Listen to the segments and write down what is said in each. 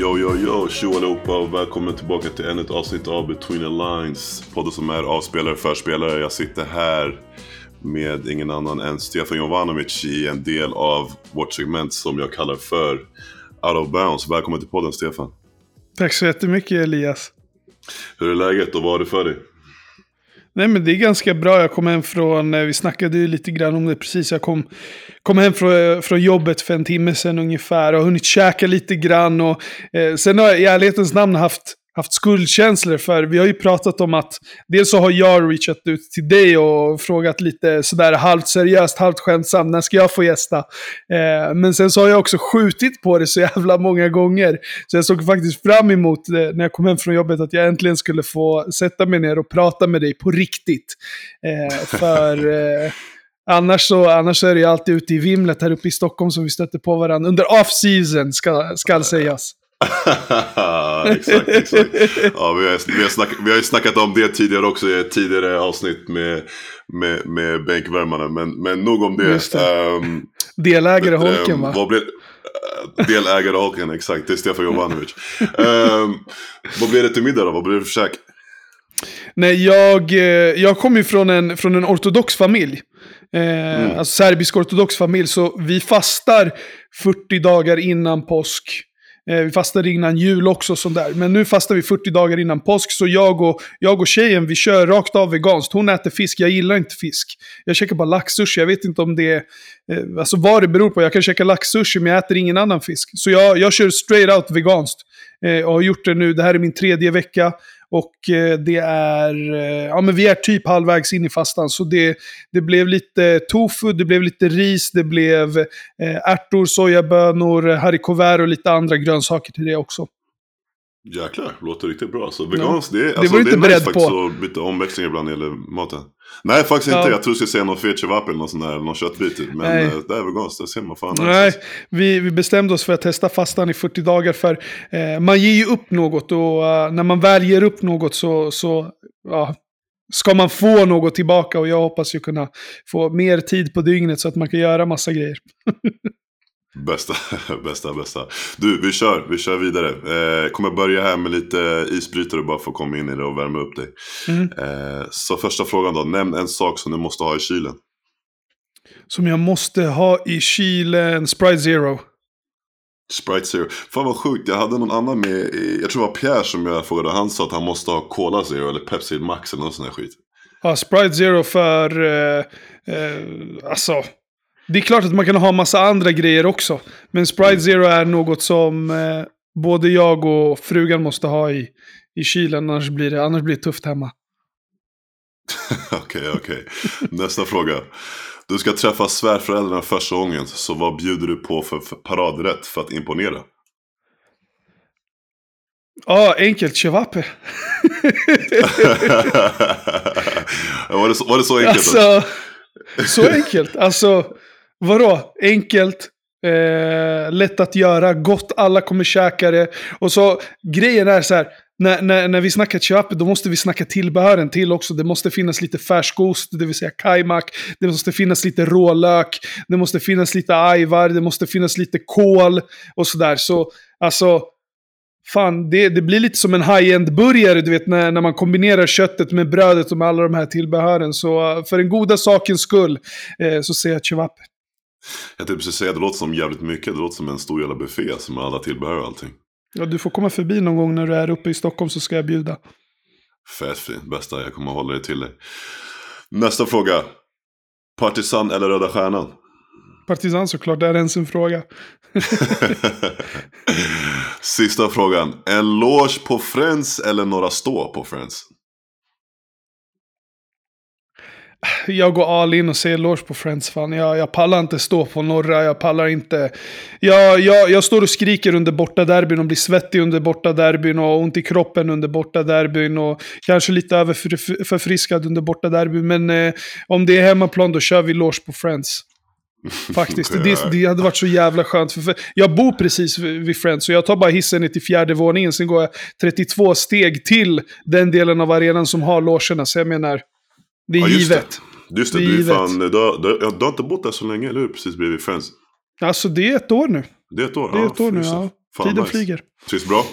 Yo, yo, yo, tjo allihopa och välkommen tillbaka till ännu ett avsnitt av Between the Lines. Podden som är avspelare för spelare. Jag sitter här med ingen annan än Stefan Jovanovic i en del av vårt segment som jag kallar för Out of Bounds. Välkommen till podden Stefan. Tack så jättemycket Elias. Hur är läget och vad har det för dig? Nej men det är ganska bra. Jag kom hem från, eh, vi snackade ju lite grann om det precis. Jag kom, kom hem från, eh, från jobbet för en timme sedan ungefär. Och har hunnit käka lite grann. Och, eh, sen har jag i ärlighetens namn haft haft skuldkänslor för. Vi har ju pratat om att dels så har jag reachat ut till dig och frågat lite sådär halvt seriöst, halvt skämtsamt, när ska jag få gästa? Eh, men sen så har jag också skjutit på det så jävla många gånger. Så jag såg faktiskt fram emot eh, när jag kom hem från jobbet att jag äntligen skulle få sätta mig ner och prata med dig på riktigt. Eh, för... Eh, Annars så, annars är det ju alltid ute i vimlet här uppe i Stockholm som vi stöter på varandra. Under off-season ska, ska sägas. exakt, exakt. Ja, vi, har, vi, har snack, vi har ju snackat om det tidigare också i ett tidigare avsnitt med, med, med bänkvärmarna. Men, men nog om det. det. Um, Delägare Holken va? Vad blev, uh, delägare Holken, exakt. Det är Stefan Jovanovic. um, vad blir det till middag då? Vad blir det för käk? Nej, jag, eh, jag kommer ju från en, från en ortodox familj. Eh, mm. Alltså serbisk ortodox familj. Så vi fastar 40 dagar innan påsk. Eh, vi fastade innan jul också, sånt där. Men nu fastar vi 40 dagar innan påsk, så jag och, jag och tjejen, vi kör rakt av veganskt. Hon äter fisk, jag gillar inte fisk. Jag käkar bara laxsushi, jag vet inte om det är... Alltså vad det beror på. Jag kan käka laxsushi, men jag äter ingen annan fisk. Så jag, jag kör straight out veganskt. Eh, och har gjort det nu, det här är min tredje vecka. Och eh, det är, eh, ja men vi är typ halvvägs in i fastan. Så det, det blev lite tofu, det blev lite ris, det blev eh, ärtor, sojabönor, haricots och lite andra grönsaker till det också. Jäklar, låter riktigt bra. Så veganskt, ja. det, alltså, det var du inte är beredd nice på. faktiskt att byta omväxling ibland när det gäller maten. Nej, faktiskt inte. Ja. Jag tror du skulle säga någon fet kebab eller någon sån där, någon köttbit. Typ. Men Nej. det är veganskt, det ser man fan. Nej, alltså. vi, vi bestämde oss för att testa fastan i 40 dagar. För eh, man ger ju upp något och uh, när man väl ger upp något så, så uh, ska man få något tillbaka. Och jag hoppas ju kunna få mer tid på dygnet så att man kan göra massa grejer. Bästa, bästa, bästa. Du, vi kör, vi kör vidare. Eh, kommer börja här med lite isbrytare bara för att komma in i det och värma upp dig. Mm. Eh, så första frågan då, nämn en sak som du måste ha i kylen. Som jag måste ha i kylen, Sprite Zero. Sprite Zero. Fan vad sjukt, jag hade någon annan med, jag tror det var Pierre som jag frågade, han sa att han måste ha Cola Zero eller Pepsi Max eller någon sån här skit. Ja, Sprite Zero för, eh, eh, alltså det är klart att man kan ha massa andra grejer också. Men Sprite Zero är något som eh, både jag och frugan måste ha i, i kylen. Annars blir, det, annars blir det tufft hemma. Okej, okej. Okay, okay. Nästa fråga. Du ska träffa svärföräldrarna första gången. Så vad bjuder du på för, för paradrätt för att imponera? Ja, oh, enkelt. Chevape. var, det så, var det så enkelt? Alltså, så enkelt. Alltså, Vadå? Enkelt. Eh, lätt att göra, gott, alla kommer käka det. Och så grejen är så här, när, när, när vi snackar köp, då måste vi snacka tillbehören till också. Det måste finnas lite färskost, det vill säga kajmak. Det måste finnas lite rålök. Det måste finnas lite ajvar. Det måste finnas lite kål och sådär. Så alltså, fan, det, det blir lite som en high-end-burgare, du vet, när, när man kombinerar köttet med brödet och med alla de här tillbehören. Så eh, för den goda sakens skull eh, så säger jag chevape. Jag tänkte precis säga, det låter som jävligt mycket. Det låter som en stor jävla buffé som alla tillbehör och allting. Ja, du får komma förbi någon gång när du är uppe i Stockholm så ska jag bjuda. Fett fint, bästa. Jag kommer hålla dig till dig. Nästa fråga. Partisan eller Röda Stjärnan? Partisan såklart, det är ens en fråga. Sista frågan. En loge på Friends eller några stå på Friends? Jag går all in och säger loge på Friends. Fan. Jag, jag pallar inte stå på norra, jag pallar inte... Jag, jag, jag står och skriker under borta derbyn och blir svettig under borta derbyn och ont i kroppen under borta derbyn och kanske lite överförfriskad under borta derbyn. Men eh, om det är hemmaplan då kör vi loge på Friends. Faktiskt. det, det, hade varit så jävla skönt. För, för jag bor precis vid Friends, så jag tar bara hissen ner till fjärde våningen. Sen går jag 32 steg till den delen av arenan som har logerna. Så jag menar, det är ja, just givet. Det. Just det, det du, fan, du, har, du, har inte bott där så länge, eller hur? Precis bredvid Friends. Alltså det är ett år nu. Det är ett år? Det är ett år nu, ja. Fan, Tiden nice. flyger. Trivs bra?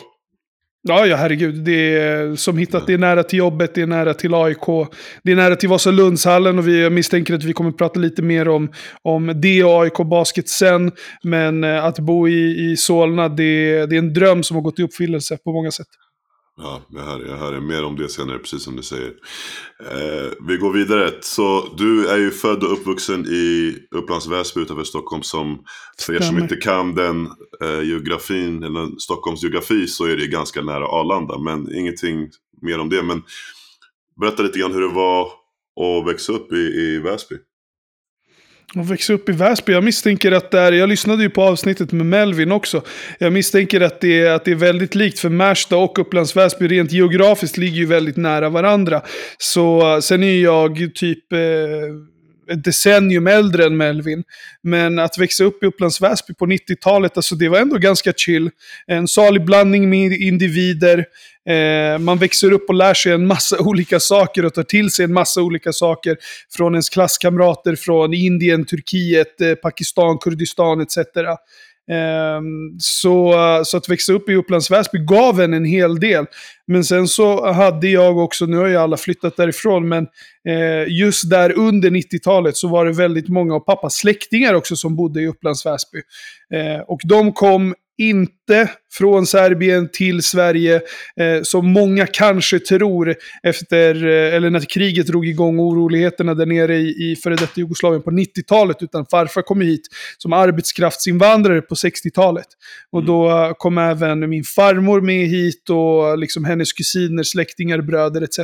Ja, ja, herregud. Det är som hittat, det är nära till jobbet, det är nära till AIK, det är nära till Vasalundshallen och vi misstänker att vi kommer prata lite mer om, om det och AIK Basket sen. Men eh, att bo i, i Solna, det, det är en dröm som har gått i uppfyllelse på många sätt. Ja, jag hör, jag hör mer om det senare, precis som du säger. Eh, vi går vidare. Så du är ju född och uppvuxen i Upplands Väsby utanför Stockholm som, för er som inte kan den eh, geografin, eller Stockholms geografi, så är det ganska nära Arlanda. Men ingenting mer om det. Men berätta lite grann hur det var att växa upp i, i Väsby. Och växa upp i Väsby. Jag misstänker att det är, jag lyssnade ju på avsnittet med Melvin också. Jag misstänker att det, är, att det är väldigt likt för Märsta och Upplands Väsby. Rent geografiskt ligger ju väldigt nära varandra. Så eh, sen är jag typ eh, ett decennium äldre än Melvin. Men att växa upp i Upplands Väsby på 90-talet, alltså det var ändå ganska chill. En salig blandning med individer. Eh, man växer upp och lär sig en massa olika saker och tar till sig en massa olika saker från ens klasskamrater från Indien, Turkiet, eh, Pakistan, Kurdistan etc. Ehm, så, så att växa upp i Upplands Väsby gav en en hel del. Men sen så hade jag också, nu har ju alla flyttat därifrån, men eh, just där under 90-talet så var det väldigt många av pappas släktingar också som bodde i Upplands Väsby. Eh, och de kom inte från Serbien till Sverige, eh, som många kanske tror, efter, eh, eller när kriget drog igång oroligheterna där nere i, i före detta Jugoslavien på 90-talet, utan farfar kom hit som arbetskraftsinvandrare på 60-talet. Och då eh, kom även min farmor med hit och liksom hennes kusiner, släktingar, bröder etc.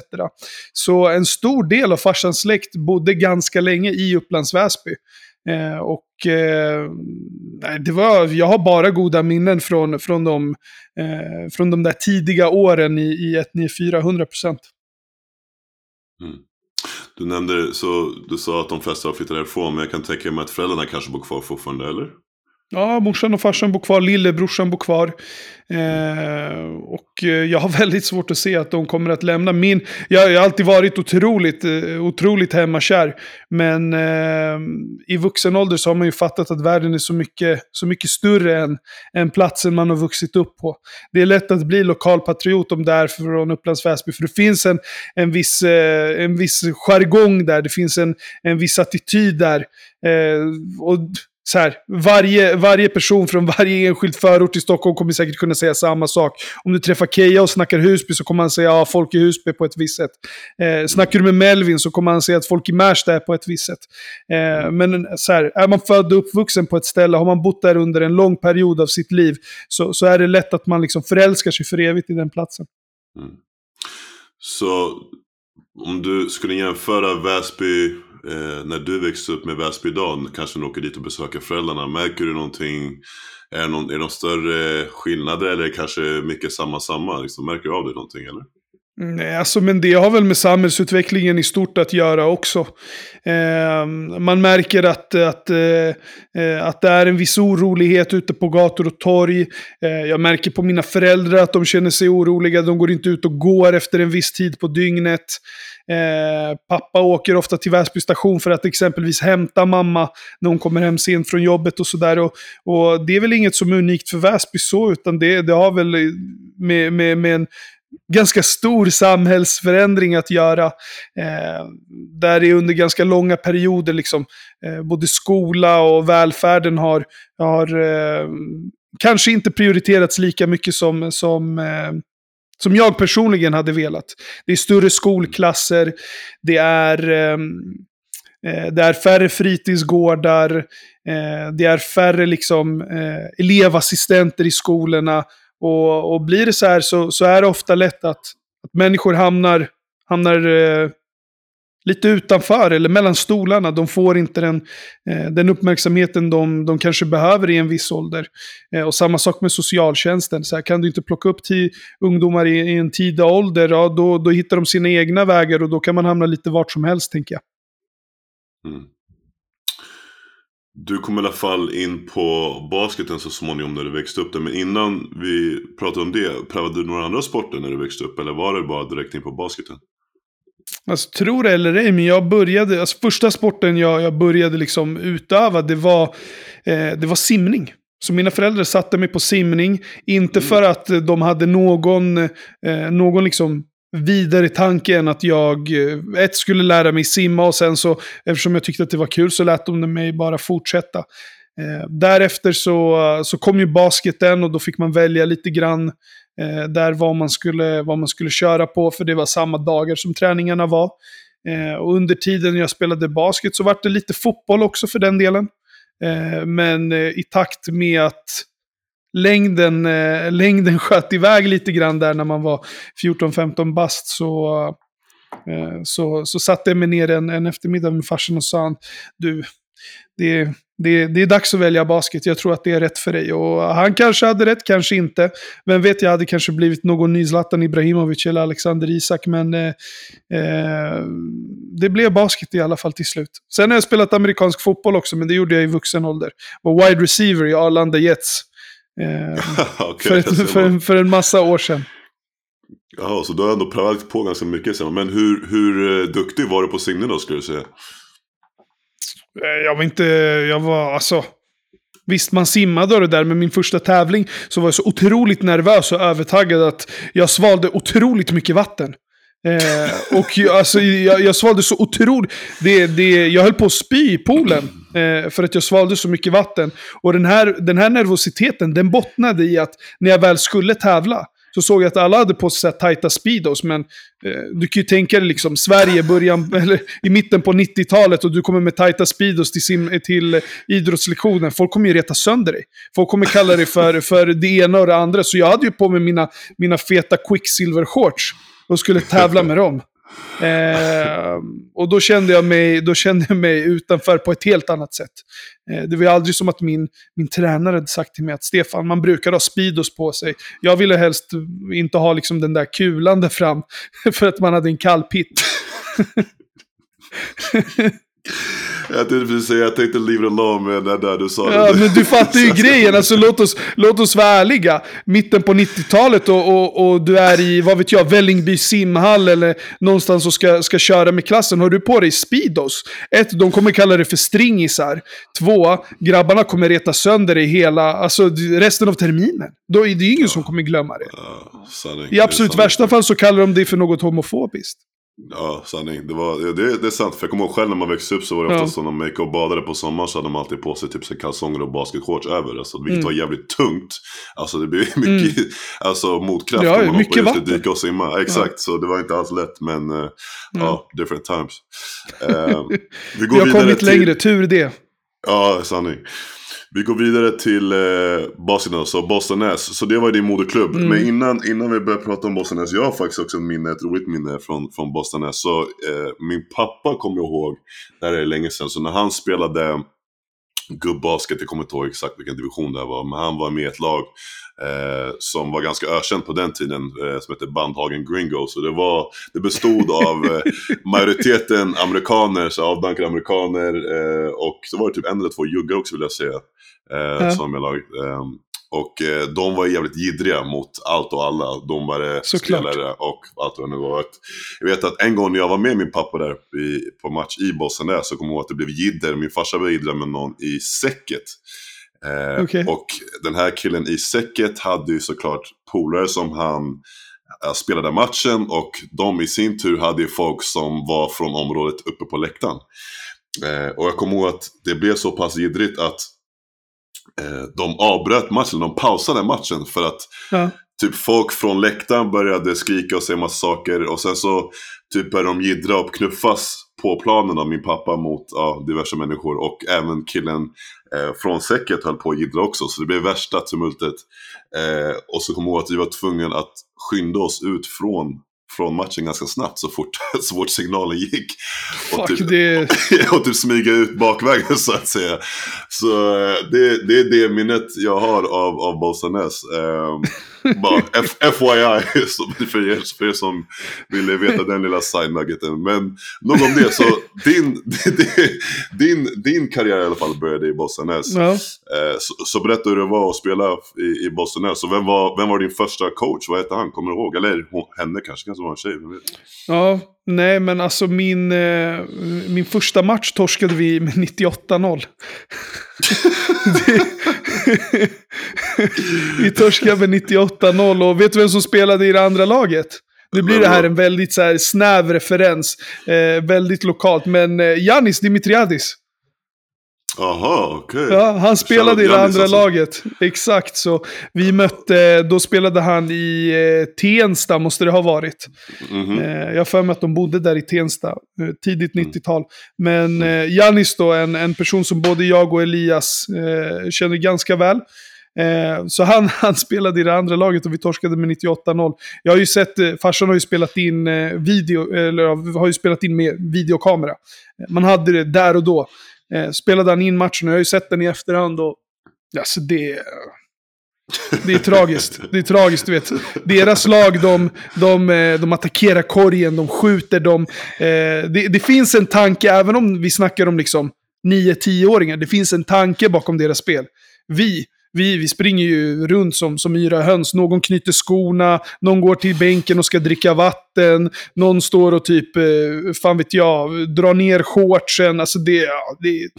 Så en stor del av farsans släkt bodde ganska länge i Upplands Väsby. Eh, och eh, det var, jag har bara goda minnen från, från, de, eh, från de där tidiga åren i, i 194, 100 procent. Mm. Du nämnde, så du sa att de flesta har flyttat därifrån, men jag kan tänka mig att föräldrarna kanske bor kvar fortfarande, eller? Ja, morsan och farsan bor kvar, lillebrorsan bor kvar. Eh, och eh, jag har väldigt svårt att se att de kommer att lämna min... Jag, jag har alltid varit otroligt, eh, otroligt hemmakär. Men eh, i vuxen ålder så har man ju fattat att världen är så mycket, så mycket större än, än platsen man har vuxit upp på. Det är lätt att bli lokalpatriot om det är från Upplands Väsby. För det finns en, en, viss, eh, en viss jargong där, det finns en, en viss attityd där. Eh, och så här, varje, varje person från varje enskild förort i Stockholm kommer säkert kunna säga samma sak. Om du träffar Keja och snackar Husby så kommer han säga att ja, folk i Husby är på ett visst sätt. Eh, snackar du med Melvin så kommer han säga att folk i Märsta är på ett visst sätt. Eh, men så här, är man född och uppvuxen på ett ställe, har man bott där under en lång period av sitt liv, så, så är det lätt att man liksom förälskar sig för evigt i den platsen. Mm. Så om du skulle jämföra Väsby eh, när du växte upp med Väsby idag, kanske du åker dit och besöker föräldrarna, märker du någonting? Är det någon, är någon större skillnader eller kanske mycket samma samma? Liksom, märker du av det någonting eller? Mm, nej, alltså, men det har väl med samhällsutvecklingen i stort att göra också. Eh, man märker att, att, eh, eh, att det är en viss orolighet ute på gator och torg. Eh, jag märker på mina föräldrar att de känner sig oroliga. De går inte ut och går efter en viss tid på dygnet. Eh, pappa åker ofta till Väsby station för att exempelvis hämta mamma när hon kommer hem sent från jobbet och sådär. Och, och det är väl inget som är unikt för Väsby så, utan det, det har väl med, med, med en ganska stor samhällsförändring att göra. Eh, där det under ganska långa perioder, liksom, eh, både skola och välfärden har, har eh, kanske inte prioriterats lika mycket som, som, eh, som jag personligen hade velat. Det är större skolklasser, det är, ehm, eh, det är färre fritidsgårdar, eh, det är färre liksom, eh, elevassistenter i skolorna. Och, och blir det så här så, så är det ofta lätt att, att människor hamnar, hamnar eh, lite utanför eller mellan stolarna. De får inte den, eh, den uppmärksamheten de, de kanske behöver i en viss ålder. Eh, och samma sak med socialtjänsten. Så här, kan du inte plocka upp till ungdomar i, i en tidig ålder, ja, då, då hittar de sina egna vägar och då kan man hamna lite vart som helst, tänker jag. Mm. Du kom i alla fall in på basketen så småningom när du växte upp där. Men innan vi pratade om det, prövade du några andra sporter när du växte upp? Eller var det bara direkt in på basketen? Alltså, tror det eller ej, men jag började, alltså första sporten jag, jag började liksom utöva, det var, eh, det var simning. Så mina föräldrar satte mig på simning, inte mm. för att de hade någon, eh, någon liksom vidare tanke än att jag eh, ett skulle lära mig simma och sen så, eftersom jag tyckte att det var kul, så lät de mig bara fortsätta. Eh, därefter så, så kom ju basketen och då fick man välja lite grann eh, där vad man, skulle, vad man skulle köra på, för det var samma dagar som träningarna var. Eh, och under tiden jag spelade basket så var det lite fotboll också för den delen. Eh, men eh, i takt med att längden, eh, längden sköt iväg lite grann där när man var 14-15 bast så, eh, så, så satte jag mig ner en, en eftermiddag med farsan och sa du, det, det, det är dags att välja basket. Jag tror att det är rätt för dig. Och han kanske hade rätt, kanske inte. Vem vet, jag hade kanske blivit någon ny Zlatan Ibrahimovic eller Alexander Isak. Men eh, eh, det blev basket i alla fall till slut. Sen har jag spelat amerikansk fotboll också, men det gjorde jag i vuxen ålder. Var wide receiver i Arlanda Jets. Eh, okay, för, för, för, en massa år sedan. Jaha, så du har ändå prövat på ganska mycket. Men hur, hur eh, duktig var du på simning då, skulle du säga? Eh, jag var inte, jag var alltså... Visst, man simmade och det där, men min första tävling så var jag så otroligt nervös och övertaggad att jag svalde otroligt mycket vatten. Eh, och jag, alltså, jag, jag svalde så otroligt... Det, det, jag höll på att spy i poolen. Eh, för att jag svalde så mycket vatten. Och den här, den här nervositeten, den bottnade i att när jag väl skulle tävla, så såg jag att alla hade på sig tajta speedos. Men eh, du kan ju tänka dig liksom Sverige början, eller, i mitten på 90-talet och du kommer med tajta speedos till, sim, till idrottslektionen. Folk kommer ju reta sönder dig. Folk kommer kalla dig för, för det ena och det andra. Så jag hade ju på mig mina, mina feta quicksilver-shorts och skulle tävla med dem. Eh, och då kände, jag mig, då kände jag mig utanför på ett helt annat sätt. Eh, det var ju aldrig som att min, min tränare hade sagt till mig att Stefan, man brukar ha Speedos på sig. Jag ville helst inte ha liksom den där kulan där fram, för att man hade en kall pitt. Jag tänkte precis säga, jag tänkte leave it alone det där du sa. Ja, men du fattar ju grejen. Alltså, låt, oss, låt oss vara ärliga. Mitten på 90-talet och, och, och, du är i, vad vet jag, Vällingby simhall eller någonstans och ska, ska köra med klassen. Har du på dig Speedos? Ett, de kommer kalla det för stringisar. Två, grabbarna kommer reta sönder dig hela, alltså resten av terminen. Då, det är ju ingen ja. som kommer glömma det. Ja, I absolut värsta fall så kallar de dig för något homofobiskt. Ja, sanning. Det, var, det, det är sant. För jag kommer ihåg själv när man växte upp så var det ofta ja. så när man gick och badade på sommaren så hade man alltid på sig typ kalsonger och basketshorts över. Alltså, vilket mm. var jävligt tungt. Alltså det blev mycket mm. alltså, motkraft ja, när man mycket hoppade ut och och simma. Exakt, ja. så det var inte alls lätt. Men uh, ja, different times. Uh, vi går har kommit till... längre, tur det. Ja, sanning. Vi går vidare till eh, Boston, alltså Boston S. Så det var ju din moderklubb. Mm. Men innan, innan vi börjar prata om Boston S. Jag har faktiskt också ett minne, ett roligt minne från, från Boston S. Så eh, min pappa kommer jag ihåg, det här är länge sedan. Så när han spelade gubbasket, jag kommer inte ihåg exakt vilken division det var. Men han var med i ett lag eh, som var ganska ökänt på den tiden, eh, som hette Bandhagen Gringo. Så det, var, det bestod av eh, majoriteten amerikaner, så avdankade amerikaner. Eh, och så var det typ en eller två juggar också vill jag säga eh, ja. som jag lag. Eh, och eh, de var jävligt gidriga mot allt och alla. Domare, spelare och allt vad det nu var. Jag vet att en gång när jag var med min pappa där i, på match i Boston där så kommer jag ihåg att det blev jidder. Min farsa var jiddra med någon i säcket. Eh, okay. Och den här killen i säcket hade ju såklart polare som han eh, spelade matchen och de i sin tur hade ju folk som var från området uppe på läktaren. Eh, och jag kommer ihåg att det blev så pass jiddrigt att eh, de avbröt matchen, de pausade matchen för att ja. typ folk från läktaren började skrika och säga massa saker och sen så typ började de jiddra och knuffas på planen av min pappa mot ja, diverse människor och även killen eh, från säcket höll på att jiddra också så det blev värsta tumultet. Eh, och så kom jag ihåg att vi var tvungna att skynda oss ut från från matchen ganska snabbt så fort, så fort signalen gick. Fuck och, typ, det... och typ smyga ut bakvägen så att säga. Så eh, det, det är det minnet jag har av, av Bolsanäs. Bara FYI för er, för er som ville veta den lilla side-nuggeten. Men nog om det, så din, din, din karriär i alla fall började i Bolsanäs. Ja. Uh, så, så berätta hur det var att spela i, i Bolsanäs. Så vem var, vem var din första coach? Vad hette han? Kommer du ihåg? Eller henne kanske? kanske var en tjej. Ja, nej men alltså min, eh, min första match torskade vi med 98-0. vi torskade med 98-0 och vet du vem som spelade i det andra laget? Nu blir det här en väldigt så här, snäv referens, eh, väldigt lokalt, men eh, Janis Dimitriadis. Aha, okej. Okay. Ja, han spelade i det andra alltså. laget. Exakt, så vi mötte, då spelade han i eh, Tensta, måste det ha varit. Mm -hmm. jag för mig att de bodde där i Tensta, eh, tidigt 90-tal. Mm. Men eh, Janis då, en, en person som både jag och Elias eh, känner ganska väl. Eh, så han, han spelade i det andra laget och vi torskade med 98-0. Jag har ju sett, eh, farsan har ju spelat in eh, video, eller har ju spelat in med videokamera. Man hade det där och då. Eh, spelade han in matchen jag har ju sett den i efterhand och... Alltså det... Det är tragiskt. Det är tragiskt, du vet. Deras lag, de, de, eh, de attackerar korgen, de skjuter, de... Eh, det, det, finns en tanke, även om vi snackar om liksom 9-10-åringar, det finns en tanke bakom deras spel. Vi, vi, vi springer ju runt som, som yra höns. Någon knyter skorna, någon går till bänken och ska dricka vatten, någon står och typ, eh, fan vet jag, drar ner shortsen. Alltså det, ja, det är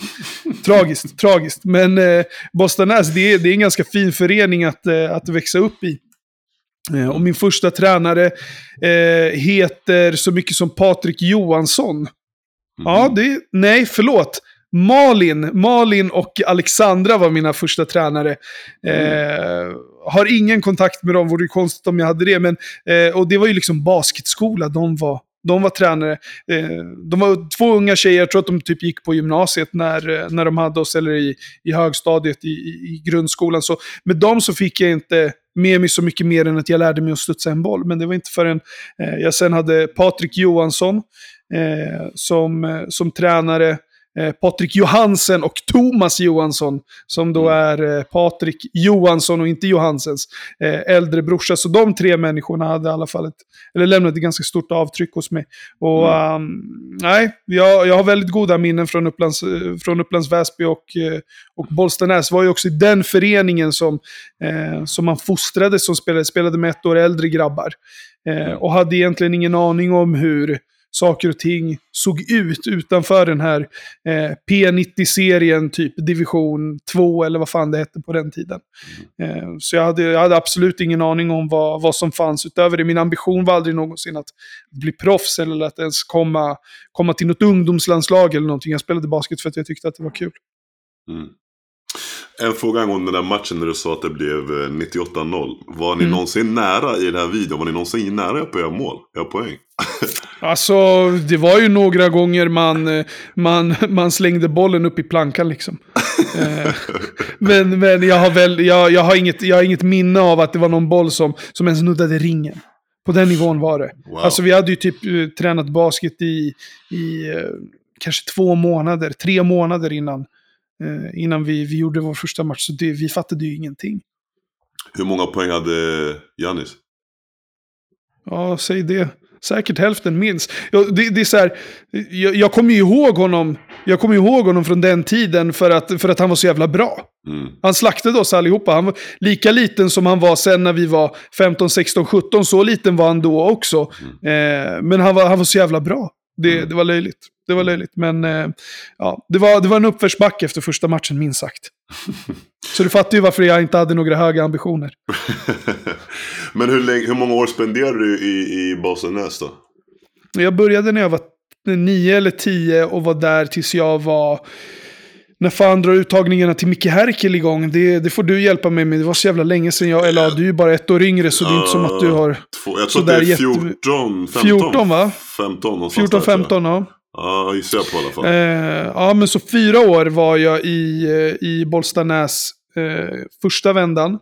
tragiskt, tragiskt. Men eh, Bostanäs, det är, det är en ganska fin förening att, eh, att växa upp i. Eh, och min första tränare eh, heter så mycket som Patrik Johansson. Mm. Ja, det, nej, förlåt. Malin, Malin och Alexandra var mina första tränare. Mm. Eh, har ingen kontakt med dem, vore det konstigt om jag hade det. Men, eh, och det var ju liksom basketskola de var. De var tränare. Eh, de var två unga tjejer, jag tror att de typ gick på gymnasiet när, när de hade oss, eller i, i högstadiet i, i grundskolan. Så med dem så fick jag inte med mig så mycket mer än att jag lärde mig att studsa en boll. Men det var inte förrän eh, jag sen hade Patrik Johansson eh, som, som tränare. Eh, Patrik Johansen och Thomas Johansson. Som då mm. är eh, Patrik Johansson och inte Johansens eh, äldre brorsa. Så de tre människorna hade i alla fall ett, eller lämnat ett ganska stort avtryck hos mig. Och mm. um, nej, jag, jag har väldigt goda minnen från Upplands, från Upplands Väsby och, och Bollstanäs. var ju också i den föreningen som, eh, som man fostrade som spelade, spelade med ett år äldre grabbar. Eh, mm. och hade egentligen ingen aning om hur saker och ting såg ut utanför den här eh, P90-serien, typ division 2 eller vad fan det hette på den tiden. Mm. Eh, så jag hade, jag hade absolut ingen aning om vad, vad som fanns utöver det. Min ambition var aldrig någonsin att bli proffs eller att ens komma, komma till något ungdomslandslag eller någonting. Jag spelade basket för att jag tyckte att det var kul. Mm. En fråga angående den där matchen när du sa att det blev 98-0. Eh, var ni mm. någonsin nära i den här videon? Var ni någonsin nära på era mål? Era poäng? alltså, det var ju några gånger man, eh, man, man slängde bollen upp i plankan liksom. Eh, men men jag, har väl, jag, jag, har inget, jag har inget minne av att det var någon boll som, som ens nuddade ringen. På den nivån var det. Wow. Alltså vi hade ju typ tränat basket i, i kanske två månader, tre månader innan eh, innan vi, vi gjorde vår första match. Så det, vi fattade ju ingenting. Hur många poäng hade Janis? Ja, säg det. Säkert hälften minst. Jag, det, det, är så här, jag, jag kommer ju ihåg honom. Jag kommer ihåg honom från den tiden för att, för att han var så jävla bra. Mm. Han slaktade oss allihopa. Han var lika liten som han var sen när vi var 15, 16, 17. Så liten var han då också. Mm. Eh, men han var, han var så jävla bra. Det, mm. det var löjligt. Det var löjligt. Men eh, ja, det, var, det var en uppförsbacke efter första matchen, minst sagt. Så du fattar ju varför jag inte hade några höga ambitioner. Men hur, länge, hur många år spenderade du i, i Bollstanäs då? Jag började när jag var nio eller tio och var där tills jag var när fan drar uttagningarna till Micke Herkel igång? Det, det får du hjälpa mig med. Det var så jävla länge sedan jag, eller du är ju bara ett år yngre så det är inte som att du har... Två, jag tror att det är 14, 15. 14 va? 15 14, 15 ja. Ja, gissar jag på i alla fall. Eh, ja, men så fyra år var jag i, eh, i Bollstanäs eh, första vändan.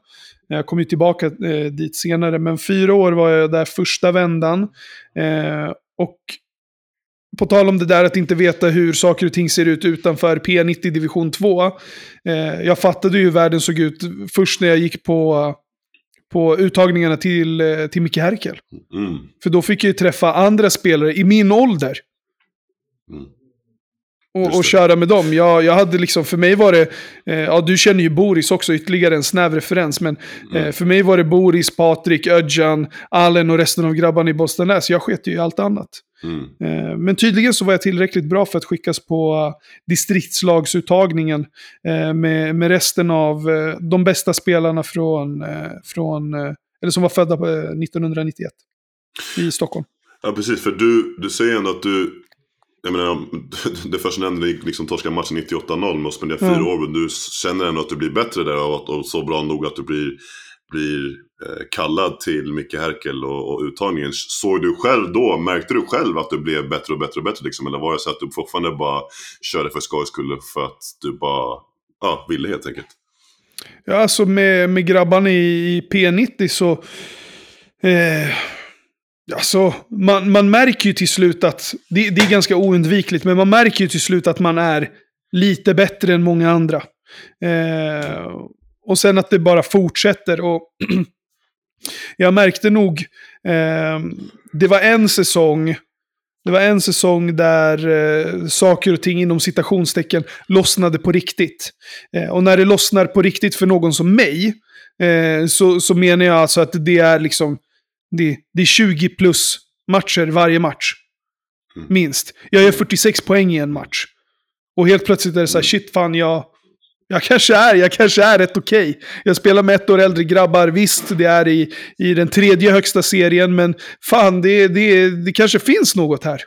Jag kom ju tillbaka eh, dit senare, men fyra år var jag där första vändan. Eh, och på tal om det där att inte veta hur saker och ting ser ut utanför P90 division 2. Eh, jag fattade ju hur världen såg ut först när jag gick på, på uttagningarna till, till Micke Herkel. Mm. För då fick jag ju träffa andra spelare i min ålder. Mm. och, och köra med dem. Jag, jag hade liksom, för mig var det, eh, ja du känner ju Boris också, ytterligare en snäv referens, men Mm. eh, för mig var det Boris, Patrik, Ödjan, Allen och resten av grabbarna i Bollstanäs. Jag sket ju i allt annat. Mm. Eh, men tydligen så var jag tillräckligt bra för att skickas på uh, distriktslagsuttagningen eh, med, med resten av eh, de bästa spelarna från, eh, från eh, eller som var födda på, eh, 1991 i Stockholm. Ja, precis. För du, du säger ändå att du... Jag menar, det första nämnde ni liksom torska matchen 98-0 med att spendera fyra år. Men du känner ändå att du blir bättre där och, att, och så bra nog att du blir, blir eh, kallad till Micke Herkel och, och uttagningen. Såg du själv då, märkte du själv att du blev bättre och bättre och bättre? Liksom? Eller var det så att du fortfarande bara körde för skojs skull för att du bara ja, ville helt enkelt? Ja, alltså med, med grabbarna i, i P90 så... Eh, alltså, man, man märker ju till slut att... Det, det är ganska oundvikligt, men man märker ju till slut att man är lite bättre än många andra. Eh, och sen att det bara fortsätter. Och jag märkte nog... Eh, det var en säsong... Det var en säsong där eh, saker och ting inom citationstecken lossnade på riktigt. Eh, och när det lossnar på riktigt för någon som mig, eh, så, så menar jag alltså att det är liksom, det, det är 20 plus matcher varje match. Mm. Minst. Jag gör 46 poäng i en match. Och helt plötsligt är det så här, shit fan jag, jag kanske är, jag kanske är rätt okej. Jag spelar med ett år äldre grabbar, visst det är i, i den tredje högsta serien, men fan det, det, det kanske finns något här.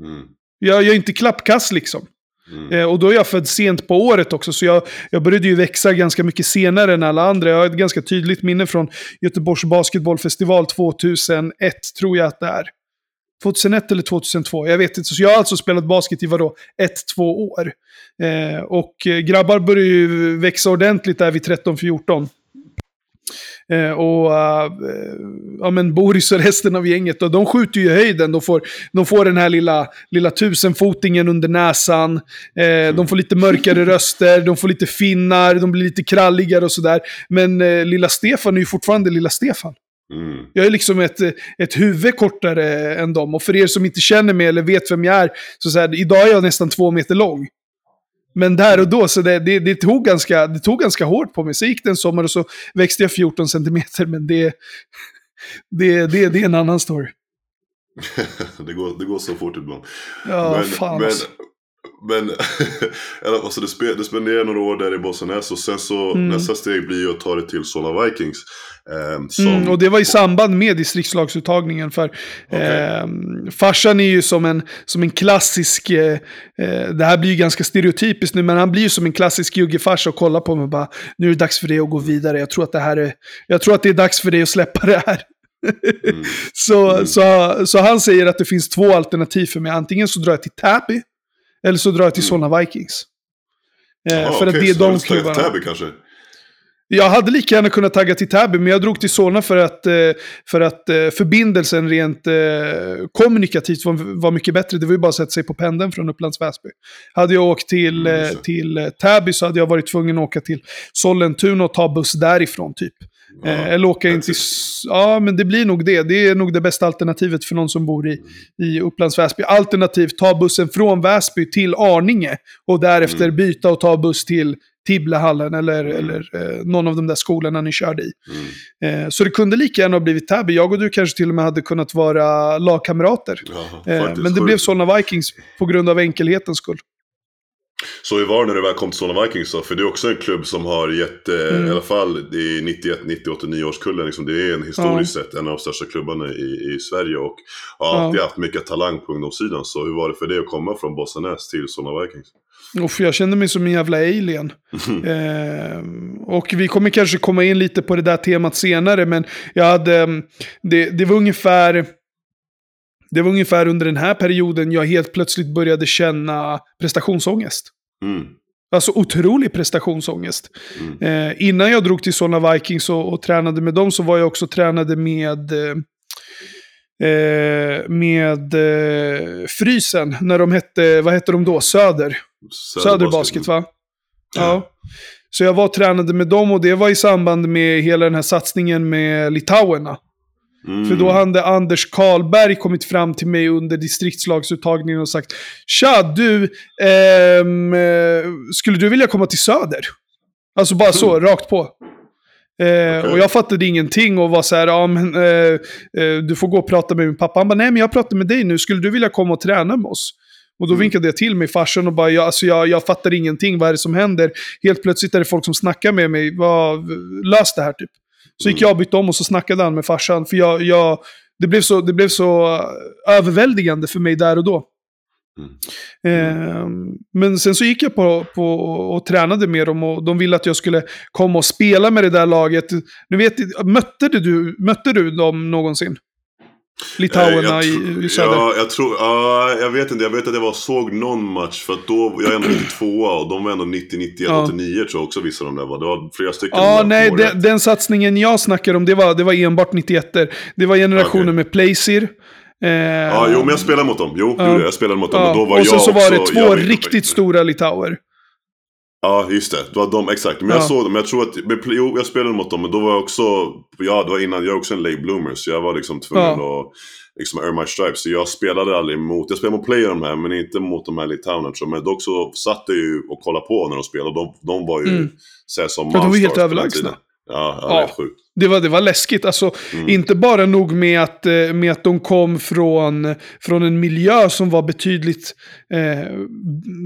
Mm. Jag, jag är inte klappkass liksom. Mm. Eh, och då är jag född sent på året också, så jag, jag började ju växa ganska mycket senare än alla andra. Jag har ett ganska tydligt minne från Göteborgs basketbollfestival 2001, tror jag att det är. 2001 eller 2002, jag vet inte. Så jag har alltså spelat basket i vadå? Ett, två år. Eh, och eh, grabbar börjar ju växa ordentligt där vid 13-14. Eh, och uh, ja, men Boris och resten av gänget, och de skjuter ju i höjden. De får, de får den här lilla, lilla tusenfotingen under näsan. Eh, de får lite mörkare röster, de får lite finnar, de blir lite kralligare och sådär. Men eh, lilla Stefan är ju fortfarande lilla Stefan. Mm. Jag är liksom ett, ett huvud kortare än dem. Och för er som inte känner mig eller vet vem jag är, så, så här, idag är jag nästan två meter lång. Men där och då, så det, det, det, tog ganska, det tog ganska hårt på mig. Så gick det en sommar och så växte jag 14 centimeter, men det, det, det, det är en annan story. det, går, det går så fort ibland. Ja, men, fan men, alltså. Men eller, alltså, du, spe, du spenderar några år där i Bossnäs och sen så Mm. nästa steg blir ju att ta det till Solna Vikings. ehm, som, Mm, och det var i samband med distriktslagsuttagningen. För Okej. eh, farsan är ju som en, som en klassisk, eh, eh, det här blir ju ganska stereotypiskt nu, men han blir ju som en klassisk juggefarsa och kollar på mig och bara, nu är det dags för dig att gå vidare. Jag tror att det här är, jag tror att det är dags för dig att släppa det här. Mm. Så, Mm. så, så han säger att det finns två alternativ för mig. Antingen så drar jag till Täby, eller så drar jag till Mm. Solna Vikings. Eh, Ja, för att okej, det är de klubbarna. Täby kanske? Jag hade lika gärna kunnat tagga till Täby, men jag drog till Solna för att, eh, för att eh, förbindelsen rent eh, kommunikativt var, var mycket bättre. Det var ju bara att sätta sig på pendeln från Upplands Väsby. Hade jag åkt till, Mm, till Täby så hade jag varit tvungen att åka till Sollentuna och ta buss därifrån typ. Ja, Eh, eller åka in till... Ja, men det blir nog det. Det är nog det bästa alternativet för någon som bor i, i Upplands Väsby. Alternativt ta bussen från Väsby till Arninge och därefter Mm. byta och ta buss till Tibblehallen eller, Mm. eller eh, någon av de där skolorna ni körde i. Mm. Eh, så det kunde lika gärna ha blivit Täby. Jag och du kanske till och med hade kunnat vara lagkamrater. Ja, Eh, men det sjukt. blev Solna Vikings på grund av enkelhetens skull. Så hur var det när du väl kom till Solna Vikings då? För det är också en klubb som har gett, eh, Mm. i alla fall i 91, 90, 89 årskullen, liksom, det är en historiskt sett en av de största klubbarna i, i Sverige och har alltid haft mycket talang på ungdomssidan. Så hur var det för dig att komma från Bossanäs till Solna Vikings? Uff, jag kände mig som en jävla alien. Eh, och vi kommer kanske komma in lite på det där temat senare, men jag hade... mm, Det, det var ungefär... Det var ungefär under den här perioden jag helt plötsligt började känna prestationsångest. Mm. Alltså otrolig prestationsångest. Mm. Eh, innan jag drog till Solna Vikings och, och tränade med dem så var jag också tränade med... Eh, eh, med eh, Frysen, när de hette, vad hette de då? Söder. Söder Basket va? Ja. Så jag var och tränade med dem och det var i samband med hela den här satsningen med litauerna. Mm. För då hade Anders Karlberg kommit fram till mig under distriktslagsuttagningen och sagt Tja, du, ehm, eh, skulle du vilja komma till Söder? Alltså bara så, rakt på. Eh, Mm. Okej. Och jag fattade ingenting och var så här, ja men eh, eh, du får gå och prata med min pappa. Han bara, nej men jag pratar med dig nu, skulle du vilja komma och träna med oss? Och då Mm. vinkade jag till mig farsan och bara, jag, alltså jag, jag fattar ingenting, vad är det som händer? Helt plötsligt är det folk som snackar med mig, vad, lös det här typ. Så gick Mm. jag och bytte om och så snackade han med farsan, för jag, jag, det, blev så, det blev så eh, överväldigande för mig där och då. Mm. Eh, men sen så gick jag på, på och tränade med dem och de ville att jag skulle komma och spela med det där laget. Nu vet, mötte, du, mötte du dem någonsin? Litauerna Eh, i, söder? Ja, jag tror, ja, jag vet inte. Jag vet att jag var såg någon match för att då, jag är ändå 92 och de var ändå 90, 91, Ja. 89 tror jag också vissa av de där var. Det var flera stycken. Ja, nej, den, den satsningen jag snackar om, det var, det var enbart 91 Det var generationen Okej. med Playsir. Eh, Ja, jo, men jag spelade mot dem. Jo, Ja. jag. spelade mot dem. ja, Men då var och sen jag så var det också, två riktigt stora litauer. Ja, just det. Det var de, exakt. Men Ja. jag såg dem. Jag tror att, jo, jag spelade mot dem. Men då var jag också, ja, det var innan, jag är också en late bloomer. Så jag var liksom tvungen Ja. att liksom earn my stripes. Så jag spelade aldrig mot, jag spelade mot player de här, men inte mot de här litauerna tror jag. Men dock så satt jag ju och kollade på när de spelade. De, de var ju, Mm. så här, som Ja, de var helt överlägsna. Ja, ja, Ja. sjukt. Det var, det var läskigt. Alltså, Mm. Inte bara nog med att, eh, med att de kom från, från en miljö som var betydligt eh,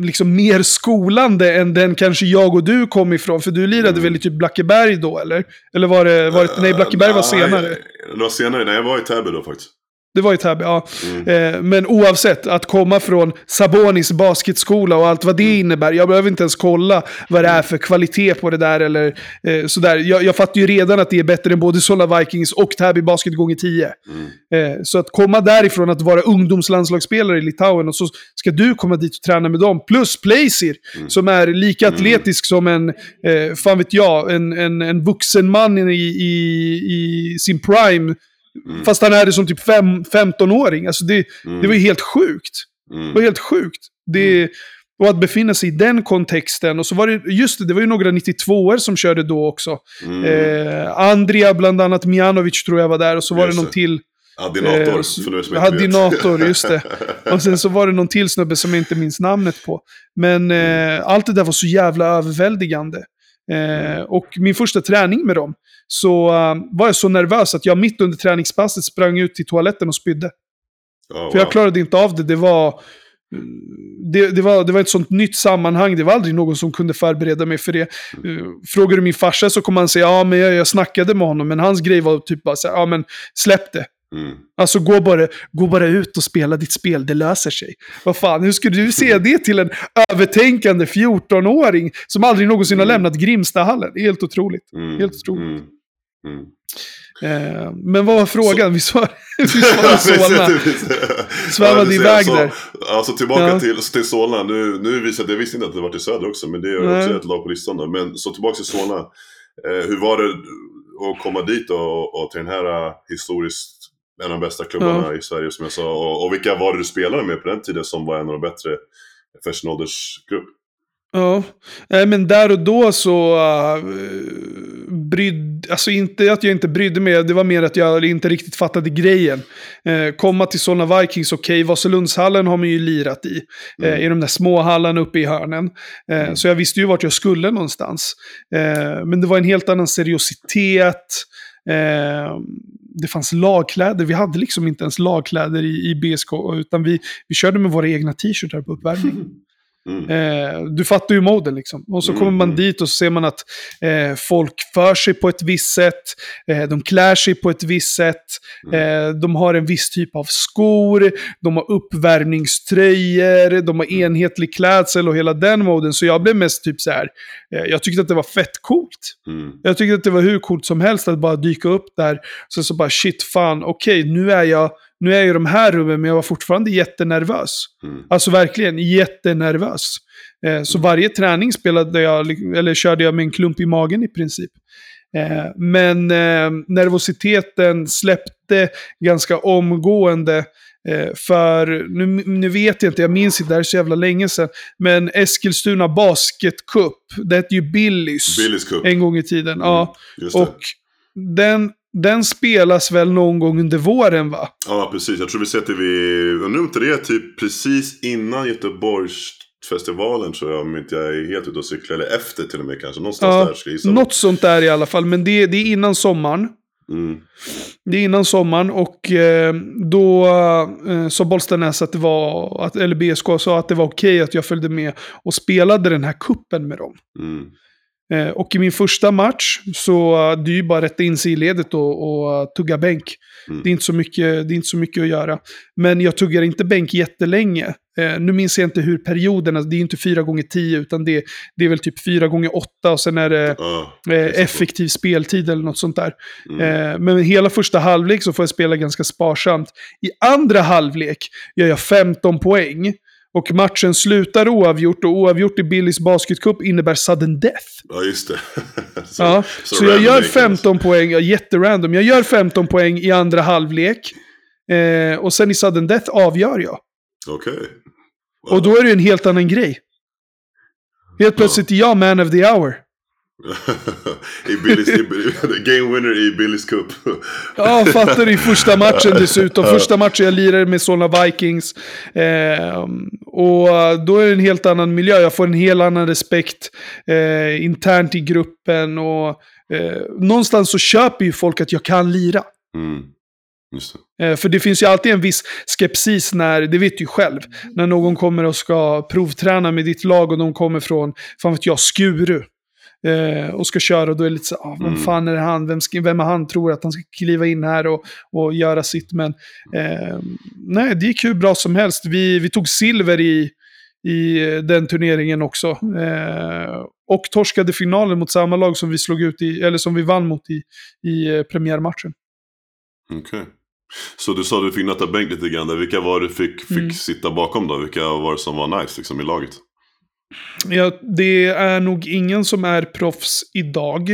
liksom mer skolande än den kanske jag och du kom ifrån. För du lirade Mm. väl i typ Blackeberg då, eller? Eller var det... Var det nej, Blackeberg var Eh, senare. Det var senare. Nej, jag var i Täby då faktiskt. Det var i Täby, ja. Mm. Eh, men oavsett, att komma från Sabonis basketskola och allt vad det Mm. innebär. Jag behöver inte ens kolla vad det är för kvalitet på det där eller eh, sådär. Jag, jag fattar ju redan att det är bättre än både Solna Vikings och Täby Basket gånger 10. Mm. Eh, så att komma därifrån att vara ungdomslandslagsspelare i Litauen och så ska du komma dit och träna med dem. Plus Plaisir, Mm. som är lika atletisk som en, eh, fan vet jag, en, en, en vuxen man i, i, i sin prime. Mm. Fast han är det som typ fem, 15-åring. Alltså det, Mm. det var ju helt sjukt. Det Mm. var helt sjukt. Det, och att befinna sig i den kontexten. Och så var det, just det, det var ju några 92 er som körde då också. Mm. Eh, Andria, bland annat Mijanovic tror jag var där. Och så var Just det någon det. till. Adinator, Eh, för nu som jag jag inte hade vet. Dinator, just det. Och sen så var det någon till snubbe som jag inte minns namnet på. Men eh, allt det där var så jävla överväldigande. Eh, och min första träning med dem så eh, var jag så nervös att jag mitt under träningspasset sprang ut till toaletten och spydde. Ja, För jag wow. klarade inte av det. Det var, det, det, var, det var ett sånt nytt sammanhang. Det var aldrig någon som kunde förbereda mig för det. Eh, Frågar du min farsa så kommer han säga ja men jag, jag snackade med honom. Men hans grej var typ bara så här, ja men släpp det. Mm. Alltså gå bara, gå bara ut och spela ditt spel, det löser sig. Vad fan, hur skulle du säga det till en övertänkande 14-åring som aldrig någonsin har Mm. lämnat Grimstahallen? Det är helt otroligt. Mm. Helt otroligt. Mm. Mm. Eh, men vad var frågan? Vi svarade vi svarade Solna. Svävade iväg alltså, där. Alltså tillbaka Ja. till, till Solna. Nu, nu visade jag, jag visste inte att det var till Söder också, men det är Nej. också ett lag på listan då. Men så tillbaka till Solna. Eh, hur var det att komma dit och, och till den här eh, historiskt en av de bästa klubbarna i Sverige som jag sa. Och, och vilka var det du spelade med på den tiden som var en av de bättre för sin åldersgrupp? Ja, Nej, men där och då så uh, brydde, alltså inte att jag inte brydde mig, det var mer att jag inte riktigt fattade grejen. Eh, komma till Solna Vikings, okej, Vasalundshallen har man ju lirat i, eh, Mm. i de där små hallarna uppe i hörnen. Eh, Mm. Så jag visste ju vart jag skulle någonstans. Eh, men det var en helt annan seriositet. Det fanns lagkläder, vi hade liksom inte ens lagkläder i, i BSK, utan vi, vi körde med våra egna t-shirtar på uppvärmning. Mm. Eh, du fattar ju moden liksom. Och så Mm, kommer man mm. dit och så ser man att eh, folk för sig på ett visst sätt. Eh, de klär sig på ett visst sätt. Mm. Eh, de har en viss typ av skor. De har uppvärmningströjor. De har enhetlig klädsel och hela den moden. Så jag blev mest typ så här. Eh, jag tyckte att det var fett coolt. Mm. Jag tyckte att det var hur coolt som helst att bara dyka upp där. Så så bara shit fan, okej nu är jag nu är jag i de här rummen men jag var fortfarande jättenervös. Mm. Alltså verkligen jättenervös. Eh, så varje träning spelade jag, eller körde jag med en klump i magen i princip. Eh, men eh, nervositeten släppte ganska omgående. För, nu, nu vet jag inte, jag minns inte, det här är så jävla länge sedan. Men Eskilstuna Basketcup, det hette ju Billys Billys Cup. en gång i tiden. Mm, Ja, och den den spelas väl någon gång under våren va? Ja, precis. Jag tror vi sätter vi, undrar om inte det är typ precis innan Göteborgsfestivalen tror jag, om inte jag är helt ute och cyklar. Eller efter till och med kanske. Någonstans Ja, där ska jag. Något sånt där i alla fall, men det, det är innan sommaren. Mm. Det är innan sommaren och eh, då eh, sa Bollstanäs att det var, att, eller BSK sa att det var okej att jag följde med och spelade den här kuppen med dem. Mm. Eh, och i min första match så uh, ju bara rätta in sig i ledet och, och uh, tugga bänk. Mm. Det, är inte så mycket, det är inte så mycket att göra. Men jag tuggar inte bänk jättelänge. Eh, nu minns jag inte hur perioderna, det är inte fyra gånger tio utan det, det är väl typ fyra gånger åtta och sen är det eh, det är effektiv speltid eller något sånt där. Mm. Eh, men hela första halvlek så får jag spela ganska sparsamt. I andra halvlek gör jag 15 poäng. Och matchen slutar oavgjort och oavgjort i Billys basketcup innebär sudden death. Ja, just det. så, Ja, så, jag random gör egentligen. 15 poäng, ja, jätterandom. Jag gör 15 poäng i andra halvlek. Eh, och sen i sudden death avgör jag. Okej. Wow. Och då är det en helt annan grej. Helt plötsligt är jag man of the hour. I Billys, i, game winner i Billys Cup. Ja, fattar du i första matchen dessutom. Första matchen jag lirade med Solna Vikings. Eh, och då är det en helt annan miljö. Jag får en helt annan respekt eh, internt i gruppen. Och eh, någonstans så köper ju folk att jag kan lira. Mm. Det. Eh, För det finns ju alltid en viss skepsis när, det vet du själv, när någon kommer och ska provträna med ditt lag och de kommer från, fan vet jag, Skuru. Eh, och ska köra och då är det lite så ah, vem Mm. fan är det han? Vem, ska, vem är han tror att han ska kliva in här och, och göra sitt? Men eh, nej, det gick hur bra som helst. Vi, vi tog silver i, i den turneringen också. Eh, och torskade finalen mot samma lag som vi slog ut i, eller som vi vann mot i, i eh, premiärmatchen. Okej. Så du sa att du fick nöta bänk lite grann där. Vilka var det du fick, fick Mm. sitta bakom då? Vilka var det som var nice liksom, i laget? Ja, det är nog ingen som är proffs idag.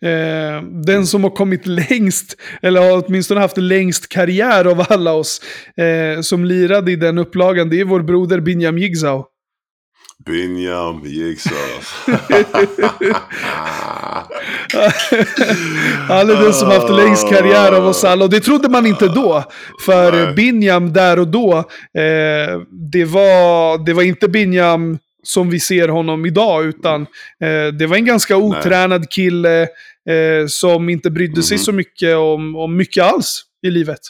Eh, den som har kommit längst, eller har åtminstone haft längst karriär av alla oss eh, som lirade i den upplagan, det är vår broder Binyam Jigsaw. Binyam Jigsaw. Han är den som haft längst karriär av oss alla. Och det trodde man inte då. För Nej. Binyam där och då, eh, det, var, det var inte Binyam som vi ser honom idag. Utan eh, det var en ganska otränad kille eh, som inte brydde sig Mhm. så mycket om, om mycket alls i livet.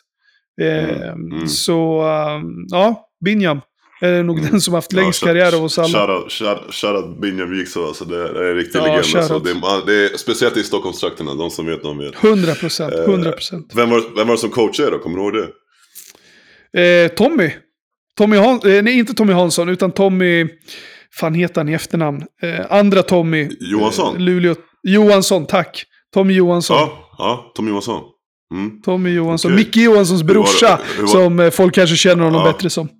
Eh, Mm, mm. Så, eh, ja, Binyam är nog Mm. den som haft längst Ja, karriär av oss alla. Shoutout shout, shout Binyam Jigsaw. Alltså det, är en riktig Ja, legend. Alltså. Det, är, det är, speciellt i Stockholmstrakterna. De som vet, de vet. 100 procent, 100 procent. Vem var, vem var det som coachade då? Kommer du ihåg det? Eh, Tommy. Tommy Han eh, nej, inte Tommy Hansson, utan Tommy... fan heter han i efternamn? Eh, andra Tommy. Johansson? Eh, Luleå. Johansson, tack. Tommy Johansson. Ja, ja Tom Johansson. Mm. Tommy Johansson. Okej. Micke Johanssons Hur var brorsa. hur var- Som eh, folk kanske känner honom Ja. bättre som.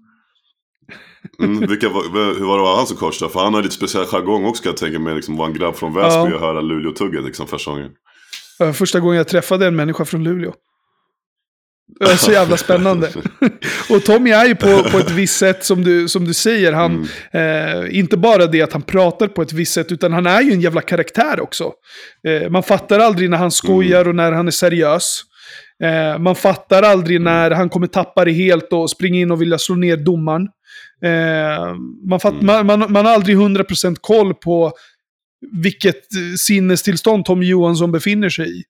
Mm, vilka var, hur var det var han som coach då? För han har lite speciell jargong också kan jag tänka mig. Liksom, vara en grabb från Väsby Ja. och höra Luleå-tugget liksom, första gången. Eh, Första gången jag träffade en människa från Luleå. Eh, Så jävla spännande. och Tommy är ju på, på ett visst sätt som du, som du säger. Han, Mm. eh, inte bara det att han pratar på ett visst sätt, utan han är ju en jävla karaktär också. Eh, man fattar aldrig när han skojar och när han är seriös. Eh, man fattar aldrig när han kommer tappa det helt och springa in och vilja slå ner domaren. Eh, man, fatt, man, man, man har aldrig 100% koll på vilket eh, sinnestillstånd Tom Johansson befinner sig i.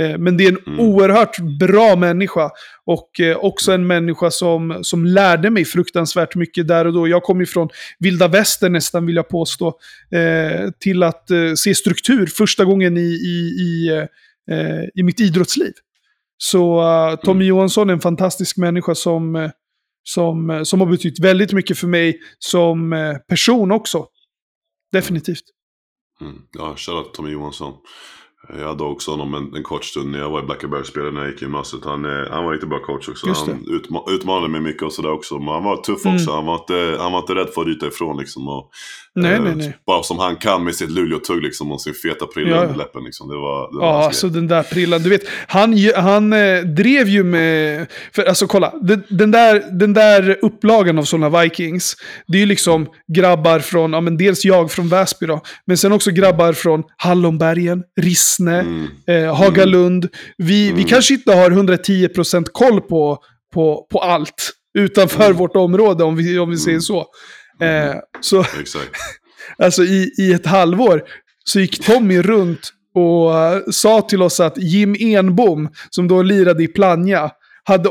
Eh, Men det är en Mm. oerhört bra människa. Och eh, också en människa som, som lärde mig fruktansvärt mycket där och då. Jag kom ifrån vilda västern nästan, vill jag påstå. Till att se struktur första gången i, i, i, i mitt idrottsliv. Så uh, Tommy Johansson är en fantastisk människa som, som, som har betytt väldigt mycket för mig som person också. Definitivt. Mm. Ja, shoutout Tommy Johansson. Jag hade också honom en, en kort stund när jag var i Blackaberg spelade när jag gick i gymnasiet. Han, eh, han var riktigt bra coach också. Han utma utmanade mig mycket och sådär också. Men han var tuff Mm. också. Han, var inte, han var inte rädd för att ryta ifrån liksom. Och, Nej, eh, nej, nej. Bara som han kan med sitt Luleå-tugg liksom och sin feta prilla Ja, under läppen liksom. Det var, det var Ja, alltså grej. den där prillan. Du vet, han, han eh, drev ju med... För alltså kolla, den, den, där, den där upplagan av sådana Vikings, det är ju liksom grabbar från, ja men dels jag från Väsby då, men sen också grabbar från Hallonbergen, Rissne, Mm. eh, Hagalund. Vi, vi Mm. kanske inte har 110% koll på, på, på allt utanför Mm. vårt område, om vi, om vi säger Mm. så. Eh, så alltså i, i ett halvår så gick Tommy runt och eh, sa till oss att Jim Enbom, som då lirade i Plannja, hade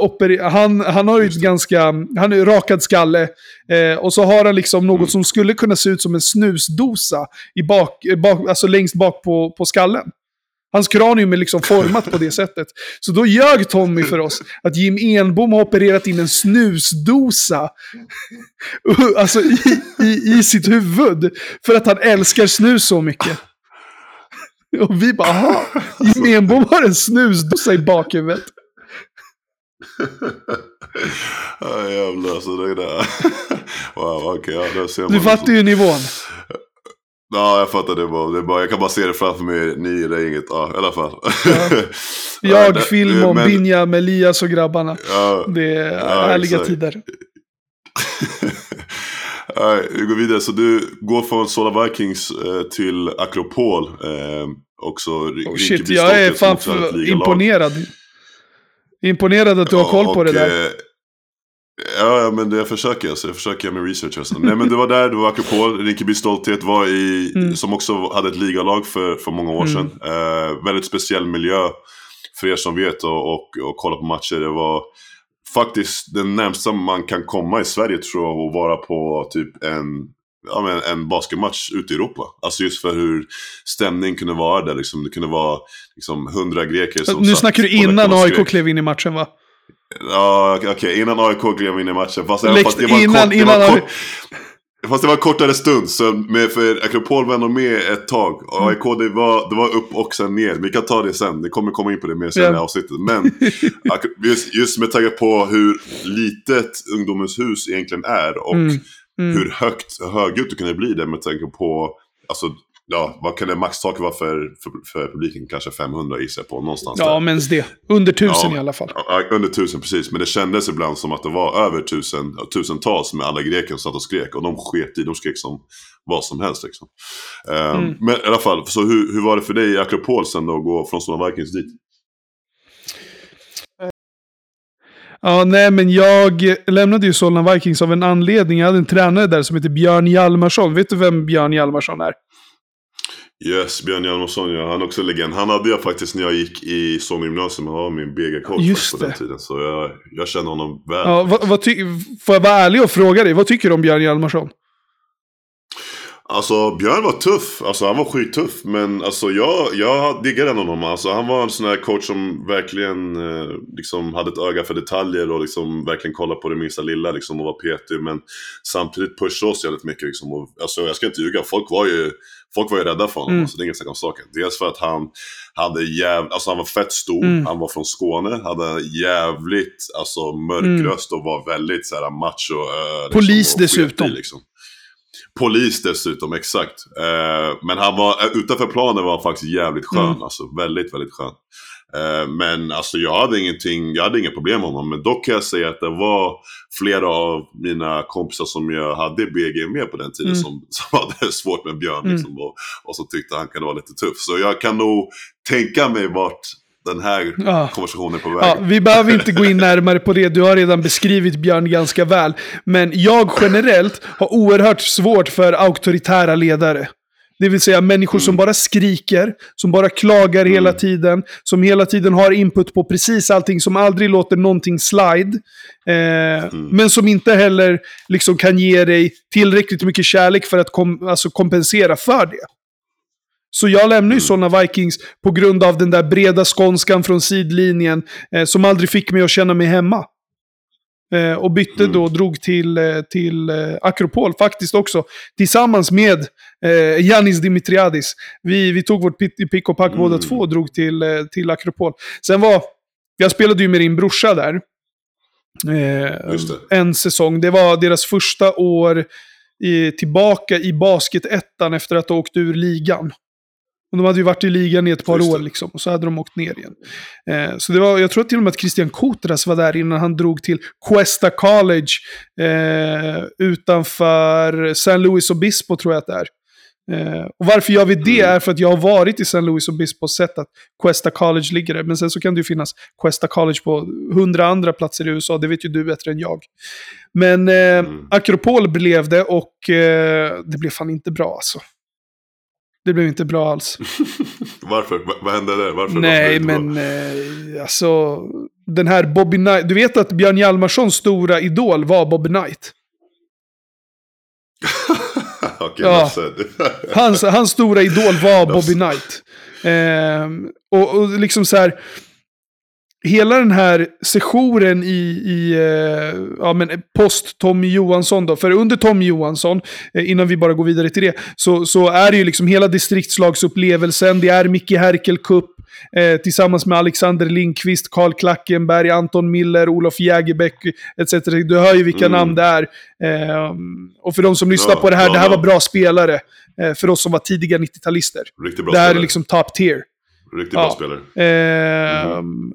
han, han har ju ett ganska, han är rakad skalle. Eh, och så har han liksom något Mm. som skulle kunna se ut som en snusdosa i bak, eh, bak, alltså längst bak på, på skallen. Hans kranium är liksom format på det sättet. Så då ljög Tommy för oss att Jim Enbom har opererat in en snusdosa alltså i, i, i sitt huvud. För att han älskar snus så mycket. Och vi bara, aha, Jim Enbom har en snusdosa i bakhuvudet. ja, jävlar, alltså det där. wow, okej, ja, där ser man. Du fattar ju nivån. Ja, jag fattar det bara. det bara. Jag kan bara se det framför mig, ni i det gänget. Ja, i alla fall. Ja, Jag, det- film om men- Binjam, Elias och grabbarna. Ja, Det är Ja, härliga exakt. tider. Nej, vi går vidare. Så du går från Sola Vikings eh, till Akropol. Eh, också Oh, shit, jag är fan imponerad. Imponerad att du har koll på Och, det där. Ja, men det jag försöker alltså. Jag försöker min research. Alltså. Nej, men du var där, du var Akropol. Rinkeby Stolthet var i, Mm. som också hade ett ligalag för, för många år Mm. sedan. Eh, väldigt speciell miljö för er som vet och, och, och kolla på matcher. Det var faktiskt det närmsta man kan komma i Sverige tror jag att vara på typ en, ja, men en basketmatch ute i Europa. Alltså just för hur stämning kunde vara där. Liksom. Det kunde vara liksom, hundra greker som Nu snackar du innan och AIK klev in i matchen va? Ja, okej. Innan AIK klev in i matchen. Fast, Läkt- fast det var innan- kort, det innan var AIK kort, Fast det var en kortare stund, så med, för Akropol var ändå med ett tag. Och Mm. AIK det var, det var upp och sen ner. Vi kan ta det sen, det kommer komma in på det mer sen i avsnittet. Men just, just med tanke på hur litet ungdomens hus egentligen är och Mm, mm. hur högt, högljutt det kunde bli det med tanke på, alltså, ja, vad kan det maxtaket vara för, för, för publiken? Kanske 500 gissar jag på, någonstans Ja, där. men det. Under tusen Ja. i alla fall. Ja, under tusen precis, men det kändes ibland som att det var över tusen, tusentals med alla greker som satt och skrek. Och de sket i, de skrek som vad som helst liksom. Ehm, Mm. Men i alla fall, så hur, hur var det för dig i Akropol sen då, att gå från Solna Vikings dit? Ja, nej, men jag lämnade ju Solna Vikings av en anledning. Jag hade en tränare där som heter Björn Hjalmarsson. Vet du vem Björn Hjalmarsson är? Yes, Björn Hjalmarsson ja, han är också legend. Han hade jag faktiskt när jag gick i Solna gymnasium, han var min BG-coach på den tiden. Så jag, jag känner honom väl. Ja, vad, vad får jag vara ärlig och fråga dig, vad tycker du om Björn Hjalmarsson? Alltså Björn var tuff, alltså han var skittuff. Men alltså jag, jag diggade honom. Alltså, han var en sån här coach som verkligen eh, liksom hade ett öga för detaljer och liksom verkligen kollade på det minsta lilla liksom, och var petig. Men samtidigt pushade oss jävligt mycket. Liksom, och, alltså, jag ska inte ljuga, folk var ju, folk var ju rädda för honom. Mm. Alltså, det är inget snack om saken. Dels för att han hade jäv, alltså, han var fett stor, Mm. han var från Skåne, hade jävligt alltså, mörk Mm. röst och var väldigt så här, macho. Polis och sket i, dessutom. Liksom. Polis dessutom, exakt. Eh, men han var, eh, utanför planen var han faktiskt jävligt skön. Mm. Alltså väldigt, väldigt skön. Eh, men alltså jag hade ingenting, jag hade inga problem med honom. Men dock kan jag säga att det var flera av mina kompisar som jag hade BG med på den tiden Mm. som, som hade svårt med Björn. Mm. Liksom, och, och som tyckte han kunde vara lite tuff. Så jag kan nog tänka mig vart den här Ja. konversationen på väg. Ja, vi behöver inte gå in närmare på det, du har redan beskrivit Björn ganska väl. Men jag generellt har oerhört svårt för auktoritära ledare. Det vill säga människor som Mm. bara skriker, som bara klagar hela Mm. tiden, som hela tiden har input på precis allting, som aldrig låter någonting slide. Eh, Mm. Men som inte heller liksom kan ge dig tillräckligt mycket kärlek för att kom, alltså kompensera för det. Så jag lämnar ju Mm. sådana Vikings på grund av den där breda skånskan från sidlinjen eh, som aldrig fick mig att känna mig hemma. Eh, och bytte Mm. då, drog till, eh, till eh, Akropol faktiskt också. Tillsammans med eh, Yanis Dimitriadis. Vi, vi tog vårt pick, och pack Mm. båda två och drog till, eh, till Akropol. Sen var, jag spelade ju med din brorsa där. Eh, en säsong. Det var deras första år i, tillbaka i basketettan efter att ha åkt ur ligan. Och de hade ju varit i ligan i ett par år liksom, och så hade de åkt ner igen. Eh, så det var, jag tror till och med att Christian Kotras var där innan han drog till Cuesta College eh, utanför San Luis Obispo tror jag att det är. Eh, och varför jag vet det Mm. är för att jag har varit i St. Louis Obispo och sett att Cuesta College ligger där. Men sen så kan det ju finnas Cuesta College på hundra andra platser i USA, det vet ju du bättre än jag. Men eh, Mm. Akropol blev det och eh, det blev fan inte bra alltså. Det blev inte bra alls. Varför? Va- vad hände där? Varför? Nej, varför men eh, alltså... Den här Bobby Knight. Du vet att Björn Hjalmarssons stora idol var Bobby Knight. Okej, Ja. Hans, hans stora idol var. Bobby Knight. Ehm, och, och liksom så här... Hela den här sessionen i, i eh, ja, men post Tommy Johansson då. För under Tommy Johansson, eh, innan vi bara går vidare till det, så, så är det ju liksom hela distriktslagsupplevelsen. Det är Micke Herkel Cup eh, tillsammans med Alexander Lindqvist, Karl Klackenberg, Anton Miller, Olof Jägerbäck etc. Du hör ju vilka Mm. namn det är. Ehm, och för de som lyssnar Ja, på det här, bra det här var bra spelare. Eh, för oss som var tidiga 90-talister. Riktigt bra Det här är spelare. liksom top tier. Riktigt ja. bra spelare. Ehm,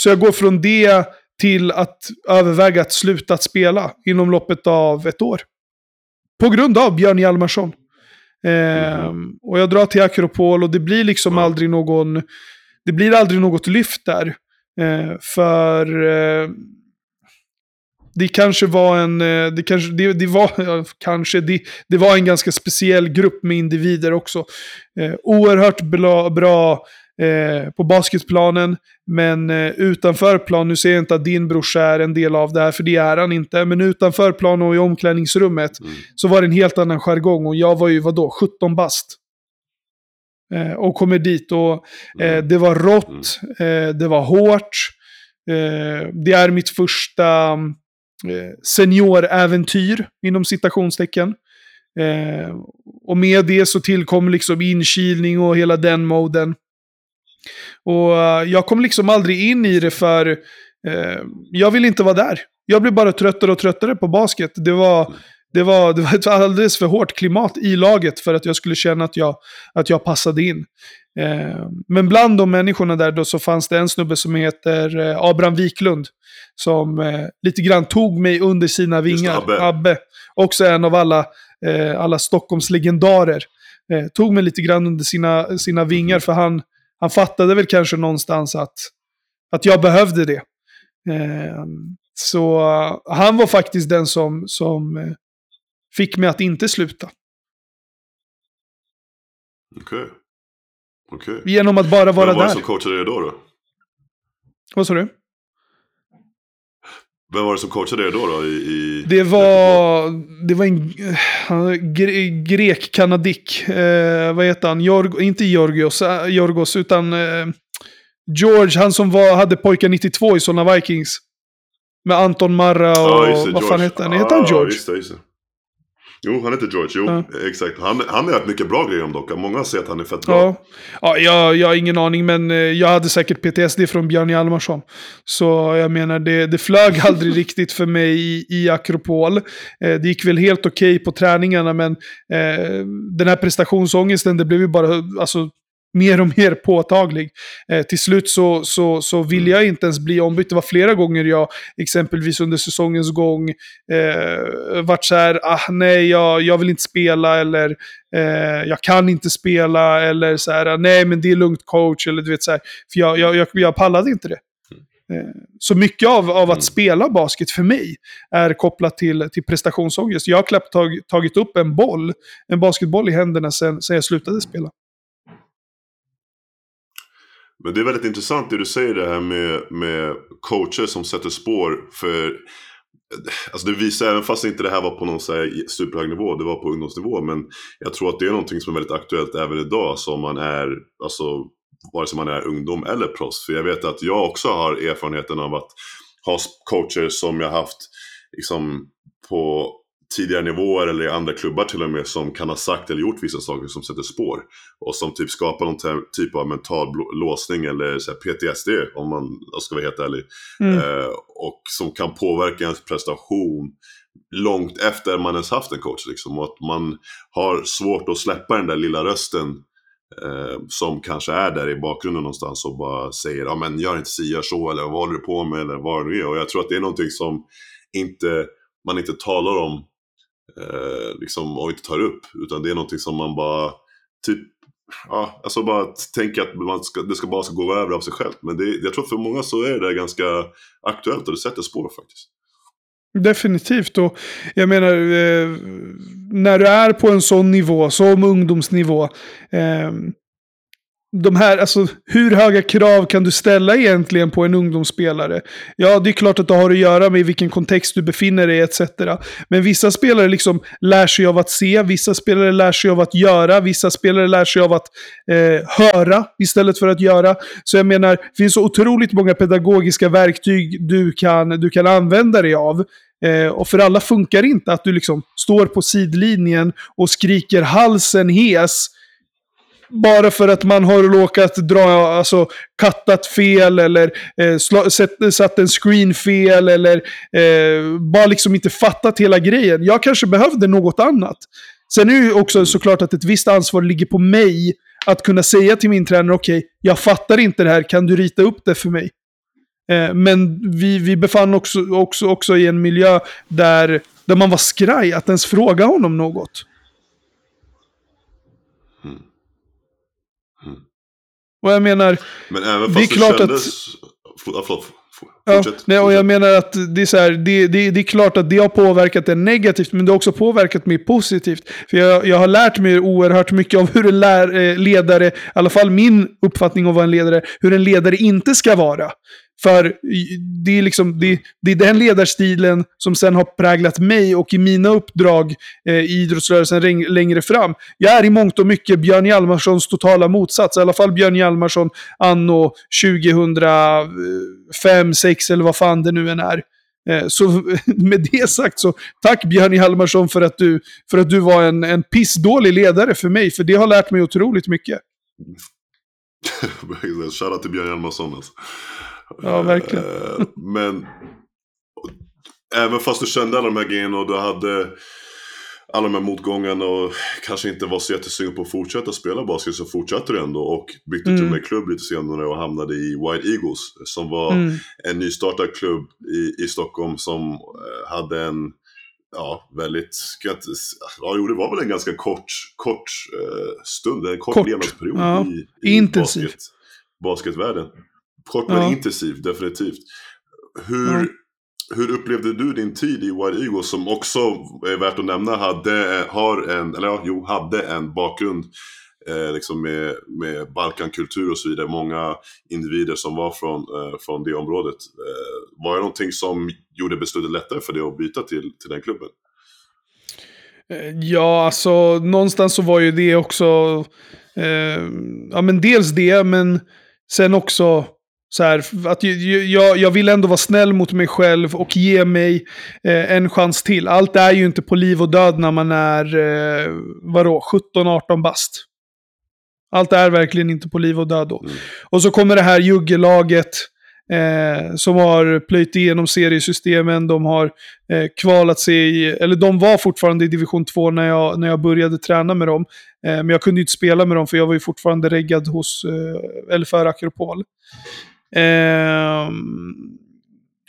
Så jag går från det till att överväga att sluta att spela inom loppet av ett år. På grund av Björn Hjalmarsson. Ehm, Och jag drar till Akropol och det blir liksom Wow. aldrig någon... Det blir aldrig något lyft där. Eh, för... Eh, det kanske var en, eh, det kanske, det, det var, kanske, det, det var en ganska speciell grupp med individer också. Eh, oerhört bra, bra eh, på basketplanen, men eh, utanför plan, nu ser jag inte att din brorsa är en del av det här, för det är han inte, men utanför plan och i omklädningsrummet Mm. så var det en helt annan jargong och jag var ju, vadå, 17 bast. Eh, och kommer dit och eh, Mm. det var rått, eh, det var hårt. Det är mitt första senioräventyr, inom citationstecken. Eh, och med det så tillkom liksom inkilning och hela den moden. Och eh, jag kom liksom aldrig in i det för eh, jag vill inte vara där. Jag blev bara tröttare och tröttare på basket. Det var, det var, det var ett alldeles för hårt klimat i laget för att jag skulle känna att jag, att jag passade in. Eh, men bland de människorna där då så fanns det en snubbe som heter eh, Abraham Wiklund. Som eh, lite grann tog mig under sina vingar. Abbe. Abbe. Också en av alla, eh, alla Stockholms legendarer. Eh, tog mig lite grann under sina, sina vingar för han, han fattade väl kanske någonstans att, att jag behövde det. Eh, så eh, han var faktiskt den som, som eh, fick mig att inte sluta. Okej. Okej. Genom att bara vara Vem var det där. som coachade då? då? Vad sa du? Vem var det som coachade er då? då i, i... Det var, det var en gre, grek-kanadick. Eh, vad heter han? Jorg, inte Georgios, eh, Jorgos, utan eh, George, han som var, hade pojkar 92 i Solna Vikings. Med Anton Marra och just det, vad fan hette han? Heter han Ah, George? Just det, just det. Jo, han heter George. Jo, Ja. exakt. Han, han har gjort mycket bra grejer om dock. Många säger att han är fett bra. Ja, ja jag, jag har ingen aning, men eh, jag hade säkert PTSD från Björn Hjalmarsson. Så jag menar, det, det flög aldrig riktigt för mig i, i Akropol. Eh, det gick väl helt okej på träningarna, men eh, den här prestationsångesten, det blev ju bara alltså, mer och mer påtaglig. Eh, till slut så, så, så ville jag inte ens bli ombytt. Det var flera gånger jag, exempelvis under säsongens gång, eh, vart så här, ah, nej, jag, jag vill inte spela, eller eh, jag kan inte spela, eller så här, nej, men det är lugnt coach, eller du vet så här, för jag, jag, jag, jag pallade inte det. Eh, Så mycket av, av att Mm. spela basket för mig är kopplat till, till prestationsångest. Jag har knappt tag, tagit upp en boll, en basketboll i händerna sen jag slutade spela. Men det är väldigt intressant det du säger det här med, med coacher som sätter spår. För alltså det visar, även fast inte det här var på någon så här superhög nivå, det var på ungdomsnivå. Men jag tror att det är någonting som är väldigt aktuellt även idag. Som man är, alltså vare sig man är ungdom eller proffs. För jag vet att jag också har erfarenheten av att ha coacher som jag haft liksom, på tidigare nivåer eller i andra klubbar till och med som kan ha sagt eller gjort vissa saker som sätter spår. Och som typ skapar någon typ av mental låsning eller så PTSD om man ska vara helt ärlig. Mm. Eh, och som kan påverka ens prestation långt efter man ens haft en coach. Liksom. Och att man har svårt att släppa den där lilla rösten eh, som kanske är där i bakgrunden någonstans och bara säger ja men gör inte si, gör så eller vad håller du på med eller vad det nu är. Och jag tror att det är någonting som inte, man inte talar om eh, liksom, och inte tar upp. Utan det är någonting som man bara, typ, ja, alltså bara tänker att man ska, det ska bara ska gå över av sig självt. Men det, jag tror att för många så är det där ganska aktuellt och det sätter spår faktiskt. Definitivt. Och jag menar, eh, när du är på en sån nivå, som ungdomsnivå, eh, de här, alltså, hur höga krav kan du ställa egentligen på en ungdomsspelare? Ja, det är klart att det har att göra med vilken kontext du befinner dig i etc. Men vissa spelare liksom lär sig av att se, vissa spelare lär sig av att göra, vissa spelare lär sig av att eh, höra istället för att göra. Så jag menar, det finns så otroligt många pedagogiska verktyg du kan, du kan använda dig av. Eh, och för alla funkar inte att du liksom står på sidlinjen och skriker halsen hes bara för att man har råkat dra, alltså kattat fel eller eh, sla, set, satt en screen fel eller eh, bara liksom inte fattat hela grejen. Jag kanske behövde något annat. Sen är det ju också såklart att ett visst ansvar ligger på mig att kunna säga till min tränare, okej, okay, jag fattar inte det här, kan du rita upp det för mig? Eh, men vi, vi befann oss också, också, också i en miljö där, där man var skraj att ens fråga honom något. Och jag menar... Men även fast det, är klart kändes... att... Förlåt, förlåt. Ja, nej, och jag menar att det är, så här, det, det, det är klart att det har påverkat det negativt, men det har också påverkat mig positivt. För jag, jag har lärt mig oerhört mycket av hur en lär, eh, ledare, i alla fall min uppfattning av vad en ledare, hur en ledare inte ska vara. För det är, liksom, det, det, är den ledarstilen som sen har präglat mig och i mina uppdrag eh, i idrottsrörelsen längre fram. Jag är i mångt och mycket Björn Hjalmarssons totala motsats. I alla fall Björn Hjalmarsson anno 2005, 2006 eller vad fan det nu än är. Eh, så med det sagt så, tack Björn Hjalmarsson för att du, för att du var en, en pissdålig ledare för mig. För det har lärt mig otroligt mycket. Shoutout till Björn Hjalmarsson alltså. Ja, verkligen. Eh, men även fast du kände alla de här grejerna och du hade alla de här motgångarna och kanske inte var så jättesugen på att fortsätta spela basket så fortsatte du ändå och bytte mm. till och med klubb lite senare och hamnade i White Eagles som var mm. en nystartad klubb i, i Stockholm som eh, hade en ja, väldigt, ja, jo, det var väl en ganska kort, kort uh, stund, en kort, kort. levnadsperiod ja. i, i basket, basketvärlden. Kort men ja. intensiv, definitivt. Hur, ja. hur upplevde du din tid i Eagles som också, är värt att nämna, hade, har en, eller ja, jo, hade en bakgrund eh, liksom med, med Balkankultur och så vidare. Många individer som var från, eh, från det området. Eh, var det någonting som gjorde beslutet lättare för dig att byta till, till den klubben? Eh, ja, alltså någonstans så var ju det också, eh, ja men dels det, men sen också så här, att jag, jag vill ändå vara snäll mot mig själv och ge mig eh, en chans till. Allt är ju inte på liv och död när man är, eh, vadå, 17-18 bast. Allt är verkligen inte på liv och död då. Mm. Och så kommer det här juggelaget eh, som har plöjt igenom seriesystemen. De har eh, kvalat sig i, eller de var fortfarande i division 2 när jag, när jag började träna med dem. Eh, men jag kunde inte spela med dem för jag var ju fortfarande reggad hos, eh, eller för Akropol. Ehm,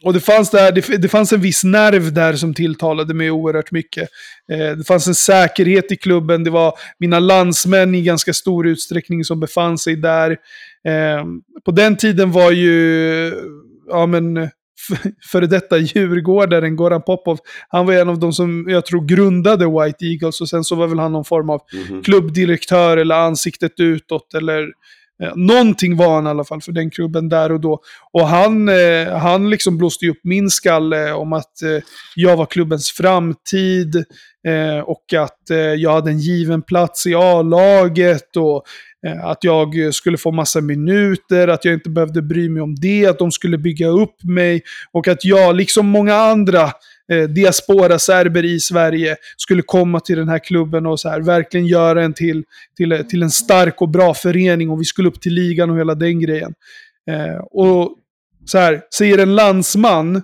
och det fanns, där, det, det, fanns en viss nerv där som tilltalade mig oerhört mycket. Eh, det fanns en säkerhet i klubben. Det var mina landsmän i ganska stor utsträckning som befann sig där. Eh, på den tiden var ju, ja men, före detta djurgårdaren Goran Popov, han var en av de som jag tror grundade White Eagles och sen så var väl han någon form av mm -hmm. klubbdirektör eller ansiktet utåt eller Eh, någonting var han i alla fall för den klubben där och då. Och han, eh, han liksom blåste ju upp min skalle om att eh, jag var klubbens framtid eh, och att eh, jag hade en given plats i A-laget och eh, att jag skulle få massa minuter, att jag inte behövde bry mig om det, att de skulle bygga upp mig och att jag, liksom många andra, eh, diaspora-serber i Sverige skulle komma till den här klubben och så här, verkligen göra en till, till, eh, till en stark och bra förening och vi skulle upp till ligan och hela den grejen. Eh, och så här, säger en landsman,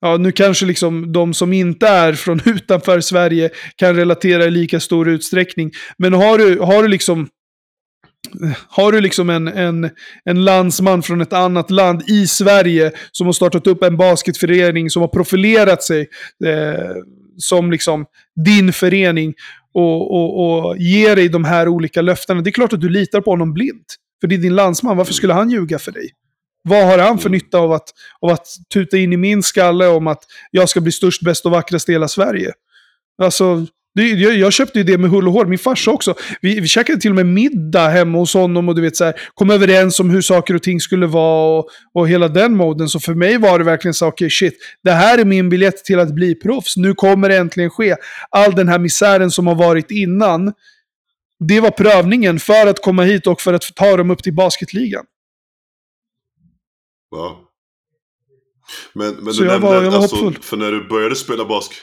ja nu kanske liksom de som inte är från utanför Sverige kan relatera i lika stor utsträckning, men har du, har du liksom har du liksom en, en, en landsman från ett annat land i Sverige som har startat upp en basketförening som har profilerat sig. Eh, som liksom din förening och, och, och ger dig de här olika löftena. Det är klart att du litar på honom blint. För det är din landsman, varför skulle han ljuga för dig? Vad har han för nytta av att, av att tuta in i min skalle om att jag ska bli störst, bäst och vackrast i hela Sverige? Alltså, det, jag, jag, köpte ju det med hull och hår. Min farsa också. Vi, vi käkade till och med middag hemma hos honom och du vet så här, kom överens om hur saker och ting skulle vara och, och hela den moden. Så för mig var det verkligen så, okej okay, shit, det här är min biljett till att bli proffs. Nu kommer det äntligen ske. All den här misären som har varit innan, det var prövningen för att komma hit och för att ta dem upp till basketligan. Ja. Men, men så du jag nämnde, var, jag var alltså, hoppfull. för när du började spela basket,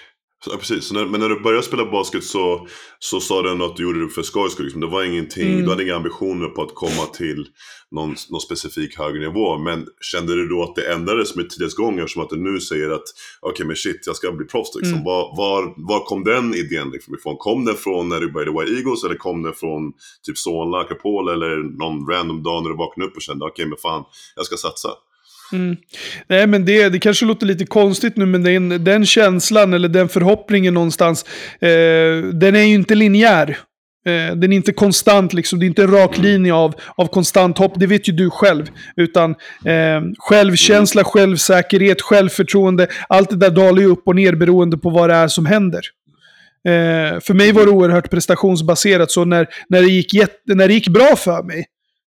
Ja, precis. När, men när du började spela basket så, så sa du ändå att du gjorde det för skojs skull. Liksom. Det var ingenting, Mm. du hade inga ambitioner på att komma till någon, någon specifik högre nivå. Men kände du då att det ändrades med tidens gång eftersom att du nu säger att okej men shit, jag ska bli proffs liksom. Mm. Var, var, var kom den idén liksom ifrån? Kom den från när du började White Eagles eller kom den från typ Solna, Akropol eller någon random dag när du vaknade upp och kände okej men fan, jag ska satsa? Mm. Nej, men det, det kanske låter lite konstigt nu, men den, den känslan eller den förhoppningen någonstans, eh, den är ju inte linjär. Eh, den är inte konstant, liksom. det är inte en rak linje av, av konstant hopp, det vet ju du själv. Utan eh, självkänsla, självsäkerhet, självförtroende, allt det där dalar ju upp och ner beroende på vad det är som händer. Eh, för mig var det oerhört prestationsbaserat, så när, när, det gick jätte, när det gick bra för mig,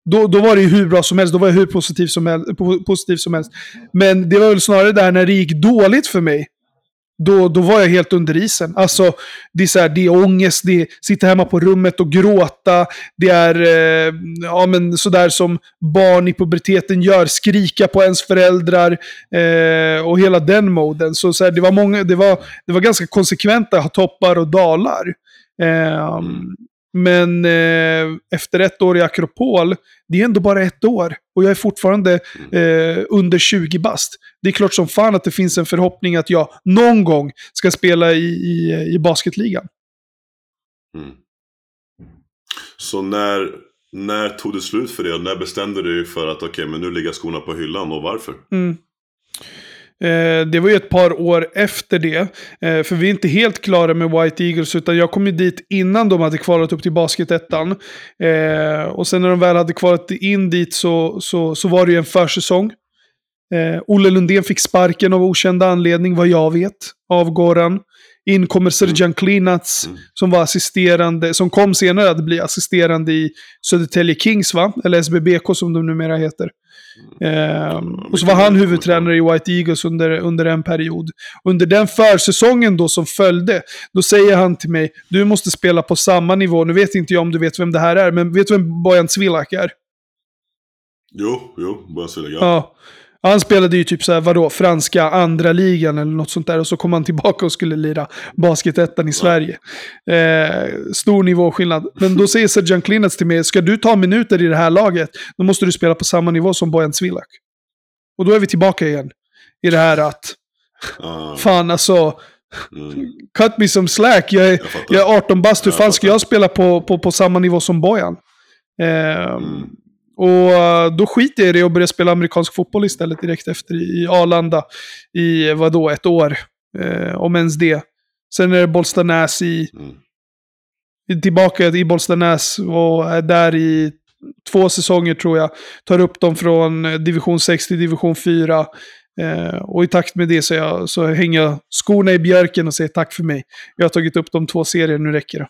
då, då var det ju hur bra som helst, då var jag hur positiv som, helst, po- positiv som helst. Men det var väl snarare där när det gick dåligt för mig, då, då var jag helt under isen. Alltså, det är, så här, det är ångest, det är sitta hemma på rummet och gråta, det är eh, ja, men sådär som barn i puberteten gör, skrika på ens föräldrar eh, och hela den moden. Så, så här, det, var många, det, var, det var ganska konsekventa toppar och dalar. Eh, men eh, efter ett år i Akropol, det är ändå bara ett år. Och jag är fortfarande eh, under 20 bast. Det är klart som fan att det finns en förhoppning att jag någon gång ska spela i, i, i basketligan. Mm. Så när, när tog det slut för det? Och när bestämde du dig för att okej, men nu ligger skorna på hyllan och varför? Mm. Eh, det var ju ett par år efter det. Eh, för vi är inte helt klara med White Eagles, utan jag kom ju dit innan de hade kvalat upp till basketettan. Eh, och sen när de väl hade kvalat in dit så, så, så var det ju en försäsong. Eh, Olle Lundén fick sparken av okända anledning, vad jag vet, av Goran. In kommer Serjan Klinats, Mm. som var assisterande, som kom senare att bli assisterande i Södertälje Kings, va? Eller SBBK som de numera heter. Ehm, och så var han huvudtränare i White Eagles under, under en period. Under den försäsongen då som följde, då säger han till mig, du måste spela på samma nivå. Nu vet inte jag om du vet vem det här är, men vet du vem Bojan Cvilak är? Jo, jo, så lägga. Ja. Han spelade ju typ så här, vadå, franska andra ligan eller något sånt där. Och så kom han tillbaka och skulle lira basketettan i Sverige. Eh, stor nivåskillnad. Men då säger Serjan Klinats till mig, ska du ta minuter i det här laget, då måste du spela på samma nivå som Bojan Cvilak. Och då är vi tillbaka igen. I det här att, Ah, fan alltså, mm. cut me some slack. Jag är, Jag jag är 18 bast, hur fan ska jag spela på, på, på samma nivå som Bojan? Ehm, Mm. Och eh, då skiter jag i det och börjar spela amerikansk fotboll istället direkt efter i Arlanda. I vadå, ett år. Eh, om ens det. Sen är det Bollstanäs i, Mm. tillbaka i Bollstanäs och är där i två säsonger tror jag. Tar upp dem från division 6 till division 4. Eh, och i takt med det så, jag, så hänger jag skorna i björken och säger tack för mig. Jag har tagit upp de två serier, nu räcker det.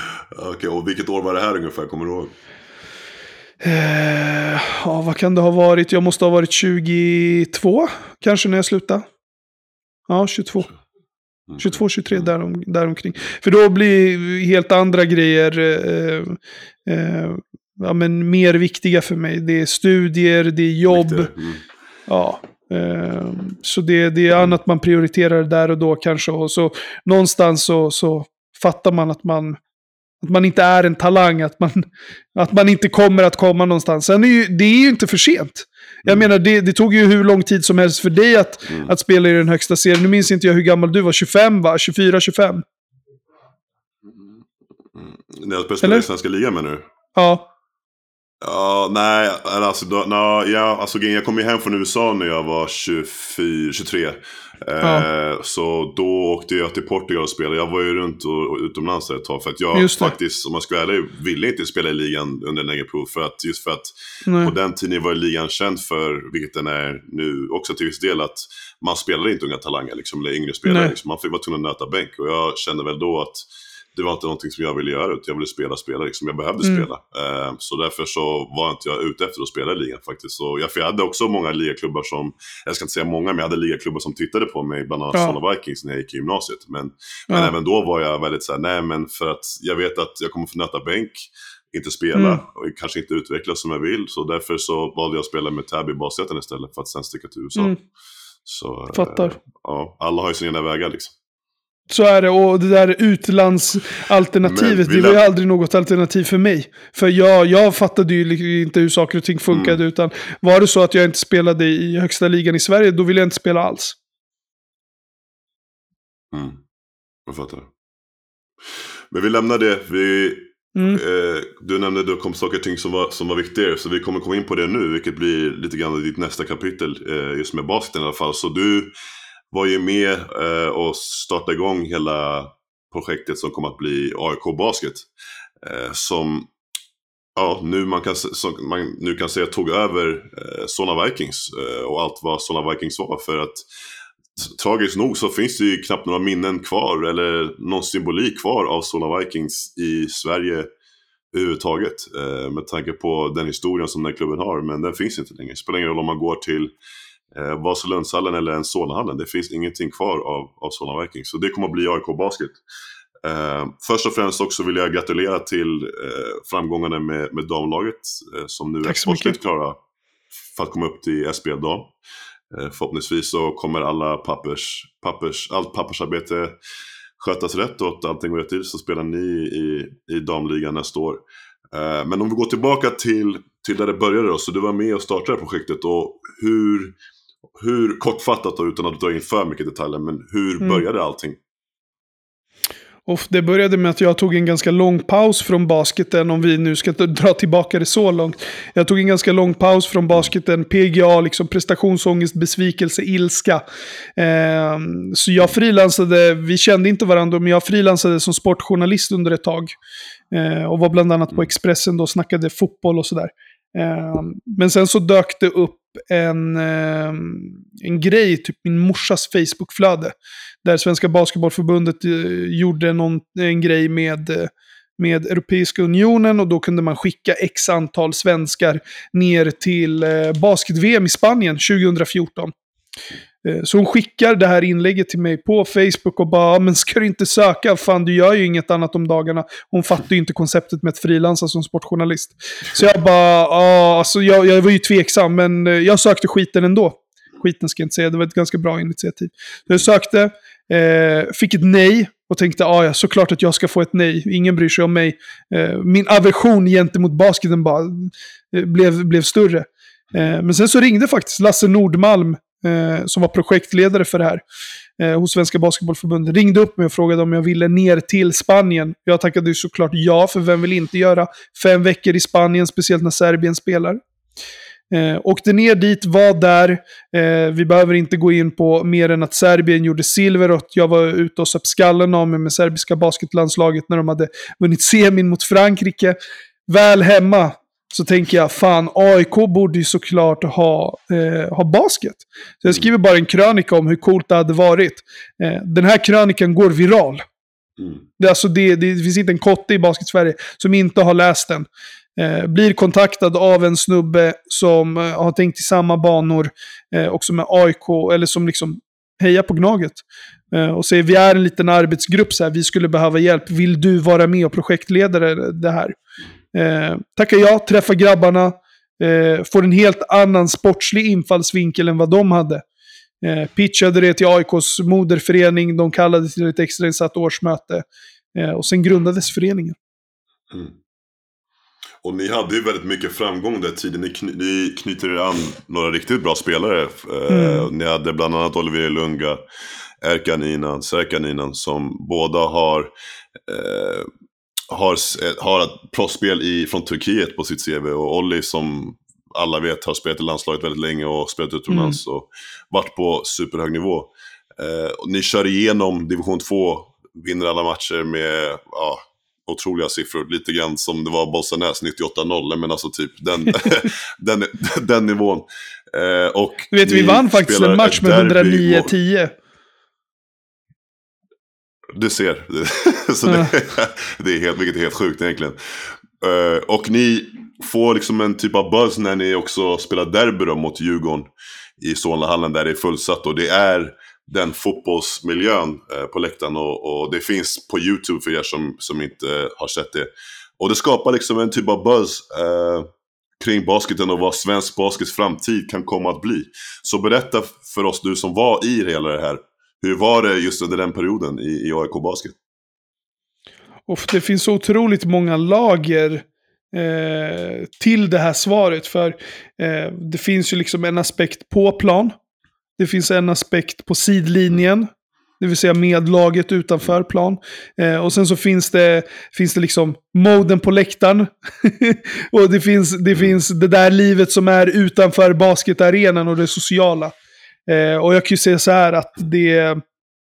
Okej, och vilket år var det här ungefär? Kommer du ihåg? Eh, ja, vad kan det ha varit? Jag måste ha varit 22, kanske när jag slutade. Ja, 22. Mm. 22, 23 därom, däromkring. För då blir helt andra grejer eh, eh, ja, men mer viktiga för mig. Det är studier, det är jobb. Mm. Ja. Eh, så det, det är annat man prioriterar där och då kanske. Och så någonstans så, så fattar man att man att man inte är en talang, att man, att man inte kommer att komma någonstans. Sen är ju, det är ju inte för sent. Jag menar, det, det tog ju hur lång tid som helst för dig att, Mm. att spela i den högsta serien. Nu minns inte jag hur gammal du var, 25 va? 24, 25? När jag spelade i svenska ligan menar du? Ja. Ja, nej, alltså, då, na, ja, alltså jag kom ju hem från USA när jag var 24, 23. Ja. Eh, så då åkte jag till Portugal och spelade. Jag var ju runt och, och utomlands ett tag. För att jag faktiskt, om man ska vara ärlig, ville inte spela i ligan under en längre prov. För att, just för att nej. på den tiden var ligan känd för, vilket den är nu också till viss del, att man spelade inte unga talanger, liksom, eller yngre spelare. Liksom. Man vara tvungen att nöta bänk. Och jag kände väl då att det var inte någonting som jag ville göra, utan jag ville spela spela liksom. Jag behövde mm. spela. Uh, så därför så var inte jag ute efter att spela i ligan faktiskt. Så jag, för jag hade också många ligaklubbar som, jag ska inte säga många, men jag hade ligaklubbar som tittade på mig, bland annat ja. Solna Vikings när jag gick i gymnasiet. Men, ja. men även då var jag väldigt såhär, nej men för att jag vet att jag kommer få nöta bänk, inte spela mm. och kanske inte utvecklas som jag vill. Så därför så valde jag att spela med Täby Basjätten istället för att sen sticka till USA. Mm. Så, Fattar. Uh, ja, alla har ju sina vägar liksom. Så är det. Och det där utlandsalternativet, det var ju aldrig något alternativ för mig. För jag, jag fattade ju inte hur saker och ting funkade. Mm. Utan var det så att jag inte spelade i högsta ligan i Sverige, då ville jag inte spela alls. Mm. Jag fattar. Men vi lämnar det. Vi, mm. eh, du nämnde att det kom saker och ting som var, som var viktigare. Så vi kommer komma in på det nu, vilket blir lite grann ditt nästa kapitel. Eh, just med basketen i alla fall. Så du var ju med eh, och startade igång hela projektet som kom att bli AIK Basket. Eh, som ja, nu, man kan, som man nu kan säga tog över eh, Solna Vikings eh, och allt vad Solna Vikings var. För att tragiskt nog så finns det ju knappt några minnen kvar eller någon symbolik kvar av Solna Vikings i Sverige överhuvudtaget. Eh, med tanke på den historien som den klubben har. Men den finns inte längre. Det spelar ingen roll om man går till eh, Vasalundshallen eller en Solnahallen. Det finns ingenting kvar av, av Solna Vikings. Så det kommer att bli AIK Basket. Eh, först och främst också vill jag gratulera till eh, framgångarna med, med damlaget eh, som nu Tack är sportsligt klara för att komma upp till SBL dam. Eh, förhoppningsvis så kommer alla pappers, pappers, allt pappersarbete skötas rätt och att allting går rätt till så spelar ni i, i damligan nästa år. Eh, men om vi går tillbaka till, till där det började då, så du var med och startade projektet och hur, hur kortfattat då, utan att dra in för mycket detaljer, men hur mm. började allting? Och det började med att jag tog en ganska lång paus från basketen, om vi nu ska dra tillbaka det så långt. Jag tog en ganska lång paus från basketen, PGA, liksom prestationsångest, besvikelse, ilska. Eh, så jag frilansade, vi kände inte varandra, men jag frilansade som sportjournalist under ett tag. Eh, och var bland annat på Expressen då snackade fotboll och sådär. Ehm, men sen så dök det upp en, ehm, en grej, typ min morsas Facebookflöde. Där Svenska Basketbollförbundet eh, gjorde någon, en grej med, eh, med Europeiska Unionen och då kunde man skicka x antal svenskar ner till eh, basket-VM i Spanien 2014. Eh, så hon skickar det här inlägget till mig på Facebook och bara, men ska du inte söka? Fan, du gör ju inget annat om dagarna. Hon fattar ju inte konceptet med att frilansa som sportjournalist. Så jag bara, ja, alltså jag, jag var ju tveksam, men eh, jag sökte skiten ändå. Skiten ska jag inte säga, det var ett ganska bra initiativ. Så jag sökte, eh, fick ett nej och tänkte, ah, ja, såklart att jag ska få ett nej. Ingen bryr sig om mig. Eh, min aversion gentemot basketen bara eh, blev, blev större. Eh, men sen så ringde faktiskt Lasse Nordmalm eh, som var projektledare för det här eh, hos Svenska Basketbollförbundet, ringde upp mig och frågade om jag ville ner till Spanien. Jag tackade såklart ja, för vem vill inte göra fem veckor i Spanien, speciellt när Serbien spelar. Eh, åkte ner dit, var där. Eh, vi behöver inte gå in på mer än att Serbien gjorde silver och att jag var ute och söp skallen av mig med serbiska basketlandslaget när de hade vunnit semin mot Frankrike. Väl hemma så tänker jag, fan, AIK borde ju såklart ha, eh, ha basket. Så jag skriver bara en krönika om hur coolt det hade varit. Eh, den här krönikan går viral. Mm. Det, alltså det, det, finns inte en kotte i Basket-Sverige som inte har läst den. Eh, blir kontaktad av en snubbe som eh, har tänkt i samma banor eh, och som är AIK, eller som liksom hejar på Gnaget. Eh, och säger vi är en liten arbetsgrupp, så här, vi skulle behöva hjälp. Vill du vara med och projektledare det här? Eh, tackar ja, träffar grabbarna, eh, får en helt annan sportslig infallsvinkel än vad de hade. Eh, pitchade det till AIKs moderförening, de kallade till ett extrainsatt årsmöte. Eh, och sen grundades föreningen. Mm. Och ni hade ju väldigt mycket framgång där tiden. Ni, kny ni knyter er an några riktigt bra spelare. Eh, mm. Ni hade bland annat Olivier Lunga, Erkan Inan, Serkan Inan som båda har eh, har, eh, har ett proffsspel i, från Turkiet på sitt CV. Och Olli som alla vet har spelat i landslaget väldigt länge och spelat utomlands mm. och varit på superhög nivå. Eh, ni kör igenom division 2, vinner alla matcher med ja, otroliga siffror. Lite grann som det var Bollstanäs 98-0, men alltså typ den, den, den nivån. Eh, och du vet, vi vann faktiskt en match med 109-10. Du ser. så det, det, är helt, vilket är helt sjukt egentligen. Uh, och ni får liksom en typ av buzz när ni också spelar derby då, mot Djurgården i Solnahallen där det är fullsatt. Och det är den fotbollsmiljön uh, på läktaren och, och, det finns på YouTube för er som, som inte uh, har sett det. Och det skapar liksom en typ av buzz kring basketen och vad svensk baskets framtid kan komma att bli. Så berätta för oss, du som var i hela det här. Hur var det just under den perioden i, i AIK Basket? Och det finns så otroligt många lager eh, till det här svaret. För eh, det finns ju liksom en aspekt på plan. Det finns en aspekt på sidlinjen. Det vill säga med laget utanför plan. Eh, och sen så finns det, finns det liksom moden på läktaren. och det finns, det finns det där livet som är utanför basketarenan och det sociala. Eh, och jag kan ju säga så här att det...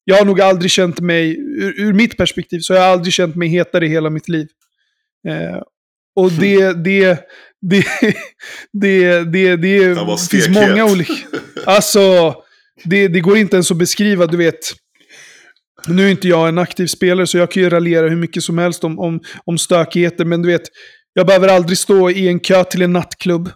Jag har nog aldrig känt mig, ur, ur mitt perspektiv, så har jag aldrig känt mig hetare i hela mitt liv. Eh, och det, det, det, det, det, det, det finns många olika... Alltså, det, det går inte ens att beskriva, du vet. Nu är inte jag en aktiv spelare så jag kan ju raljera hur mycket som helst om, om, om stökigheter. Men du vet, jag behöver aldrig stå i en kö till en nattklubb.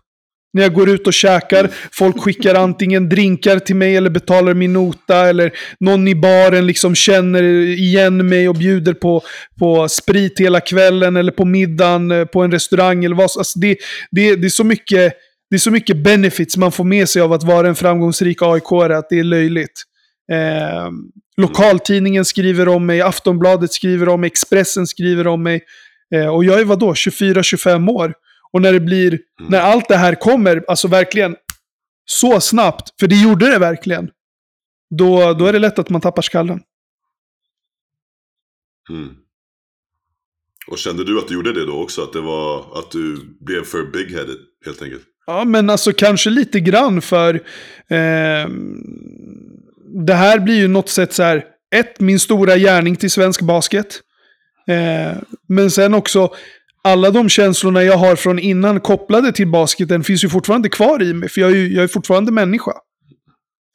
När jag går ut och käkar, folk skickar antingen drinkar till mig eller betalar min nota. Eller någon i baren liksom känner igen mig och bjuder på, på sprit hela kvällen. Eller på middagen eh, på en restaurang. Eller vad. Alltså det, det, det, är så mycket, det är så mycket benefits man får med sig av att vara en framgångsrik aik att det är löjligt. Eh, lokaltidningen skriver om mig, Aftonbladet skriver om mig, Expressen skriver om mig. Eh, och jag är vadå, 24-25 år. Och när det blir, mm. när allt det här kommer, alltså verkligen så snabbt, för det gjorde det verkligen. Då, då är det lätt att man tappar skallen. Mm. Och kände du att du gjorde det då också? Att det var att du blev för big-headed helt enkelt? Ja, men alltså kanske lite grann för eh, det här blir ju något sätt så här, ett, min stora gärning till svensk basket. Eh, men sen också, alla de känslorna jag har från innan kopplade till basketen finns ju fortfarande kvar i mig. För jag är, ju, jag är fortfarande människa.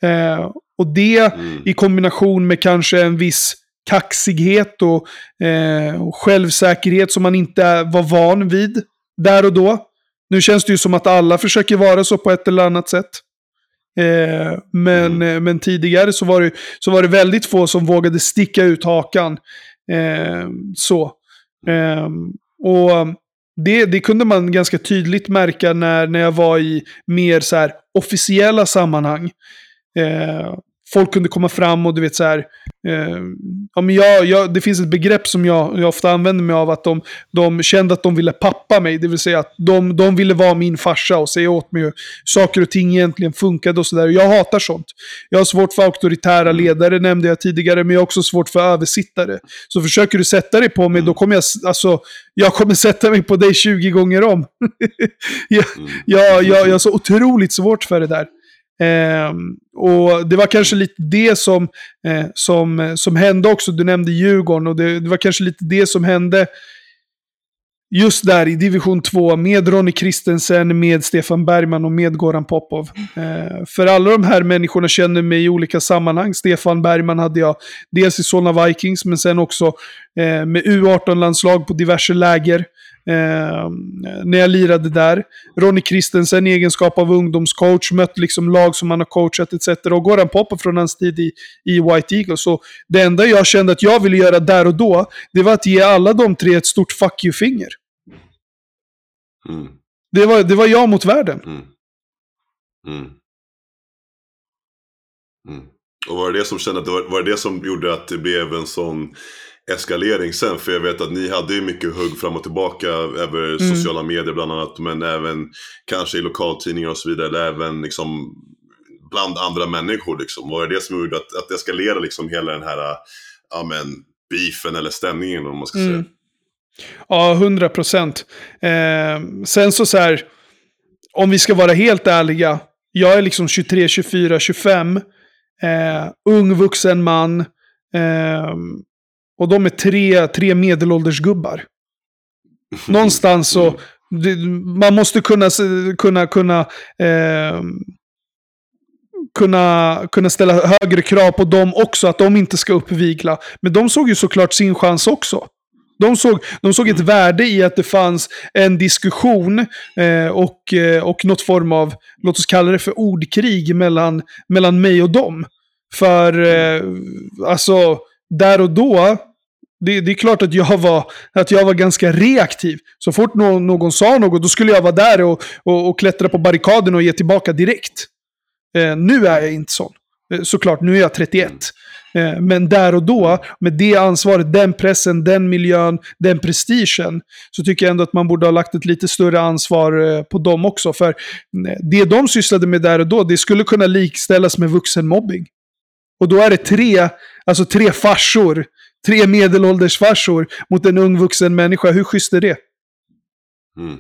Eh, och det mm. i kombination med kanske en viss kaxighet och, eh, och självsäkerhet som man inte var van vid där och då. Nu känns det ju som att alla försöker vara så på ett eller annat sätt. Eh, men, mm. Eh, men tidigare så var, det, så var det väldigt få som vågade sticka ut hakan. Eh, så. Eh, och um, det, det kunde man ganska tydligt märka när, när jag var i mer så här officiella sammanhang. Eh, folk kunde komma fram och du vet så här. Eh, ja, men jag, jag, det finns ett begrepp som jag, jag ofta använder mig av. Att de, de kände att de ville pappa mig. Det vill säga att de, de ville vara min farsa och säga åt mig hur saker och ting egentligen funkade och sådär. Jag hatar sånt. Jag har svårt för auktoritära ledare, nämnde jag tidigare. Men jag har också svårt för översittare. Så försöker du sätta dig på mig, då kommer jag, alltså, jag kommer sätta mig på dig 20 gånger om. jag, jag, jag, jag har så otroligt svårt för det där. Eh, och det var kanske lite det som, eh, som, som hände också. Du nämnde Djurgården och det, det, var kanske lite det som hände just där i division 2 med Ronny Kristensen, med Stefan Bergman och med Goran Popov. Eh, för alla de här människorna känner mig i olika sammanhang. Stefan Bergman hade jag dels i Solna Vikings, men sen också eh, med U18-landslag på diverse läger. Eh, när jag lirade där. Ronny Kristensen i egenskap av ungdomscoach, mött liksom lag som han har coachat etc. Och Goran Popov från hans tid i, i White Eagles. Så det enda jag kände att jag ville göra där och då, det var att ge alla de tre ett stort fuck you-finger. Mm. Det, var, det var jag mot världen. Mm. Mm. mm. Och var det det som kände var, var det, det som gjorde att det blev en sån eskalering sen. För jag vet att ni hade ju mycket hugg fram och tillbaka över mm. sociala medier bland annat. Men även kanske i lokaltidningar och så vidare. Eller även liksom bland andra människor liksom. Var det det som gjorde att, att eskalera liksom hela den här ja, men, beefen eller stämningen om man ska mm. säga? Ja, 100 procent. Eh, sen så så här, om vi ska vara helt ärliga, jag är liksom 23, 24, 25, eh, ung vuxen man, eh, och de är tre, tre medelålders gubbar. Någonstans så, man måste kunna, kunna, kunna, eh, kunna, kunna ställa högre krav på dem också, att de inte ska uppvigla. Men de såg ju såklart sin chans också. De såg, de såg ett värde i att det fanns en diskussion eh, och, eh, och något form av, låt oss kalla det för ordkrig mellan, mellan mig och dem. För, eh, alltså, där och då, det, det, är klart att jag, var, att jag var ganska reaktiv. Så fort någon, någon sa något, då skulle jag vara där och, och, och klättra på barrikaden och ge tillbaka direkt. Eh, nu är jag inte sån. Eh, såklart, nu är jag 31. Eh, men där och då, med det ansvaret, den pressen, den miljön, den prestigen, så tycker jag ändå att man borde ha lagt ett lite större ansvar eh, på dem också. För eh, det de sysslade med där och då, det skulle kunna likställas med vuxenmobbing. Och då är det tre, alltså tre farsor, tre medelålders farsor mot en ung vuxen människa. Hur schysst är det? Mm.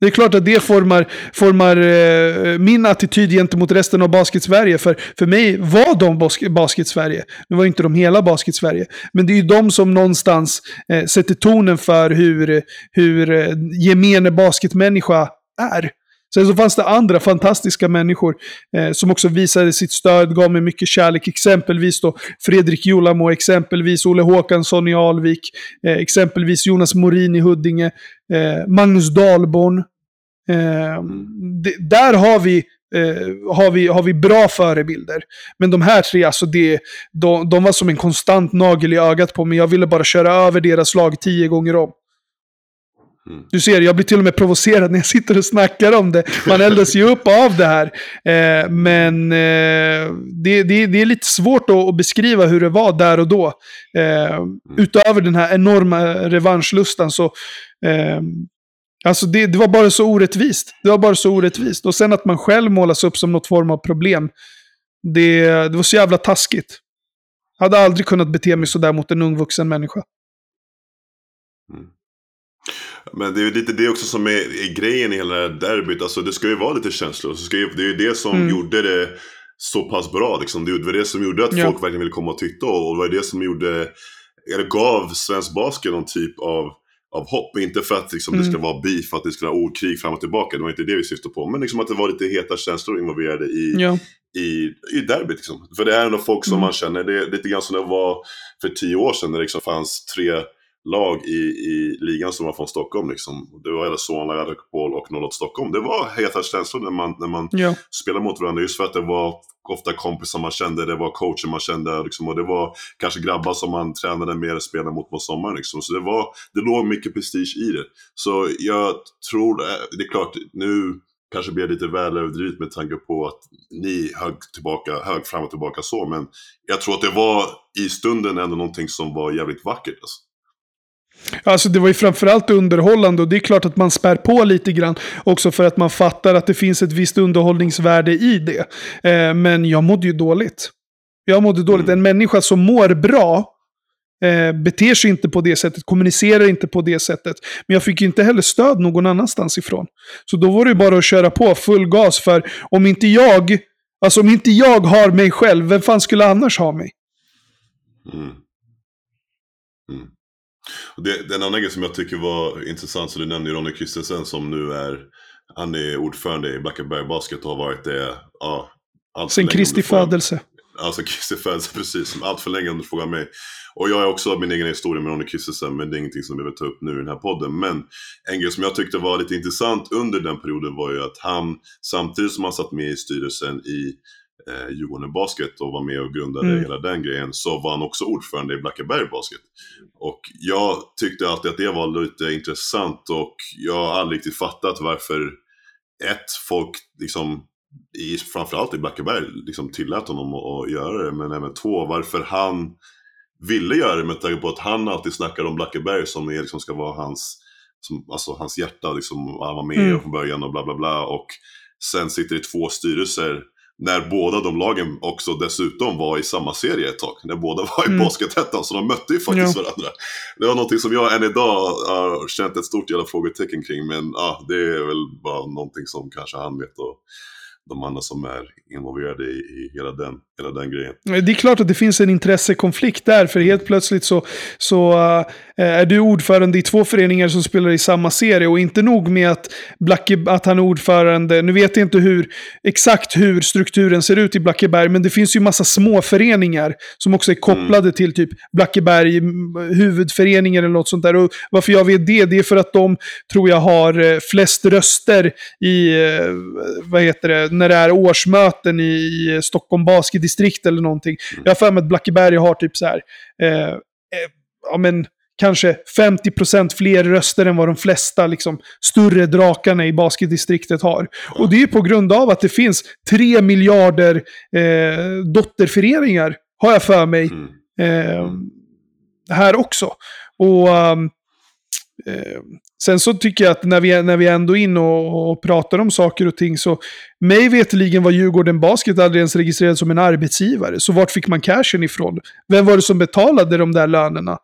Det är klart att det formar, formar eh, min attityd gentemot resten av Basket-Sverige. För, för mig var de Basket-Sverige. Nu var inte de hela Basket-Sverige. Men det är ju de som någonstans eh, sätter tonen för hur, hur eh, gemene basketmänniska är. Sen så fanns det andra fantastiska människor eh, som också visade sitt stöd, gav mig mycket kärlek. Exempelvis då Fredrik Julamo, exempelvis Olle Håkansson i Alvik, eh, exempelvis Jonas Morin i Huddinge, eh, Magnus Dahlborn. Eh, där har vi, eh, har, vi, har vi bra förebilder. Men de här tre, alltså det, de, de var som en konstant nagel i ögat på mig. Jag ville bara köra över deras lag tio gånger om. Mm. Du ser, jag blir till och med provocerad när jag sitter och snackar om det. Man eldas ju upp av det här. Eh, men eh, det, det, det, är lite svårt att, beskriva hur det var där och då. Eh, mm. Utöver den här enorma revanschlustan så... Eh, alltså det, det, var bara så orättvist. Det var bara så orättvist. Och sen att man själv målas upp som något form av problem. Det, det var så jävla taskigt. Jag hade aldrig kunnat bete mig sådär mot en ung vuxen människa. Mm. Men det är ju lite det också som är, är grejen i hela derbyt. Alltså det ska ju vara lite känslor. Så ju, det är ju det som mm. gjorde det så pass bra. Liksom. Det var det som gjorde att ja. folk verkligen ville komma och titta. Och det var det som gjorde, eller gav svensk basket någon typ av, av hopp. Inte för att liksom, mm. det ska vara beef, att det ska vara ordkrig fram och tillbaka. Det var inte det vi syftade på. Men liksom att det var lite heta känslor involverade i, ja. i, i derbyt. Liksom. För det är ändå folk som mm. man känner. Det är lite grann som det var för tio år sedan. När det liksom fanns tre lag i, i ligan som var från Stockholm. Liksom. Det var Solna, Radikopol och 08 Stockholm. Det var heta känslor när man, när man ja. spelade mot varandra. Just för att det var ofta kompisar man kände, det var coacher man kände. Liksom, och det var kanske grabbar som man tränade med och spelade mot på sommaren. Liksom. Så det, var, det låg mycket prestige i det. Så jag tror, eh, det är klart, nu kanske blir lite väl överdrivet med tanke på att ni högg, tillbaka, högg fram och tillbaka så. Men jag tror att det var i stunden ändå någonting som var jävligt vackert. Alltså. Alltså det var ju framförallt underhållande och det är klart att man spär på lite grann. Också för att man fattar att det finns ett visst underhållningsvärde i det. Eh, men jag mådde ju dåligt. Jag mådde dåligt. En människa som mår bra eh, beter sig inte på det sättet, kommunicerar inte på det sättet. Men jag fick ju inte heller stöd någon annanstans ifrån. Så då var det ju bara att köra på full gas. För om inte jag, alltså om inte jag har mig själv, vem fan skulle annars ha mig? Mm. Mm. Det, den andra grejen som jag tycker var intressant, så du nämnde Ronny Christensen som nu är, han är ordförande i Blackaberg Basket och har varit det, ja. Sen Kristi födelse. Alltså Kristi födelse, precis. Allt för länge om du frågar mig. Och jag har också min egen historia med Ronny Christensen, men det är ingenting som vi vill ta upp nu i den här podden. Men en grej som jag tyckte var lite intressant under den perioden var ju att han, samtidigt som han satt med i styrelsen i eh, Djurgården Basket och var med och grundade mm. hela den grejen så var han också ordförande i Blackaberg Basket. Och jag tyckte alltid att det var lite intressant och jag har aldrig riktigt fattat varför ett, folk liksom i, framförallt i Blackaberg liksom tillät honom att, att göra det, men även två, varför han ville göra det med tanke på att han alltid snackar om Blackeberg som är, liksom, ska vara hans, som, alltså, hans hjärta, liksom, han var med mm. från början och bla bla bla. Och sen sitter i två styrelser när båda de lagen också dessutom var i samma serie ett tag. När båda var i Mm. Basketettan, så de mötte ju faktiskt Ja. varandra. Det var någonting som jag än idag har känt ett stort jävla frågetecken kring. Men ja, det är väl bara någonting som kanske han vet och de andra som är involverade i, i hela, den, hela den grejen. Det är klart att det finns en intressekonflikt där, för helt plötsligt så, så äh, är du ordförande i två föreningar som spelar i samma serie. Och inte nog med att, Blacke, att han är ordförande, nu vet jag inte hur, exakt hur strukturen ser ut i Blackeberg, men det finns ju massa små föreningar som också är kopplade till typ Blackeberg, mm, huvudföreningen eller något sånt där. Och varför jag vet det, det är för att de, tror jag, har eh, flest röster i, eh, vad heter det, när det är årsmöten i, Stockholm Basketdistrikt eller någonting. Jag har för mig att Blackeberg har typ så här, eh, eh, ja men kanske 50% fler röster än vad de flesta liksom, större drakarna i basketdistriktet har. Och det är på grund av att det finns 3 miljarder eh, dotterföreningar, har jag för mig, Mm. eh, här också. Och eh, Eh, sen så tycker jag att när vi, när vi ändå är inne och, och pratar om saker och ting så mig veteligen var Djurgården Basket aldrig ens registrerad som en arbetsgivare. Så vart fick man cashen ifrån? Vem var det som betalade de där lönerna?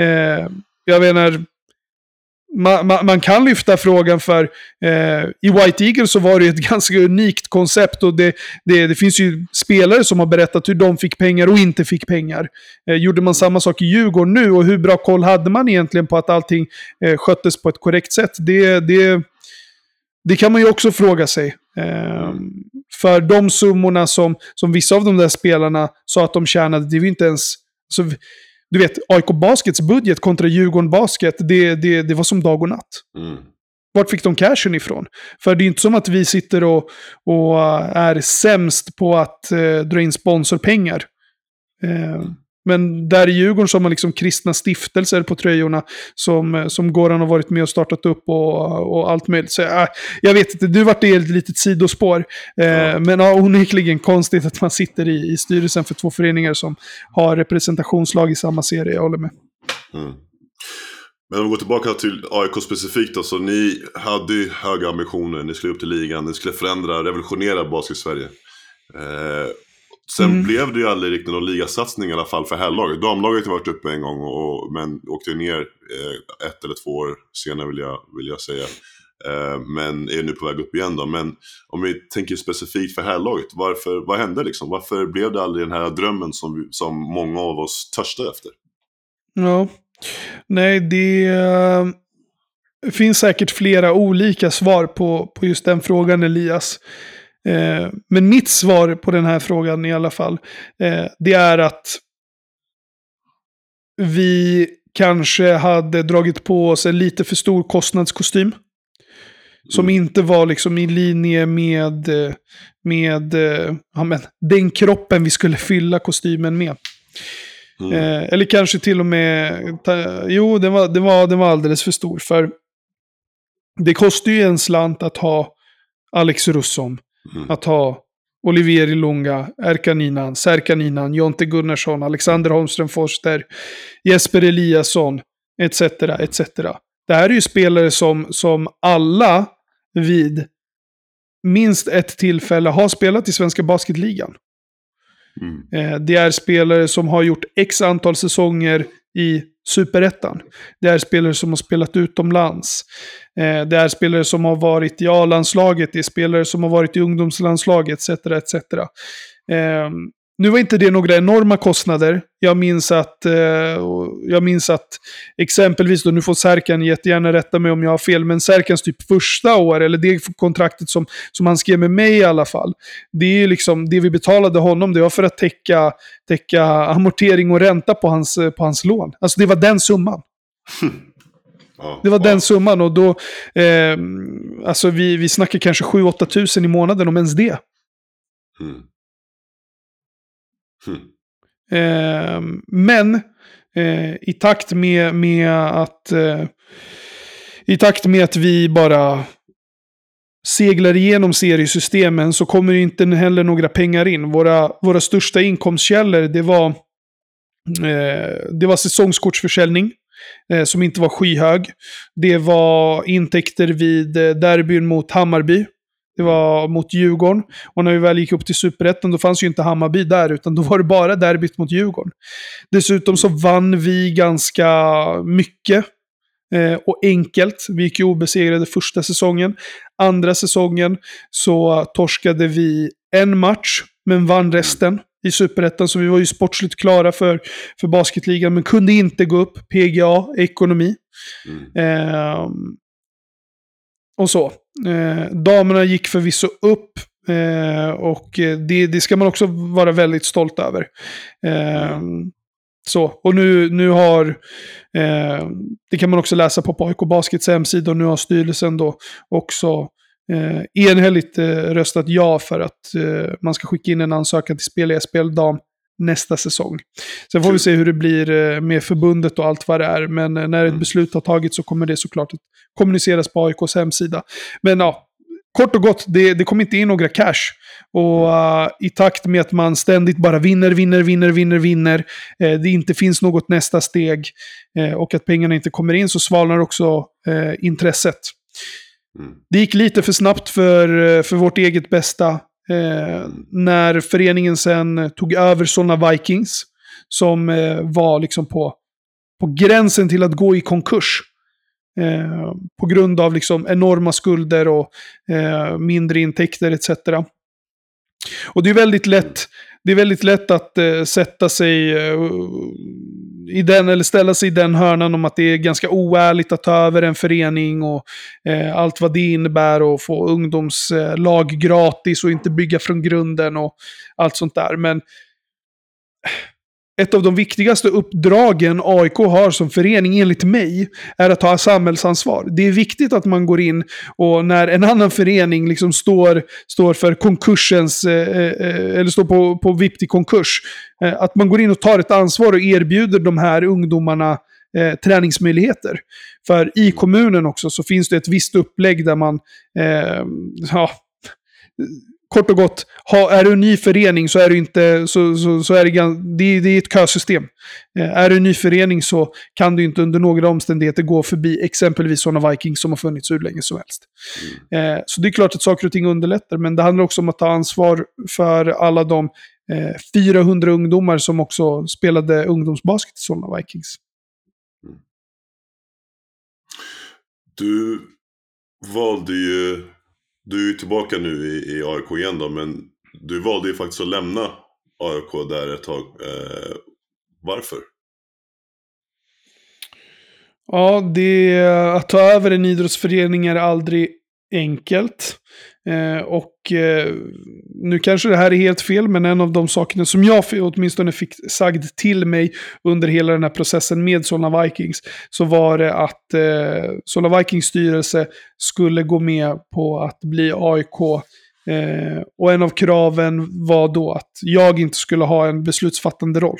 Eh, jag menar, man, man, man kan lyfta frågan för eh, i White Eagle så var det ett ganska unikt koncept och det, det, det finns ju spelare som har berättat hur de fick pengar och inte fick pengar. Eh, gjorde man samma sak i Djurgården nu och hur bra koll hade man egentligen på att allting eh, sköttes på ett korrekt sätt? Det, det, det kan man ju också fråga sig. Eh, för de summorna som, som vissa av de där spelarna sa att de tjänade, det är ju inte ens... Alltså, du vet, AIK Baskets budget kontra Djurgården Basket, det, det, det var som dag och natt. Mm. Vart fick de cashen ifrån? För det är inte som att vi sitter och, och äh, är sämst på att eh, dra in sponsorpengar. Eh, men där i Djurgården så har man liksom kristna stiftelser på tröjorna som, eh, som Goran har varit med och startat upp och, och allt möjligt. Så, äh, jag vet inte, du vart det ett litet sidospår. Eh, Ja. Men ja, onekligen konstigt att man sitter i, i styrelsen för två föreningar som har representationslag i samma serie, jag håller med. Mm. Men om vi går tillbaka till AIK specifikt då, så ni hade ju höga ambitioner, ni skulle upp till ligan, ni skulle förändra, revolutionera basket-Sverige. Eh, sen Mm. blev det ju aldrig riktigt någon ligasatsning i alla fall för herrlaget. Damlaget har varit uppe en gång, och, men åkte ner eh, ett eller två år senare vill jag, vill jag säga. Eh, men är nu på väg upp igen då. Men om vi tänker specifikt för herrlaget, varför, vad hände liksom? Varför blev det aldrig den här drömmen som, som många av oss törstade efter? Ja. Nej, det eh, finns säkert flera olika svar på, på just den frågan, Elias. Eh, men mitt svar på den här frågan i alla fall, eh, det är att vi kanske hade dragit på oss en lite för stor kostnadskostym. Som Mm. inte var liksom i linje med, eh, med ja, men, den kroppen vi skulle fylla kostymen med. Mm. Eh, eller kanske till och med... Ta, jo, den var, den, var, den var alldeles för stor. För det kostar ju en slant att ha Alex Russom, Mm. att ha Olivier Ilunga, Erkan Inan, Serkan Inan, Jonte Gunnarsson, Alexander Holmström Forster, Jesper Eliasson, etc. etc. Det här är ju spelare som, som alla vid minst ett tillfälle har spelat i Svenska Basketligan. Mm. Eh, Det är spelare som har gjort x antal säsonger i superettan. Det är spelare som har spelat utomlands. Eh, Det är spelare som har varit i A-landslaget. Det är spelare som har varit i ungdomslandslaget etc. etc. Eh, nu var inte det några enorma kostnader. Jag minns att, eh, jag minns att exempelvis, då, nu får Serkan jättegärna rätta mig om jag har fel, men Serkans typ första år, eller det kontraktet som, som han skrev med mig i alla fall, det är liksom, det vi betalade honom, det var för att täcka, täcka amortering och ränta på hans, på hans lån. Alltså det var den summan. Det var den summan och då, eh, alltså vi, vi snackar kanske 7-8 tusen i månaden om ens det. Mm. Hmm. Eh, men eh, i takt med, med att eh, i takt med att vi bara seglar igenom seriesystemen så kommer det inte heller några pengar in. Våra, våra största inkomstkällor det var, eh, det var säsongskortsförsäljning. Eh, som inte var skyhög. Det var intäkter vid eh, derbyn mot Hammarby. Det var mot Djurgården. Och när vi väl gick upp till Superettan då fanns ju inte Hammarby där, utan då var det bara derbyt mot Djurgården. Dessutom så vann vi ganska mycket. Eh, och enkelt. Vi gick ju obesegrade första säsongen. Andra säsongen så torskade vi en match, men vann resten i Superettan. Så vi var ju sportsligt klara för, för basketligan, men kunde inte gå upp. PGA, ekonomi. Mm. Eh, och så. Eh, damerna gick förvisso upp. Eh, och eh, det, det ska man också vara väldigt stolt över. Eh, mm. Så, och nu, nu har, eh, det kan man också läsa på Pojk och Baskets hemsida, och nu har styrelsen då också eh, enhälligt eh, röstat ja för att eh, man ska skicka in en ansökan till Spel i SPL Dam nästa säsong. Sen får vi se hur det blir eh, med förbundet och allt vad det är. Men eh, när ett mm. beslut har tagits så kommer det såklart att kommuniceras på AIKs hemsida. Men ja, kort och gott, det, det kom inte in några cash. Och uh, i takt med att man ständigt bara vinner, vinner, vinner, vinner, vinner, eh, det inte finns något nästa steg eh, och att pengarna inte kommer in så svalnar också eh, intresset. Mm. Det gick lite för snabbt för, för vårt eget bästa Eh, när föreningen sen tog över sådana Vikings, som eh, var liksom på, på gränsen till att gå i konkurs. Eh, på grund av liksom enorma skulder och eh, mindre intäkter etc. Och det är väldigt lätt, det är väldigt lätt att eh, sätta sig eh, i den, eller ställa sig i den hörnan om att det är ganska oärligt att ta över en förening och eh, allt vad det innebär och få ungdomslag eh, gratis och inte bygga från grunden och allt sånt där. Men ett av de viktigaste uppdragen AIK har som förening enligt mig är att ta samhällsansvar. Det är viktigt att man går in och när en annan förening liksom står, står för konkursens, eh, eh, eller står på, på vipp till konkurs, eh, att man går in och tar ett ansvar och erbjuder de här ungdomarna eh, träningsmöjligheter. För i kommunen också så finns det ett visst upplägg där man, eh, ja, kort och gott, ha, är du en ny förening så är du inte, så, så, så är det, det, det är ett kösystem. Eh, är du en ny förening så kan du inte under några omständigheter gå förbi exempelvis sådana Vikings som har funnits hur länge som helst. Mm. Eh, så det är klart att saker och ting underlättar, men det handlar också om att ta ansvar för alla de eh, 400 ungdomar som också spelade ungdomsbasket i sådana Vikings. Mm. Du valde ju du är ju tillbaka nu i, i AIK igen då, men du valde ju faktiskt att lämna AIK där ett tag. Eh, varför? Ja, det, att ta över en idrottsförening är aldrig enkelt. Eh, och eh, nu kanske det här är helt fel, men en av de sakerna som jag åtminstone fick sagd till mig under hela den här processen med Solna Vikings, så var det att eh, Solna Vikings styrelse skulle gå med på att bli AIK. Eh, och en av kraven var då att jag inte skulle ha en beslutsfattande roll.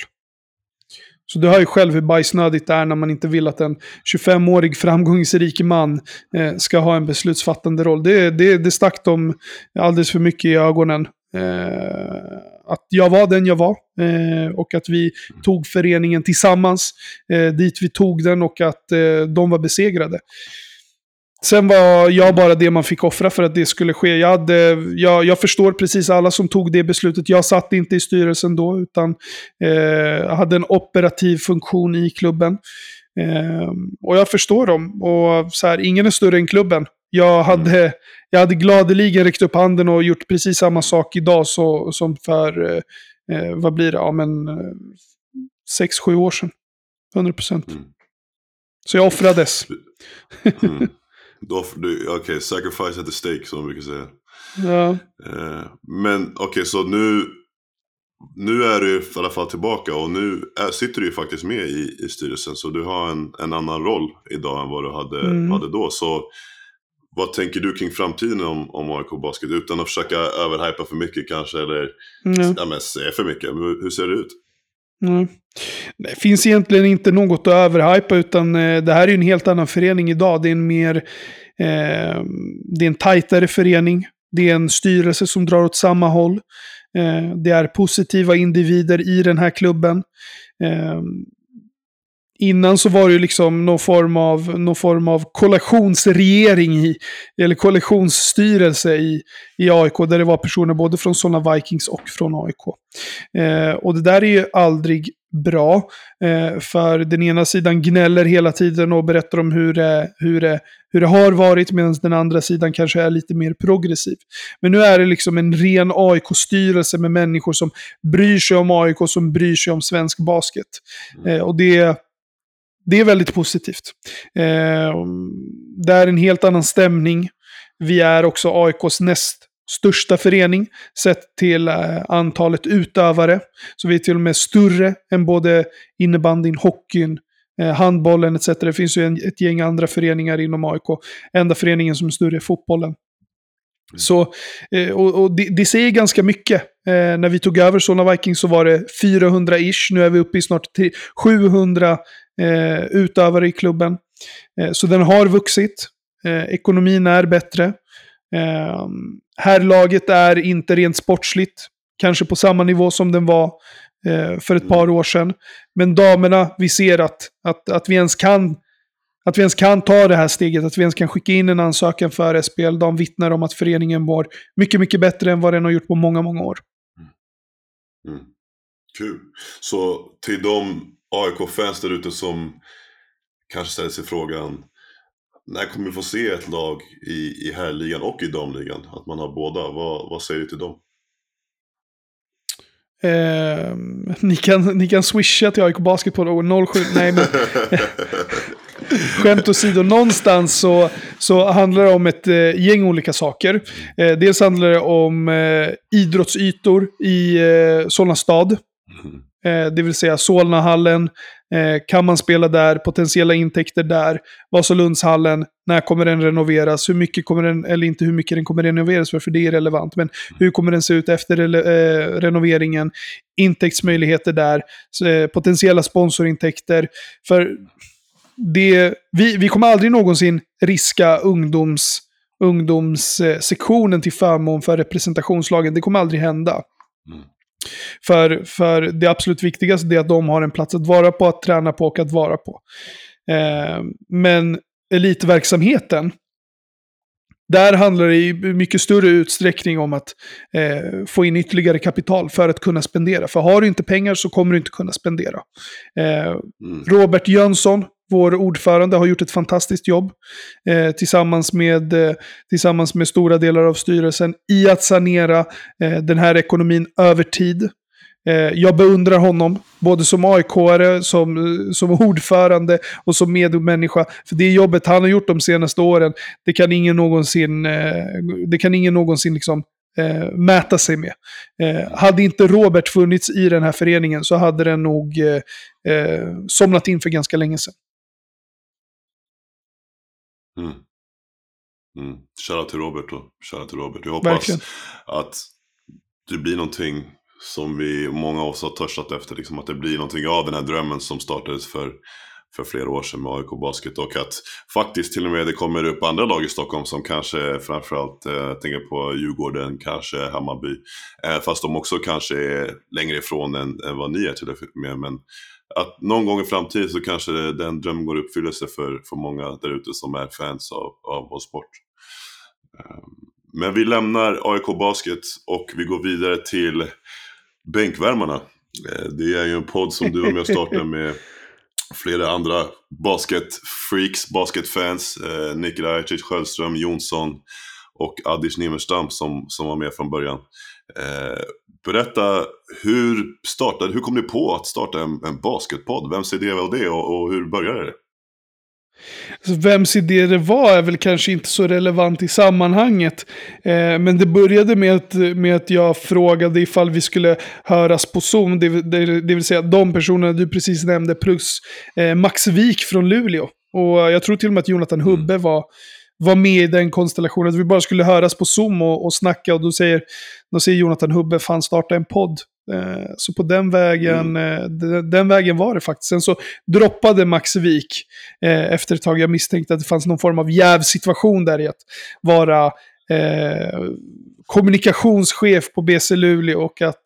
Så du hör ju själv hur bajsnödigt det är när man inte vill att en 25-årig framgångsrik man eh, ska ha en beslutsfattande roll. Det, det, det stack dem alldeles för mycket i ögonen. Eh, att jag var den jag var eh, och att vi tog föreningen tillsammans eh, dit vi tog den och att eh, de var besegrade. Sen var jag bara det man fick offra för att det skulle ske. Jag, hade, jag, jag förstår precis alla som tog det beslutet. Jag satt inte i styrelsen då, utan eh, hade en operativ funktion i klubben. Eh, och jag förstår dem. Och så här, ingen är större än klubben. Jag hade, jag hade gladeligen räckt upp handen och gjort precis samma sak idag så, som för, eh, eh vad blir det, ja men, eh, sex, sju år sedan. 100 procent. Mm. Så jag offrades. Mm. Okej, okay, sacrifice at the stake som man brukar säga. Ja. Eh, men okej, okay, så nu, nu är du i alla fall tillbaka och nu är, sitter du ju faktiskt med i, i styrelsen. Så du har en, en annan roll idag än vad du hade, mm. hade då. Så vad tänker du kring framtiden om, om AIK Basket? Utan att försöka överhypa för mycket kanske, eller mm. ja, men, säga för mycket. Hur, hur ser det ut? Mm. Det finns egentligen inte något att överhypa utan eh, det här är en helt annan förening idag. Det är en mer, eh, det är en tajtare förening. Det är en styrelse som drar åt samma håll. Eh, det är positiva individer i den här klubben. Eh, innan så var det ju liksom någon form av, någon form av kollektionsregering i, eller kollektionsstyrelse i, i AIK, där det var personer både från sådana Vikings och från AIK. Eh, och det där är ju aldrig bra, eh, för den ena sidan gnäller hela tiden och berättar om hur det, hur det, hur det har varit, medan den andra sidan kanske är lite mer progressiv. Men nu är det liksom en ren AIK-styrelse med människor som bryr sig om AIK, som bryr sig om svensk basket. Eh, och det det är väldigt positivt. Eh, det är en helt annan stämning. Vi är också AIKs näst största förening sett till eh, antalet utövare. Så vi är till och med större än både innebandyn, hockeyn, eh, handbollen etc. Det finns ju en, ett gäng andra föreningar inom AIK. Enda föreningen som är större är fotbollen. Mm. Så, eh, och, och det, det, säger ganska mycket. Eh, när vi tog över Solna Vikings så var det 400-ish. Nu är vi uppe i snart 700 eh, utövare i klubben. Eh, så den har vuxit. Ekonomin är bättre. Eh, herrlaget är inte rent sportsligt. Kanske på samma nivå som den var eh, för ett par år sedan. Men damerna, vi ser att, att, att vi ens kan att vi ens kan ta det här steget, att vi ens kan skicka in en ansökan för SPL. De vittnar om att föreningen mår mycket, mycket bättre än vad den har gjort på många, många år. Mm. Mm. Kul. Så till de AIK-fans där ute som kanske ställer sig frågan när kommer vi få se ett lag i, i herrligan och i damligan? Att man har båda. Vad, vad säger du till dem? Eh, ni, kan, ni kan swisha till AIK Basket på 07... Nej, men... Skämt åsido, någonstans så, så handlar det om ett eh, gäng olika saker. Eh, dels handlar det om eh, idrottsytor i eh, Solna stad. Mm. Eh, det vill säga Solnahallen, eh, kan man spela där, potentiella intäkter där. Vasalundshallen, när kommer den renoveras? Hur mycket kommer den, eller inte hur mycket den kommer renoveras för, för det är relevant. Men hur kommer den se ut efter eh, renoveringen? Intäktsmöjligheter där, potentiella sponsorintäkter. För det, vi, vi kommer aldrig någonsin riska ungdoms ungdomssektionen till förmån för representationslagen. Det kommer aldrig hända. Mm. För, för det absolut viktigaste är att de har en plats att vara på, att träna på och att vara på. Eh, men elitverksamheten, där handlar det i mycket större utsträckning om att eh, få in ytterligare kapital för att kunna spendera. För har du inte pengar så kommer du inte kunna spendera. Eh, mm. Robert Jönsson, vår ordförande, har gjort ett fantastiskt jobb eh, tillsammans, med, eh, tillsammans med stora delar av styrelsen i att sanera eh, den här ekonomin över tid. Eh, jag beundrar honom, både som aik som, eh, som ordförande och som medmänniska. För det jobbet han har gjort de senaste åren, det kan ingen någonsin, eh, det kan ingen någonsin liksom eh, mäta sig med. Eh, hade inte Robert funnits i den här föreningen så hade den nog eh, eh, somnat in för ganska länge sedan. Mm. Mm. Shoutout till Robert då. Shoutout till Robert. Jag hoppas Verkligen. att det blir någonting som vi, många av oss har törstat efter. Liksom, att det blir någonting av den här drömmen som startades för, för flera år sedan med AIK Basket. Och att faktiskt till och med det kommer upp andra lag i Stockholm som kanske framförallt eh, tänker på Djurgården, kanske Hammarby. Eh, fast de också kanske är längre ifrån än, än vad ni är till och med. Men att någon gång i framtiden så kanske den drömmen går i uppfyllelse för, för många där ute som är fans av, av vår sport. Ehm, men vi lämnar AIK Basket och vi går vidare till Bänkvärmarna. Eh, det är ju en podd som du var med och startade med flera andra basketfreaks, basketfans. Eh, Nick Rajic, Sköldström, Jonsson och Adish Nimmerstam som, som var med från början. Eh, berätta, hur, startade, hur kom ni på att starta en, en basketpodd? Vems idé var det och, och hur började det? Vems idé det var är väl kanske inte så relevant i sammanhanget. Eh, men det började med att, med att jag frågade ifall vi skulle höras på Zoom. Det, det, det vill säga de personerna du precis nämnde plus eh, Max Wik från Luleå. Och jag tror till och med att Jonathan mm. Hubbe var, var med i den konstellationen. Att vi bara skulle höras på Zoom och, och snacka. Och då säger, då säger Jonathan Hubbe, fan starta en podd. Eh, så på den vägen, mm. Eh, den, vägen var det faktiskt. Sen så droppade Max Wik eh, efter ett tag. Jag misstänkte att det fanns någon form av jävsituation där i att vara kommunikationschef på BC Luleå och att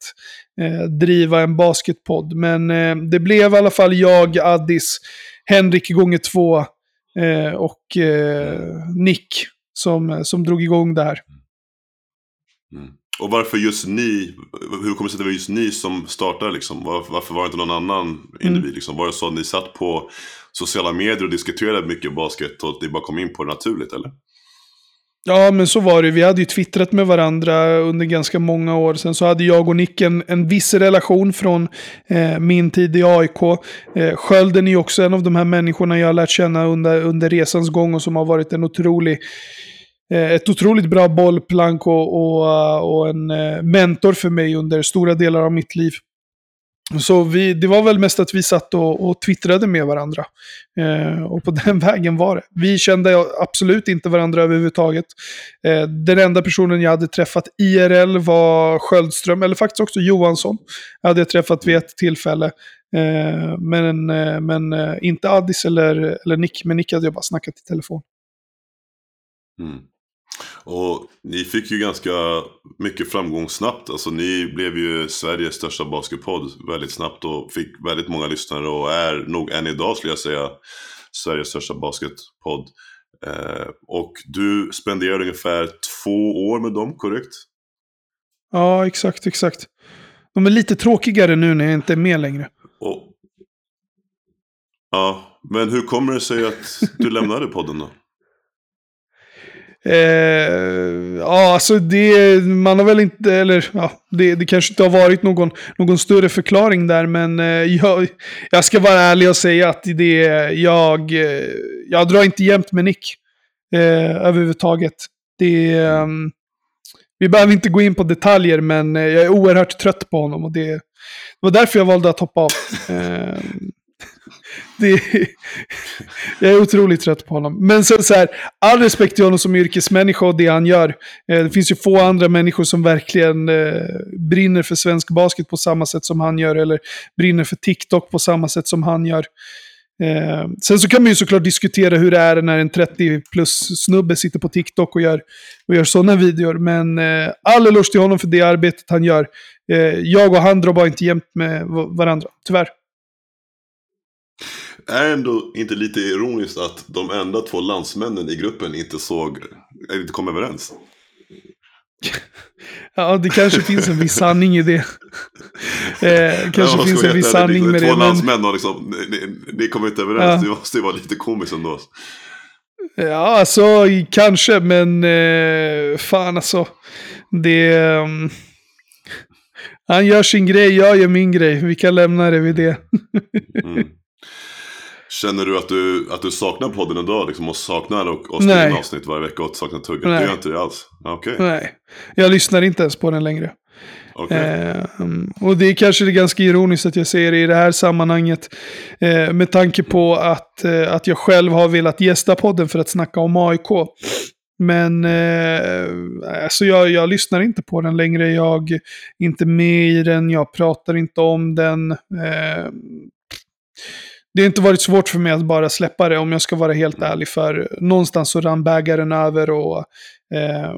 driva en basketpodd. Men det blev i alla fall jag, Addis, Henrik gånger två eh, och eh, Nick som, som drog igång det här. Mm. Och varför just ni? Hur kommer det sig att det var just ni som startade? Liksom? Var, varför var det inte någon annan individ? Mm. Liksom? Var det så att ni satt på sociala medier och diskuterade mycket basket och att ni bara kom in på det naturligt? eller? Ja, men så var det. Vi hade ju twittrat med varandra under ganska många år. Sen så hade jag och Nick en, en viss relation från eh, min tid i AIK. Eh, Skölden är ju också en av de här människorna jag har lärt känna under, under resans gång och som har varit en otrolig eh, ett otroligt bra bollplank och, och, och en eh, mentor för mig under stora delar av mitt liv. Så vi, det var väl mest att vi satt och, och twittrade med varandra. Eh, och på den vägen var det. Vi kände absolut inte varandra överhuvudtaget. Eh, den enda personen jag hade träffat IRL var Sköldström, eller faktiskt också Johansson. Jag hade träffat vid ett tillfälle. Eh, men eh, men eh, inte Addis eller, eller Nick, men Nick hade jag bara snackat i telefon. Mm. Och ni fick ju ganska mycket framgång snabbt. Alltså ni blev ju Sveriges största basketpodd väldigt snabbt och fick väldigt många lyssnare och är nog än idag skulle jag säga Sveriges största basketpodd. Eh, och du spenderade ungefär två år med dem, korrekt? Ja, exakt, exakt. De är lite tråkigare nu när jag inte är med längre. Och, ja, men hur kommer det sig att du lämnade podden då? Eh, ja, alltså det, man har väl inte, eller ja, det, det kanske inte har varit någon, någon större förklaring där, men eh, jag, jag ska vara ärlig och säga att det, jag, eh, jag drar inte jämt med Nick eh, överhuvudtaget. Det, um, vi behöver inte gå in på detaljer, men eh, jag är oerhört trött på honom och det, det var därför jag valde att hoppa av. Det, jag är otroligt trött på honom. Men så, så här, all respekt till honom som yrkesmänniska och det han gör. Eh, det finns ju få andra människor som verkligen eh, brinner för svensk basket på samma sätt som han gör. Eller brinner för TikTok på samma sätt som han gör. Eh, sen så kan man ju såklart diskutera hur det är när en 30 plus snubbe sitter på TikTok och gör, och gör sådana videor. Men eh, all eloge till honom för det arbetet han gör. Eh, jag och han drar bara inte jämt med varandra, tyvärr är ändå inte lite ironiskt att de enda två landsmännen i gruppen inte såg, inte kom överens? Ja, det kanske finns en viss sanning i det. Eh, kanske ja, finns en viss sanning med det. Två landsmän och liksom, ni, ni kommer inte överens. Ja. Det måste ju vara lite komiskt ändå. Ja, alltså kanske, men eh, fan alltså. Det... Um, han gör sin grej, jag gör min grej. Vi kan lämna det vid det. mm. Känner du att du, att du saknar podden idag liksom, och saknar och, och spela avsnitt varje vecka och saknar tugget? Nej. Det gör inte det alls? Okay. Nej, jag lyssnar inte ens på den längre. Okay. Eh, och det är kanske det ganska ironiskt att jag säger det i det här sammanhanget. Eh, med tanke på att, eh, att jag själv har velat gästa podden för att snacka om AIK. Men eh, alltså jag, jag lyssnar inte på den längre. Jag är inte med i den. Jag pratar inte om den. Eh, det har inte varit svårt för mig att bara släppa det om jag ska vara helt ärlig. För någonstans så rann bägaren över och eh,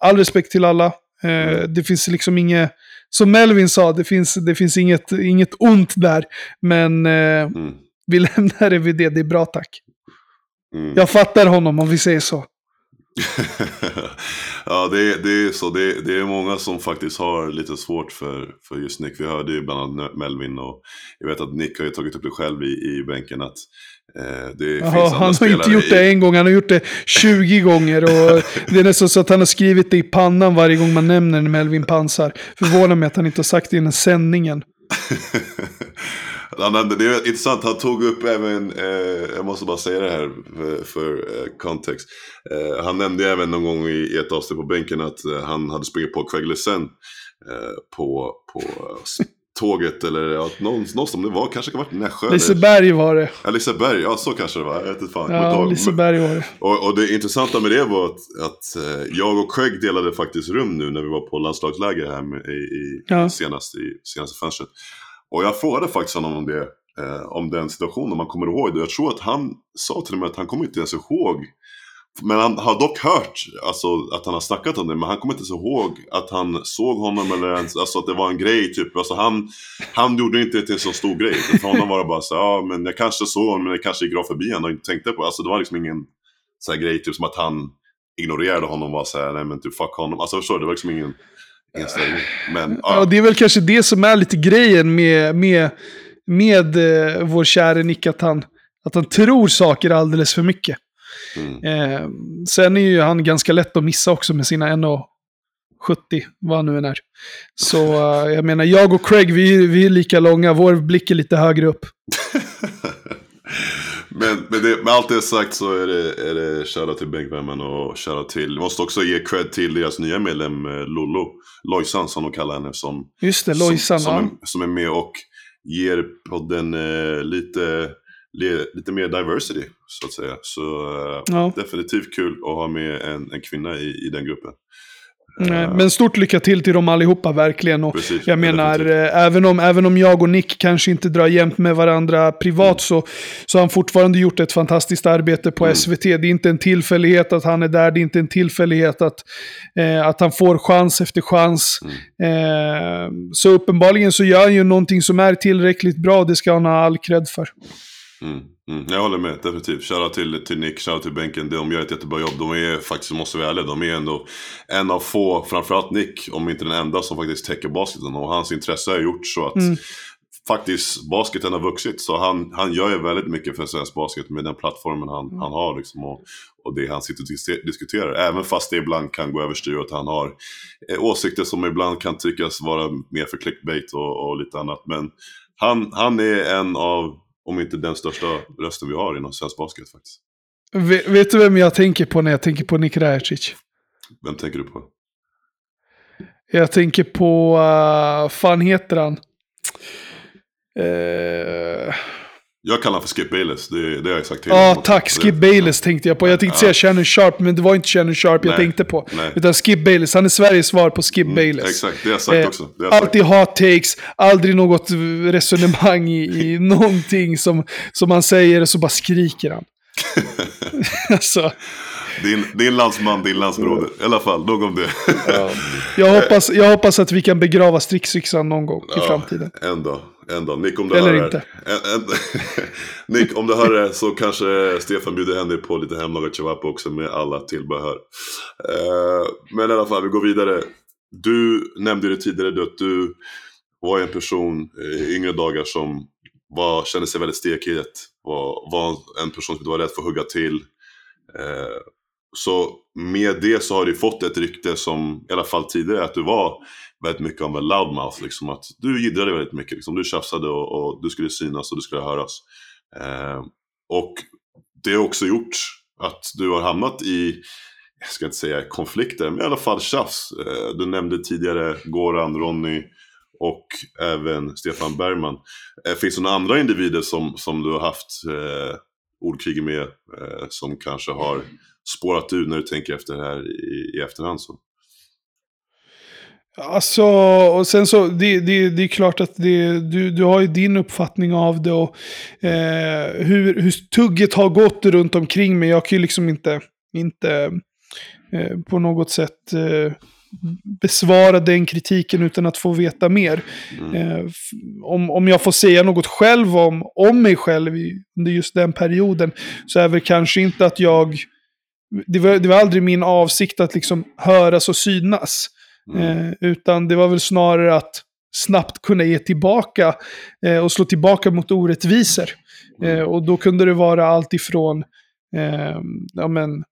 all respekt till alla. Eh, det finns liksom inget, som Melvin sa, det finns, det finns inget, inget ont där. Men eh, mm. vi lämnar det vid det, det är bra tack. Mm. Jag fattar honom om vi säger så. ja, det är, det är så. Det det är många som faktiskt har lite svårt för, för just Nick. Vi hörde ju bland annat Melvin och jag vet att Nick har ju tagit upp det själv i, i bänken. att eh, det Jaha, Han har inte gjort det en gång, han har gjort det 20 gånger. Och det är nästan så att han har skrivit det i pannan varje gång man nämner Melvin Pansar. Förvånar mig att han inte har sagt det i den det är intressant, han tog upp även, eh, jag måste bara säga det här för, för eh, kontext. Eh, han nämnde även någon gång i, i ett avsnitt på bänken att eh, han hade sprungit på Craig Lesen eh, på, på tåget eller ja, någonstans det var, kanske kan ha varit Nässjö. Liseberg var det. Ja, Liseberg, ja så kanske det var. Jag vet inte fan. Ja, Liseberg var det. Och, och, det intressanta med det var att, att eh, jag och Craig delade faktiskt rum nu när vi var på landslagsläger här med, i, i, ja. senast, i senaste fönstret. Och jag frågade faktiskt honom om det, eh, om den situationen, om han kommer ihåg det. Jag tror att han sa till mig att han kommer inte ens ihåg men han har dock hört alltså, att han har snackat om det, men han kommer inte ens ihåg att han såg honom eller ens, alltså att det var en grej typ. Alltså han, han gjorde inte det till en så stor grej. För honom var det bara så ja men jag kanske såg honom, men jag kanske gick rakt förbi honom och inte tänkte på det. Alltså det var liksom ingen så här grej, typ som att han ignorerade honom och var såhär, nej men typ fuck honom. Alltså förstår du, det var liksom ingen, ingen ställning. Men, ja. det är väl kanske det som är lite grejen med, med, med eh, vår käre Nick, att han, att han tror saker alldeles för mycket. Mm. Eh, sen är ju han ganska lätt att missa också med sina 1,70, vad han nu än är. Så uh, jag menar, jag och Craig, vi, vi är lika långa, vår blick är lite högre upp. men men det, med allt det sagt så är det, är det shoutout till bänkvärmen och shoutout till, vi måste också ge cred till deras nya medlem eh, Lollo, Lojsan som de kallar henne. Som, Just det, Lojsan. Som, som, är, som är med och ger podden eh, lite lite mer diversity så att säga. Så uh, ja. definitivt kul att ha med en, en kvinna i, i den gruppen. Nej, men stort lycka till till dem allihopa verkligen. Och Precis, jag menar, eh, även, om, även om jag och Nick kanske inte drar jämt med varandra privat mm. så, så har han fortfarande gjort ett fantastiskt arbete på mm. SVT. Det är inte en tillfällighet att han är där, det är inte en tillfällighet att, eh, att han får chans efter chans. Mm. Eh, så uppenbarligen så gör han ju någonting som är tillräckligt bra, det ska han ha all cred för. Mm, mm. Jag håller med, definitivt. Shoutout till, till Nick, shoutout till bänken. De gör ett jättebra jobb. De är faktiskt, måste vi ärliga, de är ändå en av få, framförallt Nick, om inte den enda som faktiskt täcker basketen. Och hans intresse har gjort så att mm. faktiskt basketen har vuxit. Så han, han gör ju väldigt mycket för svensk basket med den plattformen han, mm. han har. Liksom, och, och det han sitter och diskuterar. Även fast det ibland kan gå överstyr och att han har eh, åsikter som ibland kan tyckas vara mer för clickbait och, och lite annat. Men han, han är en av om inte den största rösten vi har inom svensk basket faktiskt. Vet, vet du vem jag tänker på när jag tänker på Nik Rajacic? Vem tänker du på? Jag tänker på, uh, fan heter han? Uh, jag kallar honom för Skip Bayless, det, det har jag sagt till Ja, ah, tack. Skip Bayless tänkte jag på. Jag tänkte ja. säga Shannon Sharp, men det var inte Shannon Sharp jag tänkte på. Nej. Utan Skip Bayless, han är Sveriges svar på Skip mm, Bayless. Exakt, det har jag sagt eh, också. Jag alltid hot takes, aldrig något resonemang i, i någonting som, som han säger, och så bara skriker han. alltså. Din, din landsman, din landsbroder. I alla fall, nog om det. ja. jag, hoppas, jag hoppas att vi kan begrava stridsyxan någon gång ja, i framtiden. En dag. En dag. Nick, om du Eller hör inte. En, en, Nick, om du hör det så kanske Stefan bjuder hem dig på lite hemlagad chewapa också med alla tillbehör. Uh, men i alla fall, vi går vidare. Du nämnde det tidigare att du var en person i yngre dagar som var, kände sig väldigt stekig. Var, var en person som var rädd för att hugga till. Uh, så med det så har du fått ett rykte som, i alla fall tidigare, att du var väldigt mycket av en loudmouth. Liksom, att du jiddrade väldigt mycket. Liksom, du tjafsade och, och, du skulle synas och du skulle höras. Eh, och det har också gjort att du har hamnat i, jag ska inte säga konflikter, men i alla fall tjafs. Eh, du nämnde tidigare Goran, Ronny och även Stefan Bergman. Eh, finns det några andra individer som, som du har haft eh, ordkrig med eh, som kanske har spårat ur när du tänker efter det här i, i efterhand? Så? Alltså, och sen så, det, det, det är klart att det, du, du har ju din uppfattning av det och eh, hur, hur tugget har gått runt omkring mig. Jag kan ju liksom inte, inte eh, på något sätt eh, besvara den kritiken utan att få veta mer. Mm. Eh, om, om jag får säga något själv om, om mig själv i, under just den perioden så är väl kanske inte att jag det var, det var aldrig min avsikt att liksom höras och synas. Mm. Eh, utan det var väl snarare att snabbt kunna ge tillbaka eh, och slå tillbaka mot orättvisor. Mm. Eh, och då kunde det vara allt ifrån eh, ja, men,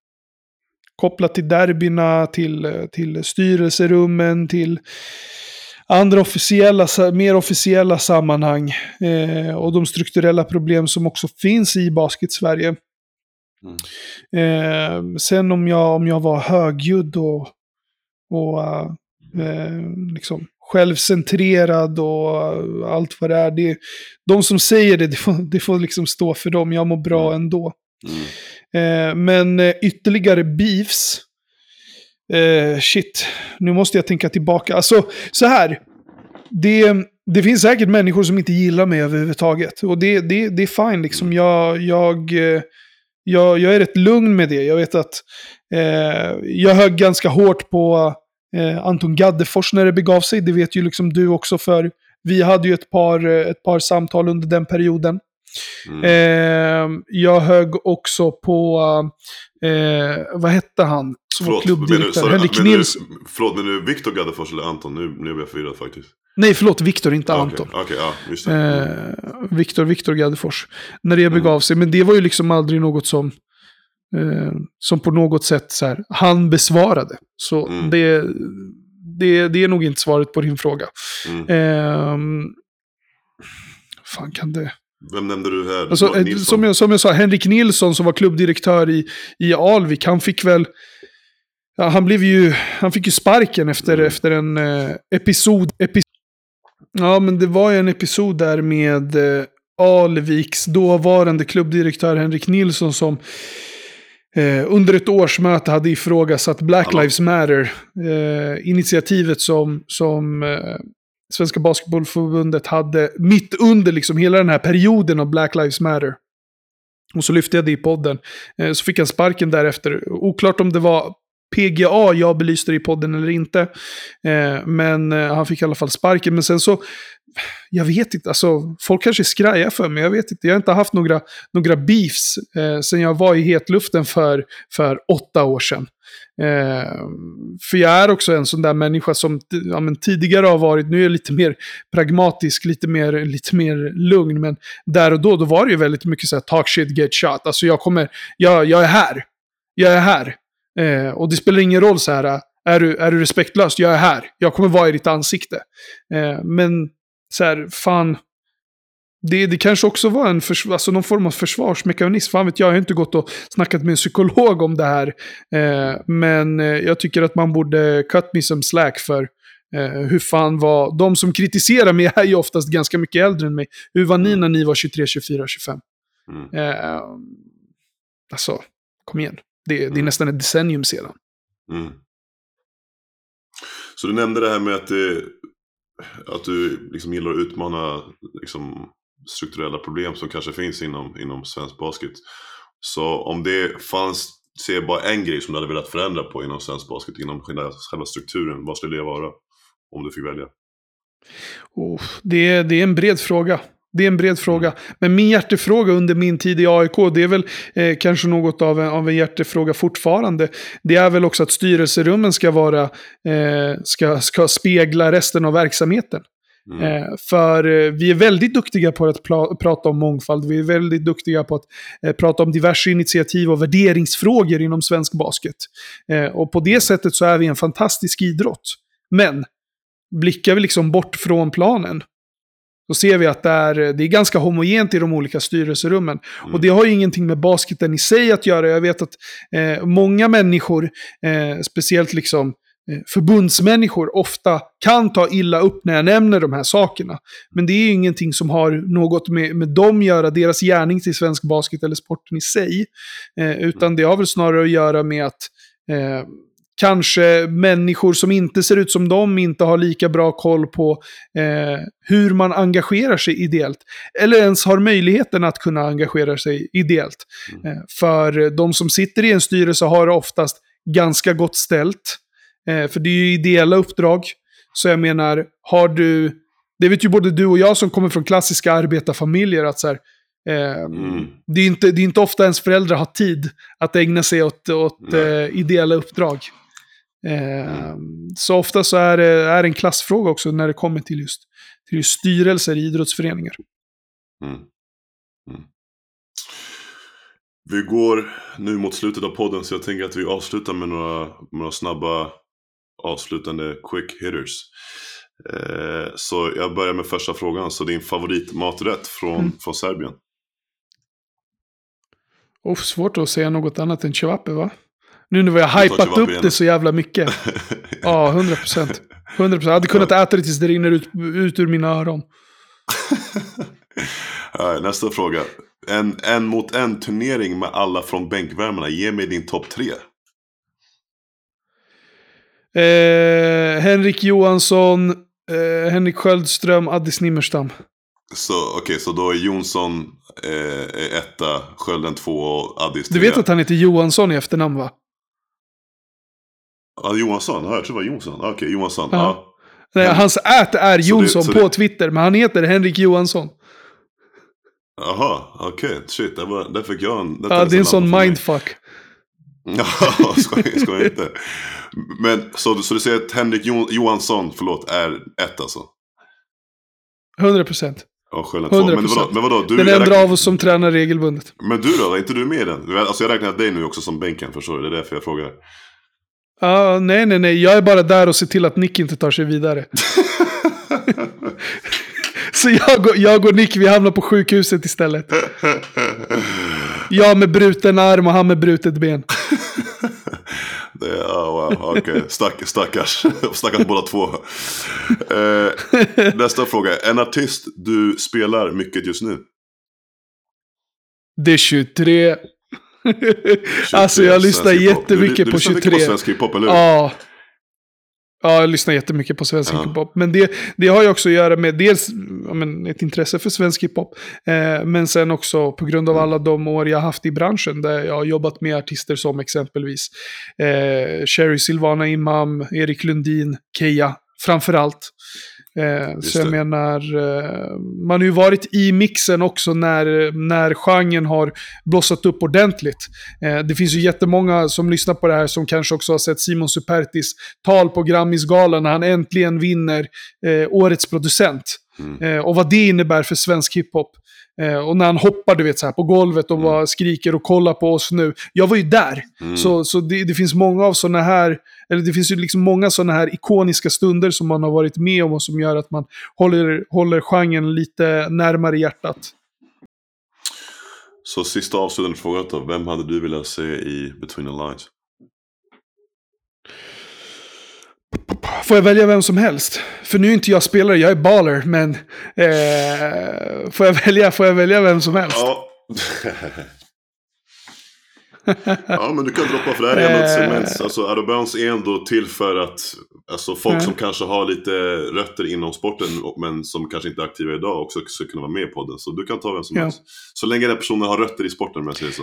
kopplat till derbyna, till, till styrelserummen, till andra officiella, mer officiella sammanhang. Eh, och de strukturella problem som också finns i Basket-Sverige. Mm. Eh, sen om jag, om jag var högljudd och, och uh, liksom självcentrerad och allt vad det är. Det, de som säger det, det får, det får liksom stå för dem. Jag mår bra mm. ändå. Mm. Eh, men eh, ytterligare beefs. Eh, shit, nu måste jag tänka tillbaka. Alltså, så här. Det, det finns säkert människor som inte gillar mig överhuvudtaget. Och det, det, det är fine liksom. Jag, jag, jag, jag är rätt lugn med det. Jag vet att eh, jag högg ganska hårt på eh, Anton Gaddefors när det begav sig. Det vet ju liksom du också för vi hade ju ett par, ett par samtal under den perioden. Mm. Eh, jag högg också på, eh, vad hette han? Som förlåt, klubbdirektör. Henrik Nilsson. Förlåt, men nu Viktor Gaddefors eller Anton? Nu, nu är jag förvirrad faktiskt. Nej, förlåt, Viktor, inte ah, Anton. Okej, okay, ja. Eh, Viktor, Viktor Gaddefors. När det begav mm. sig, men det var ju liksom aldrig något som, eh, som på något sätt så här, han besvarade. Så mm. det, det, det är nog inte svaret på din fråga. Mm. Eh, fan kan det... Vem nämnde du här? Alltså, eh, som, jag, som jag sa, Henrik Nilsson som var klubbdirektör i, i Alvik, han fick väl... Ja, han, blev ju, han fick ju sparken efter, mm. efter en eh, episod, episod. Ja, men det var ju en episod där med eh, Alviks dåvarande klubbdirektör Henrik Nilsson som eh, under ett årsmöte hade ifrågasatt Black Hallå. Lives Matter. Eh, initiativet som, som eh, Svenska Basketbollförbundet hade mitt under liksom hela den här perioden av Black Lives Matter. Och så lyfte jag det i podden. Eh, så fick han sparken därefter. Oklart om det var PGA jag belyste det i podden eller inte. Eh, men han fick i alla fall sparken. Men sen så, jag vet inte, alltså folk kanske skrajar för mig, jag vet inte. Jag har inte haft några, några beefs eh, sen jag var i hetluften för, för åtta år sedan. Eh, för jag är också en sån där människa som ja, men tidigare har varit, nu är jag lite mer pragmatisk, lite mer, lite mer lugn. Men där och då, då var det ju väldigt mycket så här talk shit, get shot. Alltså jag kommer, jag, jag är här. Jag är här. Eh, och det spelar ingen roll så här, eh, är du, är du respektlös? Jag är här. Jag kommer vara i ditt ansikte. Eh, men så här, fan. Det, det kanske också var en förs alltså någon form av försvarsmekanism. Fan vet jag, jag har inte gått och snackat med en psykolog om det här. Eh, men eh, jag tycker att man borde cut me some slack för eh, hur fan var... De som kritiserar mig är ju oftast ganska mycket äldre än mig. Hur var ni mm. när ni var 23, 24, 25? Mm. Eh, alltså, kom igen. Det, det är mm. nästan ett decennium sedan. Mm. Så du nämnde det här med att, det, att du liksom gillar att utmana liksom, strukturella problem som kanske finns inom, inom svensk basket. Så om det fanns, se bara en grej som du hade velat förändra på inom svensk basket, inom själva strukturen, vad skulle det vara? Om du fick välja. Oh, det, det är en bred fråga. Det är en bred fråga. Men min hjärtefråga under min tid i AIK, det är väl eh, kanske något av en, av en hjärtefråga fortfarande. Det är väl också att styrelserummen ska vara, eh, ska, ska spegla resten av verksamheten. Mm. Eh, för eh, vi är väldigt duktiga på att prata om mångfald. Vi är väldigt duktiga på att eh, prata om diverse initiativ och värderingsfrågor inom svensk basket. Eh, och på det sättet så är vi en fantastisk idrott. Men blickar vi liksom bort från planen då ser vi att det är, det är ganska homogent i de olika styrelserummen. Mm. Och det har ju ingenting med basketen i sig att göra. Jag vet att eh, många människor, eh, speciellt liksom eh, förbundsmänniskor, ofta kan ta illa upp när jag nämner de här sakerna. Men det är ju ingenting som har något med, med dem att göra, deras gärning till svensk basket eller sporten i sig. Eh, utan det har väl snarare att göra med att eh, kanske människor som inte ser ut som dem inte har lika bra koll på eh, hur man engagerar sig ideellt. Eller ens har möjligheten att kunna engagera sig ideellt. Mm. Eh, för de som sitter i en styrelse har oftast ganska gott ställt. Eh, för det är ju ideella uppdrag. Så jag menar, har du... Det vet ju både du och jag som kommer från klassiska arbetarfamiljer att så här, Eh, mm. det, är inte, det är inte ofta ens föräldrar har tid att ägna sig åt, åt eh, ideella uppdrag. Eh, så ofta så är det är en klassfråga också när det kommer till just, till just styrelser i idrottsföreningar. Mm. Mm. Vi går nu mot slutet av podden så jag tänker att vi avslutar med några, några snabba avslutande quick hitters. Eh, så jag börjar med första frågan. Så din favoritmaträtt från, mm. från Serbien? Oh, svårt att säga något annat än cevape va? Nu när vi har hypat upp det så jävla mycket. ja, 100 procent. 100 Jag hade kunnat äta det tills det rinner ut, ut ur mina öron. Nästa fråga. En, en mot en turnering med alla från bänkvärmarna. Ge mig din topp tre. Eh, Henrik Johansson, eh, Henrik Sköldström, Addis Nimmerstam. Så okej, okay, så då är Jonsson eh, etta, Skölden två och Addis Du vet att han heter Johansson i efternamn va? Ja, Johansson? Ja, jag tror det var Jonsson. Okej, okay, Johansson. Ja. ja. Nej, hans ät är Jonsson på det... Twitter, men han heter Henrik Johansson. Jaha, okej. Okay. Shit, det, var, det fick jag en... Ja, det är en sån mindfuck. Ja, jag inte. Men så, så du säger att Henrik Johansson, förlåt, är ett alltså? 100 procent. Ja. Men vadå, men vadå, du, den enda räknar... av oss som tränar regelbundet. Men du då, är inte du med i den? Alltså jag räknar dig nu också som bänken, förstår du? Det är därför jag frågar. Ja, uh, nej, nej, nej. Jag är bara där och ser till att Nick inte tar sig vidare. Så jag och, jag och Nick, vi hamnar på sjukhuset istället. Jag med bruten arm och han med brutet ben. Det oh, wow. Okay. Stack, stackars. Stackars båda två. Eh, nästa fråga. En artist du spelar mycket just nu? Det är 23. 23 alltså jag lyssnar jättemycket du, du, du på 23. Du lyssnar mycket på svensk hiphop, eller hur? Ja. Ja, jag lyssnar jättemycket på svensk ja. hiphop. Men det, det har ju också att göra med dels men, ett intresse för svensk hiphop. Eh, men sen också på grund av mm. alla de år jag haft i branschen. Där jag har jobbat med artister som exempelvis eh, Sherry Silvana Imam, Erik Lundin, Keja. Framförallt. Eh, så jag det. menar, eh, man har ju varit i mixen också när, när genren har blossat upp ordentligt. Eh, det finns ju jättemånga som lyssnar på det här som kanske också har sett Simon Supertis tal på Grammisgalan när han äntligen vinner eh, Årets producent. Mm. Eh, och vad det innebär för svensk hiphop. Eh, och när han hoppar du vet, så här, på golvet och mm. bara skriker och kollar på oss nu. Jag var ju där. Mm. Så, så det, det, finns många av sådana här, eller det finns ju liksom många sådana här ikoniska stunder som man har varit med om och som gör att man håller, håller genren lite närmare hjärtat. Så sista avslutande frågan då. Vem hade du velat se i Between the Lines? Får jag välja vem som helst? För nu är inte jag spelare, jag är baller. Men eh, får, jag välja, får jag välja vem som helst? Ja. ja, men du kan droppa för det här är ändå ett segment. Alltså, Adobounce är ändå till för att alltså, folk som kanske har lite rötter inom sporten men som kanske inte är aktiva idag också ska kunna vara med på den. Så du kan ta vem som ja. helst. Så länge den personen har rötter i sporten om jag säger så.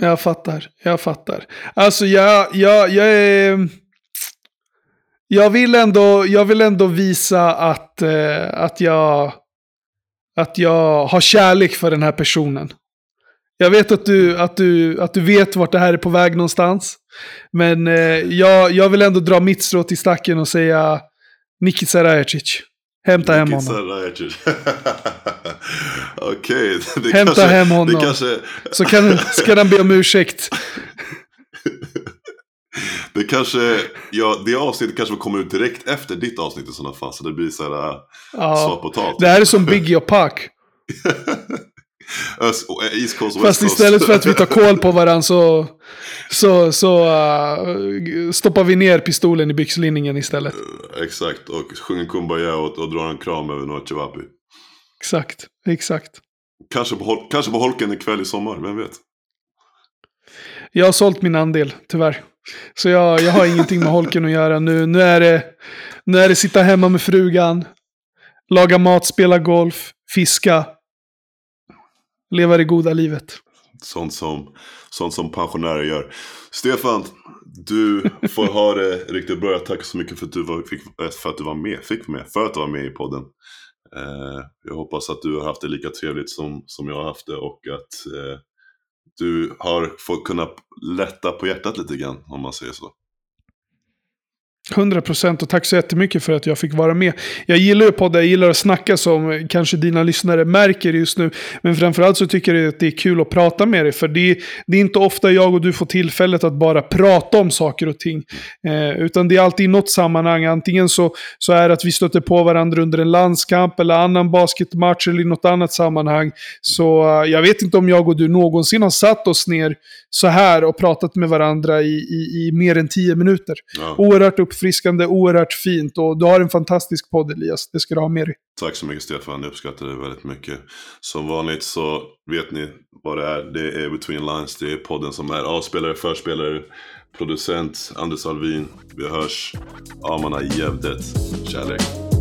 Jag fattar, jag fattar. Alltså jag, jag, jag är jag vill ändå, jag vill ändå visa att, eh, att, jag, att jag har kärlek för den här personen. Jag vet att du, att du, att du vet vart det här är på väg någonstans. Men eh, jag, jag vill ändå dra mitt strå till stacken och säga Niki Sarajacic. Hämta hem honom. Okej. Okay, Hämta kanske, hem honom. Kanske... Så kan, ska han be om ursäkt. Det kanske, ja, det avsnittet kanske kommer ut direkt efter ditt avsnitt i sådana fall. Så det blir så här äh, ja, svar på tal. Det här är som Biggie och Pac. Öst, East Coast, Fast Coast. istället för att vi tar koll på varandra så, så, så uh, stoppar vi ner pistolen i byxlinningen istället. Uh, exakt, och sjunger Kumbaya och, och drar en kram över Noah Chivapi. Exakt, exakt. Kanske på, kanske på holken ikväll i sommar, vem vet? Jag har sålt min andel, tyvärr. Så jag, jag har ingenting med holken att göra nu. Nu är, det, nu är det sitta hemma med frugan, laga mat, spela golf, fiska. Leva det goda livet. Sånt som, sånt som pensionärer gör. Stefan, du får ha det riktigt bra. Jag tackar så mycket för att du var, fick, för att du var med, fick med, för att du var med i podden. Eh, jag hoppas att du har haft det lika trevligt som, som jag har haft det och att eh, du har fått kunna lätta på hjärtat lite grann, om man säger så. 100 procent och tack så jättemycket för att jag fick vara med. Jag gillar ju poddar, jag gillar att snacka som kanske dina lyssnare märker just nu. Men framförallt så tycker jag att det är kul att prata med dig. För det, det är inte ofta jag och du får tillfället att bara prata om saker och ting. Eh, utan det är alltid i något sammanhang. Antingen så, så är det att vi stöter på varandra under en landskamp eller annan basketmatch eller i något annat sammanhang. Så uh, jag vet inte om jag och du någonsin har satt oss ner så här och pratat med varandra i, i, i mer än tio minuter. Ja. Oerhört upp uppfriskande, oerhört fint och du har en fantastisk podd Elias. Det ska du ha med dig. Tack så mycket Stefan, jag uppskattar det väldigt mycket. Som vanligt så vet ni vad det är. Det är Between Lines, det är podden som är avspelare, förspelare, producent Anders Alvin. Vi hörs. Amana Gävdet. Kärlek.